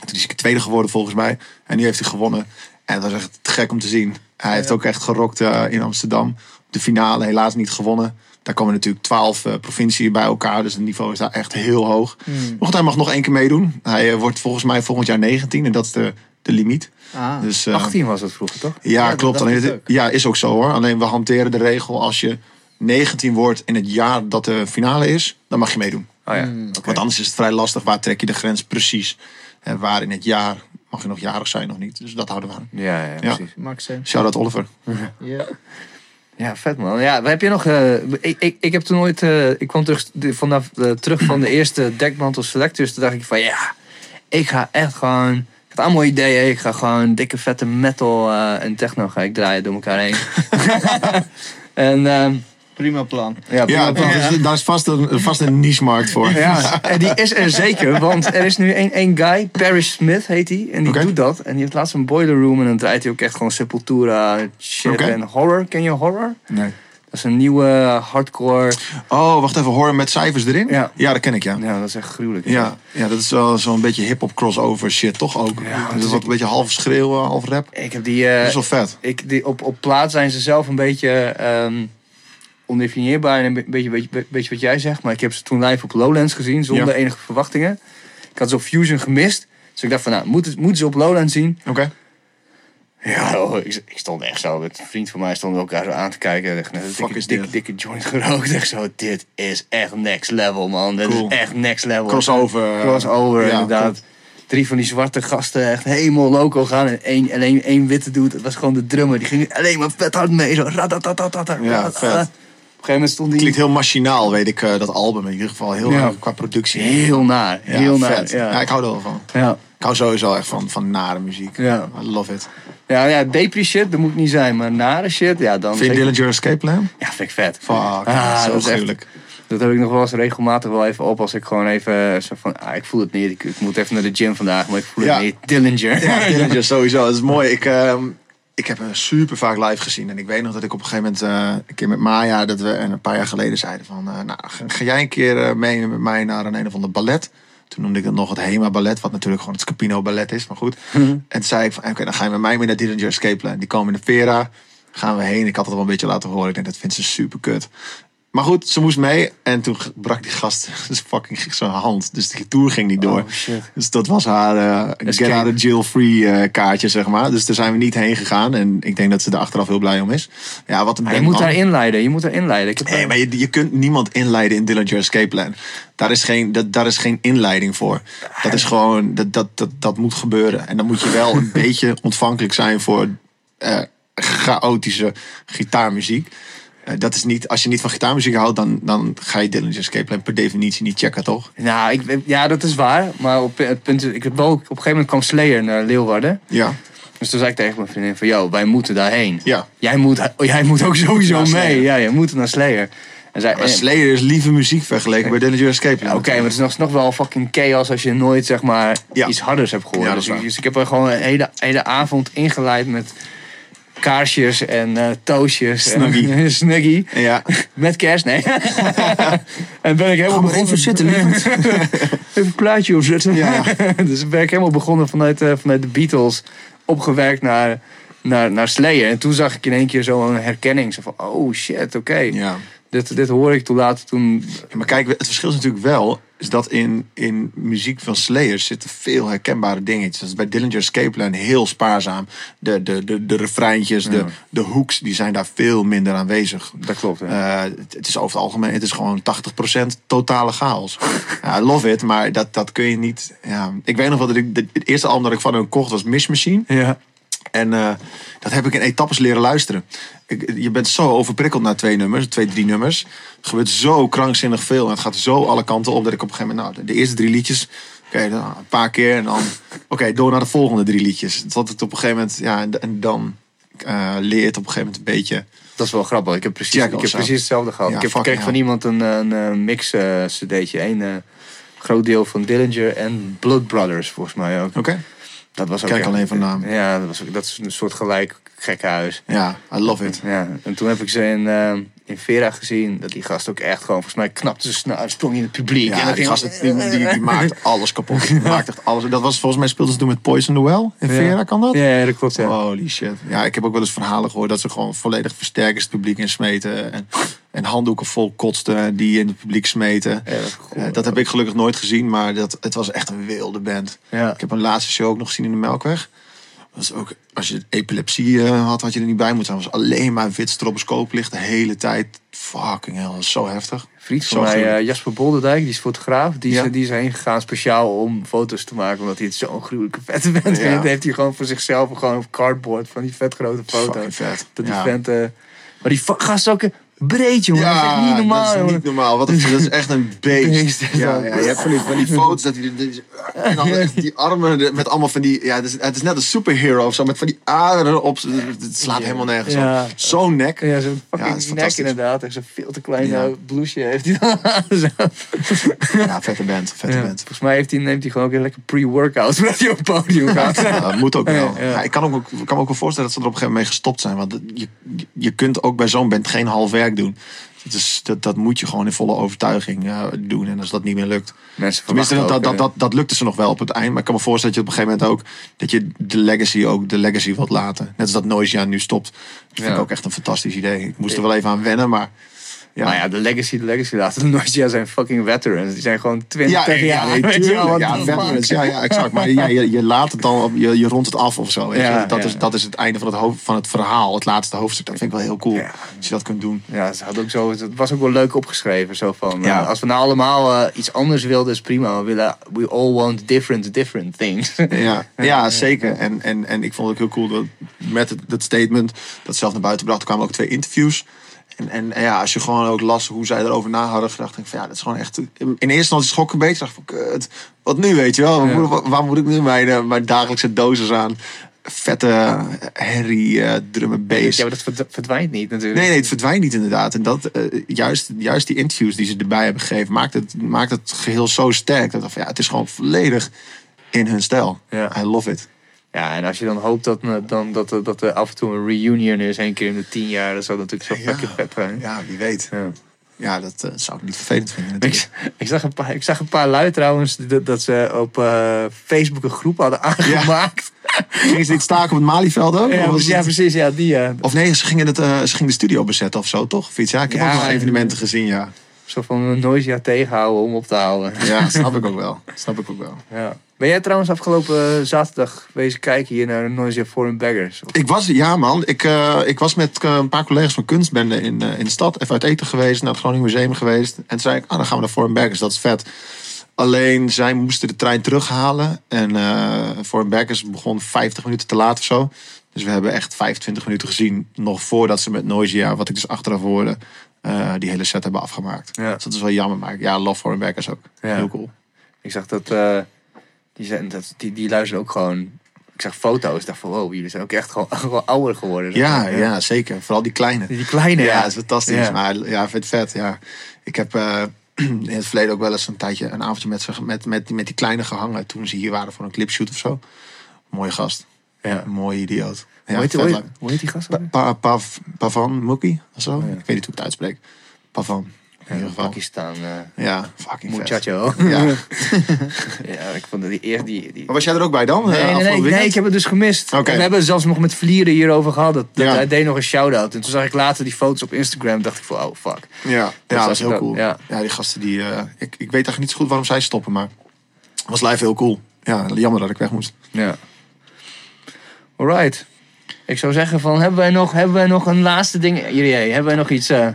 En toen is hij tweede geworden volgens mij. En nu heeft hij gewonnen. En het was echt gek om te zien. Hij heeft ook echt gerokt in Amsterdam. De finale helaas niet gewonnen. Daar komen natuurlijk twaalf uh, provinciën bij elkaar. Dus het niveau is daar echt heel hoog. Maar goed, hij mag nog één keer meedoen. Hij eh, wordt volgens mij volgend jaar 19. En dat is de, de limiet. Ah. Dus, eh, 18 was het vroeger, toch? ja, klopt. Alleen, het- ja, is ook zo hoor. Alleen we hanteren de regel als je 19 wordt in het jaar dat de finale is, dan mag je meedoen. Oh ja. Hmm. Want anders is het vrij lastig. Waar trek je de grens precies? En waar in het jaar mag je nog jarig zijn of niet? Dus dat houden we aan. Ja, ja, precies. Maakt sense. Shout-out Oliver. Ja. Ja, vet man. Ja, heb je nog... eh, ik, ik, ik heb toen ooit... eh, ik kwam terug, vanaf, eh, terug van de eerste Dekmantel Selectors. Toen dacht ik van ja, ik ga echt gewoon... Ik had allemaal ideeën. Ik ga gewoon dikke vette metal en techno ga ik draaien door elkaar heen. en ehm, Prima plan. ja, daar is, daar is vast een, vast een niche-markt voor. Ja, en die is er zeker. Want er is nu één één guy, Paris Smith heet hij. En die doet dat. En die heeft laatst een boiler room. En dan draait hij ook echt gewoon Sepultura shit en horror. Ken je horror? Nee. Dat is een nieuwe hardcore... Oh, wacht even. Horen met cijfers erin? Ja. ja dat ken ik, ja. Ja, dat is echt gruwelijk. Ja, ja dat is wel zo'n beetje hip-hop crossover shit, toch ook? Ja, dus dus wat ik- een beetje half schreeuwen, half rap. Ik heb die... eh, Dat is wel vet. ik, die op, op plaat zijn ze zelf een beetje ehm, ondefinieerbaar. En een be- beetje, beetje, beetje wat jij zegt. Maar ik heb ze toen live op Lowlands gezien. Zonder Ja. enige verwachtingen. Ik had ze op Fusion gemist. Dus ik dacht van, nou, moeten, moeten ze op Lowlands zien? Oké. Ja, oh, ik, ik stond echt zo. Met een vriend van mij stonden we elkaar zo aan te kijken. Echt, Fuck dikke, is dikke, dit? dikke joint gerookt. Echt zo, dit is echt next level, man. Dit Cool. is echt next level. Crossover. Crossover, Ja, inderdaad. Drie van die zwarte gasten echt helemaal loco gaan. En één, alleen één witte doet. Het was gewoon de drummer. Die ging alleen maar vet hard mee. Zo. Ja, vet. Gegeven moment stond die Klinkt heel machinaal, weet ik, eh, dat album. In ieder geval heel Ja. qua productie. heel naar. Ja, heel naar. vet. Ja. Ja. ik hou er wel van. Ja. Ik hou sowieso echt van, van nare muziek. Ja. I love it. Ja, ja, depri shit, dat moet niet zijn. Maar nare shit, ja, dan... Vind je zeker- Dillinger Escape Plan? Ja, vind ik vet. Fuck, Ah, zo dat echt-. Dat heb ik nog wel eens regelmatig wel even op als ik gewoon even zo van, ah, ik voel het niet. Ik, ik moet even naar de gym vandaag, maar ik voel Ja. het niet. Dillinger. Ja, Dillinger sowieso. Dat is mooi. Ik, ehm, ik heb hem super vaak live gezien. En ik weet nog dat ik op een gegeven moment eh, een keer met Maya, dat we en een paar jaar geleden zeiden van, eh, nou, ga, ga jij een keer eh, mee met mij naar een een of ander ballet? Toen noemde ik dat nog het Hema Ballet, wat natuurlijk gewoon het Scapino Ballet is, maar goed. En toen zei ik van, oké, dan ga je met mij mee naar Dillinger Escape Plan. Die komen in de Vera, gaan we heen. Ik had het wel een beetje laten horen. Ik denk, dat vindt ze super kut. Maar goed, ze moest mee. En toen brak die gast dus fucking zijn hand. Dus die tour ging niet door. Oh. Dus dat was haar eh, get out of jail free eh, kaartje, zeg maar. Dus daar zijn we niet heen gegaan. En ik denk dat ze er achteraf heel blij om is. Ja, wat een Maar je moet daar inleiden, je moet daar inleiden. Nee, maar je, je kunt niemand inleiden in Dillinger Escape Plan. Daar is geen, dat, daar is geen inleiding voor. Dat is gewoon, dat, dat, dat, dat moet gebeuren. En dan moet je wel een beetje ontvankelijk zijn voor eh, chaotische gitaarmuziek. Eh, dat is niet, als je niet van gitaarmuziek houdt, dan, dan ga je Dillinger Escape Plan per definitie niet checken, toch? Nou, ik, ja, dat is waar. Maar op het punt, ik heb wel, op een gegeven moment kwam Slayer naar Leeuwarden. Ja, Dus toen zei ik tegen mijn vriendin van, yo, wij moeten daarheen. ja. Jij moet, jij moet ook sowieso Naar mee. Slayer. Ja, je moet naar Slayer. En zij, Maar en- Slayer is lieve muziek vergeleken bij Dillinger Escape Plan. Ja, Oké, maar het is nog, nog wel fucking chaos als je nooit zeg maar Ja. iets harders hebt gehoord. Ja, dus, ik, dus ik heb er gewoon een hele, hele avond ingeleid met kaarsjes en eh toastjes. Snuggie. En, snuggie. Ja, Met kerst, nee. en ben ik helemaal begonnen- even zitten, lieverd. even een plaatje opzetten. Ja, dus ben ik helemaal begonnen vanuit, eh, vanuit de Beatles. Opgewerkt naar, naar, naar Slayer. En toen zag ik in één keer zo'n herkenning. Zo van, oh shit, oké. ja. Dit, dit hoor ik toen later toen... Ja, maar kijk, het verschil is natuurlijk wel... is dat in, in muziek van Slayer zitten veel herkenbare dingetjes. Dat is bij Dillinger Escape Plan heel spaarzaam. De, de, de, de refreintjes, de, de hooks, die zijn daar veel minder aanwezig. Dat klopt, ja. Eh, het, het is over het algemeen, het is gewoon 80% totale chaos. ja, I love it, maar dat, dat kun je niet... Ja. Ik weet nog wel dat ik... de- Het eerste album dat ik van hun kocht was Mish Machine. ja. En eh, dat heb ik in etappes leren luisteren. Ik, je bent zo overprikkeld na twee nummers, twee, drie nummers. Er gebeurt zo krankzinnig veel. En het gaat zo alle kanten op dat ik op een gegeven moment... Nou, de, eerste drie liedjes, oké, een paar keer. En dan, oké, door naar de volgende drie liedjes. Tot het op een gegeven moment... Ja, en, dan eh leer je het op een gegeven moment een beetje... Dat is wel grappig. Ik heb precies, Jack ik heb precies hetzelfde gehad. Ja, ik heb gekregen van iemand een, een, eh, mix eh, cd'tje. Een eh, Groot deel van Dillinger en Blood Brothers, volgens mij ook. Oké. Dat was ook Kijk alleen van naam. Ja, dat, was ook, dat is een soort gelijk gekke huis. Ja, I love it. Ja, en toen heb ik ze in, eh, in Vera gezien. Dat die gast ook echt gewoon, volgens mij knapte ze snel, sprong in het publiek. en Ja, dat die, gast, die, die, die maakt alles kapot. Die maakt echt alles. Dat was volgens mij speelden ze toen met Poison the Well. In Ja. Vera kan dat? Ja, ja, dat klopt. Ja. Holy shit. Ja, ik heb ook wel eens verhalen gehoord dat ze gewoon volledig versterkers het publiek insmeten. En, en handdoeken vol kotsten die in het publiek smeten. Ja, dat. Eh, dat heb ik gelukkig nooit gezien, maar dat, het was echt een wilde band. Ja. Ik heb een laatste show ook nog gezien in de Melkweg. Dat was ook, als je epilepsie eh, had, had je er niet bij moeten zijn. Was alleen maar wit stroboscooplicht de hele tijd. Fucking hell, dat is zo heftig. Vriend Zo van mij, eh, Jasper Bolderdijk, die is fotograaf. Die, Ja. is, die is heen gegaan speciaal om foto's te maken. Omdat hij het zo'n gruwelijke vette vent heeft hij gewoon voor zichzelf gewoon op cardboard van die vet grote foto's. Vet. Dat die Ja. vent... maar die va- gast is ook breed, jongen. dat is echt niet normaal, dat is jongen. niet normaal. Wat een, dat is echt een beest. Ja, ja, je hebt van die, van die foto's dat hij- En dan die armen met allemaal van die... Ja, het is, het is net een superhero of zo. Met van die aderen op. Het slaat helemaal nergens op. Zo'n nek. Ja, zo'n fucking nek inderdaad. Echt zo'n veel te klein eh, blouseje heeft hij dan aan. Ja, vette band. Vette band. Volgens mij heeft hij, neemt hij gewoon ook een lekker pre-workout voordat hij op het podium gaat. Moet ook wel. Ik, kan ook, ik kan me ook wel voorstellen dat ze er op een gegeven moment mee gestopt zijn. Want je, je- je kunt ook bij zo'n band geen half werk doen. Dus dat, dat moet je gewoon in volle overtuiging eh, doen. En als dat niet meer lukt. Mensen Tenminste, dat, ook, dat, eh, dat, dat lukte ze nog wel op het eind. Maar ik kan me voorstellen dat je op een gegeven moment ook... dat je de legacy ook de legacy wilt laten. Net als dat Noisia nu stopt. Dat vind Ja. ik ook echt een fantastisch idee. Ik moest er wel even aan wennen, maar... Ja, Nou ja, de legacy, de legacy laten. De Noisia zijn fucking veterans. Die zijn gewoon 20 ja, jaar. ja, nee, tuurlijk. ja, veterans, ja, ja, exact. Maar ja, je, je laat het dan, op, je, je rondt het af of zo. Ja? Dat, is, dat is het einde van het, hoofd, van het verhaal, het laatste hoofdstuk. Dat vind ik wel heel cool. Als je dat kunt doen. Ja, ze had ook zo, het was ook wel leuk opgeschreven. Zo van, Ja. eh, als we nou allemaal eh, iets anders wilden, is prima. We, willen, we all want different, different things. Ja, ja zeker. En, en, en ik vond het ook heel cool dat met het, dat statement dat zelf naar buiten bracht, kwamen ook twee interviews. En, en, en ja, als je gewoon ook las hoe zij erover na hadden gedacht, denk ik van ja, dat is gewoon echt. In eerste instantie schrok ik een beetje. Ik dacht van, kut, wat nu, weet je wel? Waar, Ja. moet- waar moet ik nu mijn, eh, mijn dagelijkse dosis aan? Vette herrie, eh drummen, bass. ja, maar dat verd- verdwijnt niet natuurlijk. Nee, nee, het verdwijnt niet inderdaad. En dat, eh, juist, juist die interviews die ze erbij hebben gegeven, maakt het, maakt het geheel zo sterk. Dat, van, ja, het is gewoon volledig in hun stijl. Ja. I love it. Ja, en als je dan hoopt dat, eh, dan, dat, er- dat er af en toe een reunion is, één keer in de tien jaar, dat zou natuurlijk zo Ja. fucking vet zijn. Ja, wie weet. Ja. Ja, dat eh, zou ik niet vervelend vinden. Ik, zag een paar, ik zag een paar lui trouwens dat, dat ze op eh, Facebook een groep hadden aangemaakt. Gingen ze niet staken op het Malieveld ook? Ja, ja, precies. Ja, die, ja. of nee, ze gingen, het, eh, ze gingen de studio bezetten of zo, toch? Of iets? Ja, ik heb Ja, ook wel evenementen gezien, ja. Zo van noisia tegenhouden om op te houden. Ja, snap ik ook wel. Snap ik ook wel. Ja. Ben jij trouwens afgelopen zaterdag wezen kijken hier naar Noisia Foreign Beggars? Of- Ik was, ja man, ik, eh, ik was met eh, een paar collega's van kunstbende in, eh, in de stad. Even uit eten geweest, naar het Groningen Museum geweest. En toen zei ik, ah, dan gaan we naar Foreign Baggers, dat is vet. Alleen, zij moesten de trein terughalen. En eh Foreign Baggers begon 50 minuten te laat of zo. Dus we hebben echt 25 minuten gezien, nog voordat ze met Noisia, wat ik dus achteraf hoorde, eh, die hele set hebben afgemaakt. Ja. Dus dat is wel jammer, maar ja, love Foreign Baggers ook. Ja. Heel cool. Ik zag dat, eh, die, zijn, dat die, die luisteren ook gewoon. Ik zag foto's, van wow, jullie zijn ook echt gewoon, gewoon ouder geworden. Ja, ja, zeker. Vooral die kleine. Die kleine, Ja, ja. het is fantastisch. Ja. Maar ja, vet vet. Ja. Ik heb eh, in het verleden ook wel eens een tijdje een avondje met, met, met, met die kleine gehangen. Toen ze hier waren voor een clipshoot of zo. Mooie gast. Ja. Een mooie idioot. Ja, hoe, heet, hoe, heet, leuk. hoe heet die gast? Pa-? Pa, Pav- Pavan Muki of zo. ja. Ik weet niet hoe ik het uitspreek. Pavan. In ieder geval. Pakistan. eh Ja, fucking. Muchacho. Ja. ja, ik vond die eerst die. die... Maar was jij er ook bij dan? Nee, eh, nee, nee, nee, ik heb het dus gemist. Oké. En we hebben het zelfs nog met Vlieren hierover gehad. Dat, dat Ja. Hij deed nog een shout-out. En toen zag ik later die foto's op Instagram. dacht ik van, oh fuck. Ja, ja zag dat is ik heel cool. ja. Ja. die gasten die... eh, ik, ik weet eigenlijk niet zo goed waarom zij stoppen, maar... Was live heel cool. Ja, jammer dat ik weg moest. Ja. Alright. Ik zou zeggen van, hebben wij nog, hebben wij nog een laatste ding? Jullie, hebben wij nog iets... eh,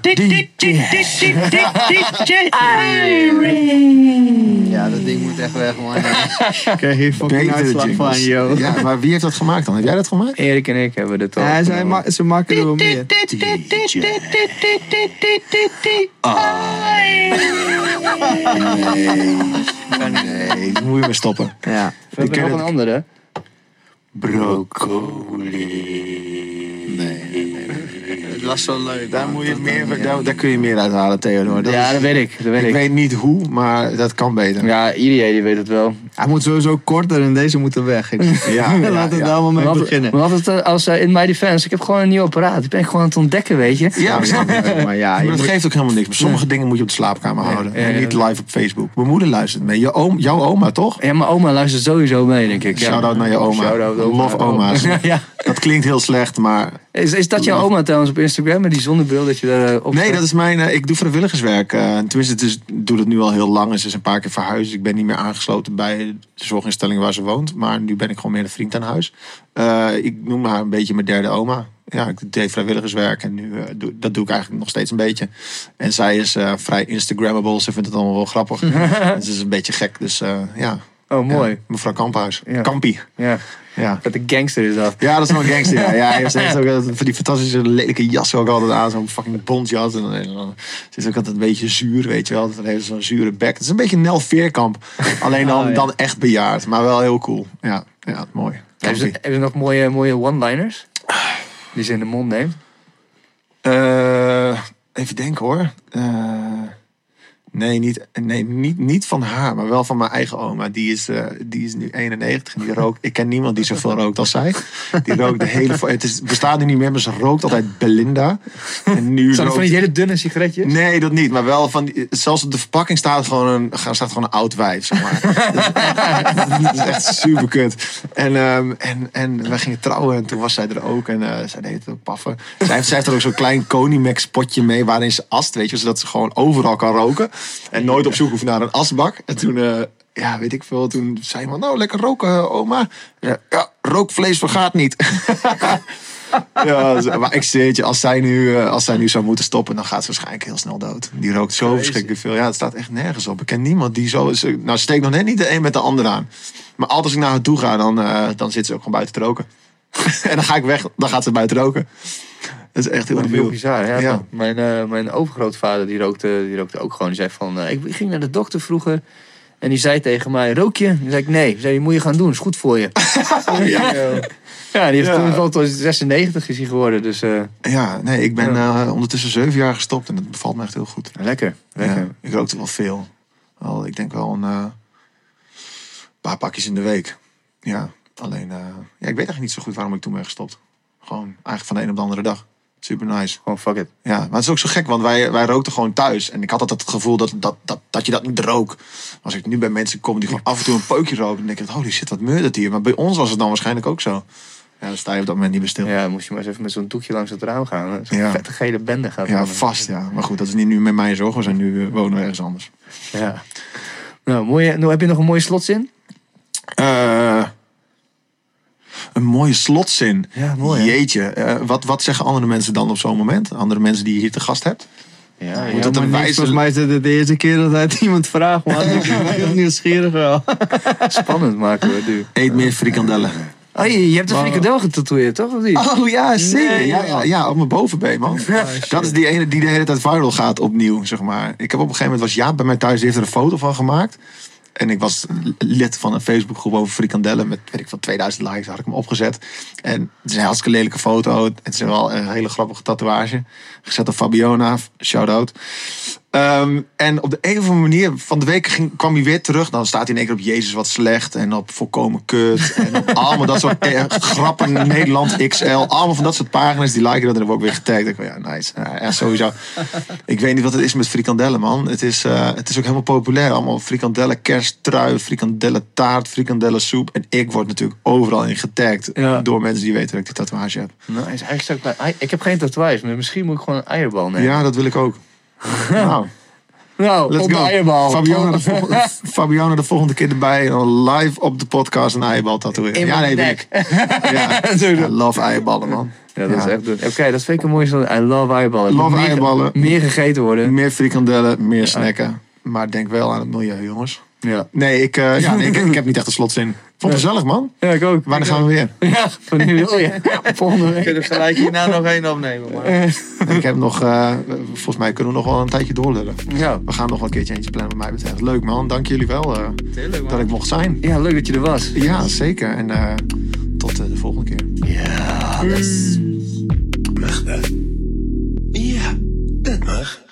Ja, dat ding moet echt weg, man. Ik krijg hier fucking uitslag van, yo. Ja, maar wie heeft dat gemaakt dan? Heb jij dat gemaakt? Erik en ik hebben dit al. Ja, zij ma- ze maken er wel meer. Nee, moet je maar stoppen. Ja. We hebben nog een andere. Broccoli. Nee, nee. was zo leuk. Daar, moet je meer, daar, daar kun je meer uithalen, Theodor. Dat ja, is- dat weet ik. Dat weet ik ik. weet niet hoe, maar dat kan beter. Ja, iedereen die weet het wel. Hij moet sowieso korter en deze moeten weg. Ik- Ja, ja, Laten we ja. daar maar mee beginnen. maar wat het, als eh, in my defense, ik heb gewoon een nieuw apparaat. Ik ben gewoon aan het ontdekken, weet je. Ja, het. Maar ja, Maar dat moet- geeft ook helemaal niks. Maar sommige dingen moet je op de slaapkamer houden. en niet live op Facebook. Mijn moeder luistert mee. Je oom, jouw oma, toch? Ja, mijn oma luistert sowieso mee, denk ik. Shout-out naar je oma. Shout-out oma. Love oma's. ja. Dat klinkt heel slecht, maar... Is, is dat jouw oma trouwens op Instagram met die zonnebril dat je daar eh, op Nee, dat is mijn... eh, ik doe vrijwilligerswerk. eh, tenminste, het is, doe dat nu al heel lang. En ze is een paar keer verhuisd. Ik ben niet meer aangesloten bij de zorginstelling waar ze woont. Maar nu ben ik gewoon meer een vriend aan huis. Eh, ik noem haar een beetje mijn derde oma. Ja, ik deed vrijwilligerswerk en nu eh, doe, dat doe ik eigenlijk nog steeds een beetje. En zij is eh, vrij Instagrammable. Ze vindt het allemaal wel grappig. En ze is een beetje gek, dus ja. Oh, mooi. Ja, mevrouw Kamphuis. Ja. Kampie. Ja. Ja. Dat de gangster is dat. Ja, dat is wel een gangster. Ja, ja hij heeft ook altijd van die fantastische lelijke jas ook altijd aan. Zo'n fucking bontjas. En dan, en dan ze is ook altijd een beetje zuur, weet je wel. Dan heeft ze zo'n zure bek. Het is een beetje Nel Veerkamp. Alleen dan, Oh, ja. dan echt bejaard. Maar wel heel cool. Ja, ja mooi. Hebben ze, Kampie. hebben ze nog mooie, mooie one-liners? Die ze in de mond neemt? Eh, even denken hoor. Eh, nee, niet, nee niet, niet van haar, maar wel van mijn eigen oma. Die is, eh, die is nu 91 en die rookt. Ik ken niemand die zoveel rookt als zij. Die rookt de hele. Het is, bestaat nu niet meer, maar ze rookt altijd Belinda. En nu Zijn dat van rookt- die hele dunne sigaretjes? Nee, dat niet. Maar wel van. Zelfs op de verpakking staat gewoon een, staat gewoon een oud wijf, zeg maar. dat is echt super kut. En, ehm, en, en wij gingen trouwen en toen was zij er ook. En eh, zij deed het ook paffen. Zij heeft, zij heeft er ook zo'n klein Conimax potje mee waarin ze ast, weet je. Zodat ze gewoon overal kan roken. En nooit op zoek hoeft naar een asbak. En toen. eh, ja, weet ik veel. Toen zei iemand, nou, lekker roken, oma. Ja, ja rookvlees vergaat niet. Ja, zo- maar ik zeg je, als zij, nu, eh, als zij nu zou moeten stoppen, dan gaat ze waarschijnlijk heel snel dood. Die rookt zo verschrikkelijk veel. Ja, het staat echt nergens op. Ik ken niemand die zo is. Nou, steek nog net niet de een met de ander aan. Maar altijd als ik naar haar toe ga, dan, eh, dan zit ze ook gewoon buiten te roken. en dan ga ik weg, dan gaat ze buiten roken. Dat is echt heel is heel bizar. Ja, Ja. Mijn, eh, mijn overgrootvader die rookte, die rookte ook gewoon. Die zei van, eh, ik ging naar de dokter vroeger. En die zei tegen mij, rook je? Toen zei ik, nee. Die zei, moet je gaan doen, is goed voor je. ja, die heeft Ja. toen wel tot 96 is hij geworden. Dus eh, Ja, nee, ik ben ondertussen zeven jaar gestopt en dat bevalt me echt heel goed. lekker. lekker. Ik rookte wel veel. Wel, ik denk wel een paar pakjes in de week. Ja, alleen, ja, ik weet eigenlijk niet zo goed waarom ik toen ben gestopt. Gewoon eigenlijk van de een op de andere dag. Super nice. Gewoon fuck it. Ja, maar het is ook zo gek, want wij, wij rookten gewoon thuis. En ik had altijd het gevoel dat, dat, dat, dat je dat niet rook. Als ik nu bij mensen kom die gewoon af en toe een peukje roken, dan denk ik, holy shit, wat meurt het hier. Maar bij ons was het dan waarschijnlijk ook zo. Ja, dan sta je op dat moment niet meer stil. Ja, Ja, moest je maar eens even met zo'n doekje langs het raam gaan. Zo'n Ja. vette gele bende gaat dan. vast, ja. Maar goed, dat is niet nu met mijn zorg. We zijn nu, eh, wonen we ergens anders. Ja. Nou, mooie, nou, heb je nog een mooie slotzin? Eh, een mooie slotzin. Ja, mooi? Jeetje, eh, wat, wat zeggen andere mensen dan op zo'n moment? Andere mensen die je hier te gast hebt? Ja, Moet het maar een wijze... Volgens mij is het de eerste keer dat hij het iemand vraagt, man. Ik ben heel nieuwsgierig wel. spannend maken we nu. Eet meer frikandellen. Oh, je, je hebt een frikandel getatoeëerd, toch? Of niet? Oh ja, zeker. Nee, ja, ja, ja, op mijn bovenbeen, man. dat is die ene die de hele tijd viral gaat opnieuw, zeg maar. Ik heb op een gegeven moment, was Jaap bij mij thuis, die heeft er een foto van gemaakt. En ik was lid van een Facebookgroep over frikandellen met, weet ik van 2000 likes, had ik hem opgezet. En het is een hartstikke lelijke foto. Het is wel een hele grappige tatoeage. Gezet door Fabiona, shout-out. Ehm, en op de een of andere manier, van de week ging, kwam hij weer terug. Dan staat hij in één keer op Jezus wat slecht. En op volkomen kut. En op allemaal dat soort eh, grappen. Nederland XL. Allemaal van dat soort pagina's. Die liken dat. En dan heb ik ook weer getagd. Ik, dacht, ja, nice. Ja, sowieso. Ik weet niet wat het is met frikandellen, man. Het is, eh, het is ook helemaal populair. Allemaal frikandellen, kersttrui, frikandellen taart, frikandellen soep. En ik word natuurlijk overal in getagd. Ja. Door mensen die weten dat ik die tatoeage heb. Nou, is eigenlijk zou ik, bij- ik heb geen tatoeage, maar misschien moet ik gewoon een eierbal nemen. Ja, dat wil ik ook. Nou. Nou, Let's op de go. eierbal. Fabiana de, vol- Fabiana de volgende keer erbij. Live op de podcast een eierbal tatoeëren. Ja, nee, ik. Ja. I love eieballen, man. Ja, dat is echt doen. Oké, dat vind ik een mooie zin. I love eierballen. Love meer, eierballen. Meer gegeten worden. Meer frikandellen, meer snacken. Maar denk wel aan het milieu, jongens. Ja. Nee, ik, eh, ja, nee, ik, ik heb niet echt een slotzin. Vond het man. Ja, ik ook. Wanneer gaan we weer? Ja, wanneer oh, ja. Volgende week. Kunnen we gelijk hierna nog één opnemen. Eh. Ik heb nog, eh, volgens mij kunnen we nog wel een tijdje doorlullen. Ja. We gaan nog wel een keertje eentje plannen, wat mij betreft. Leuk, man. Dank jullie wel eh, dat ik mocht zijn. Ja, leuk dat je er was. Ja, zeker. En tot de volgende keer. Ja, dat mag. Ja, dat mag.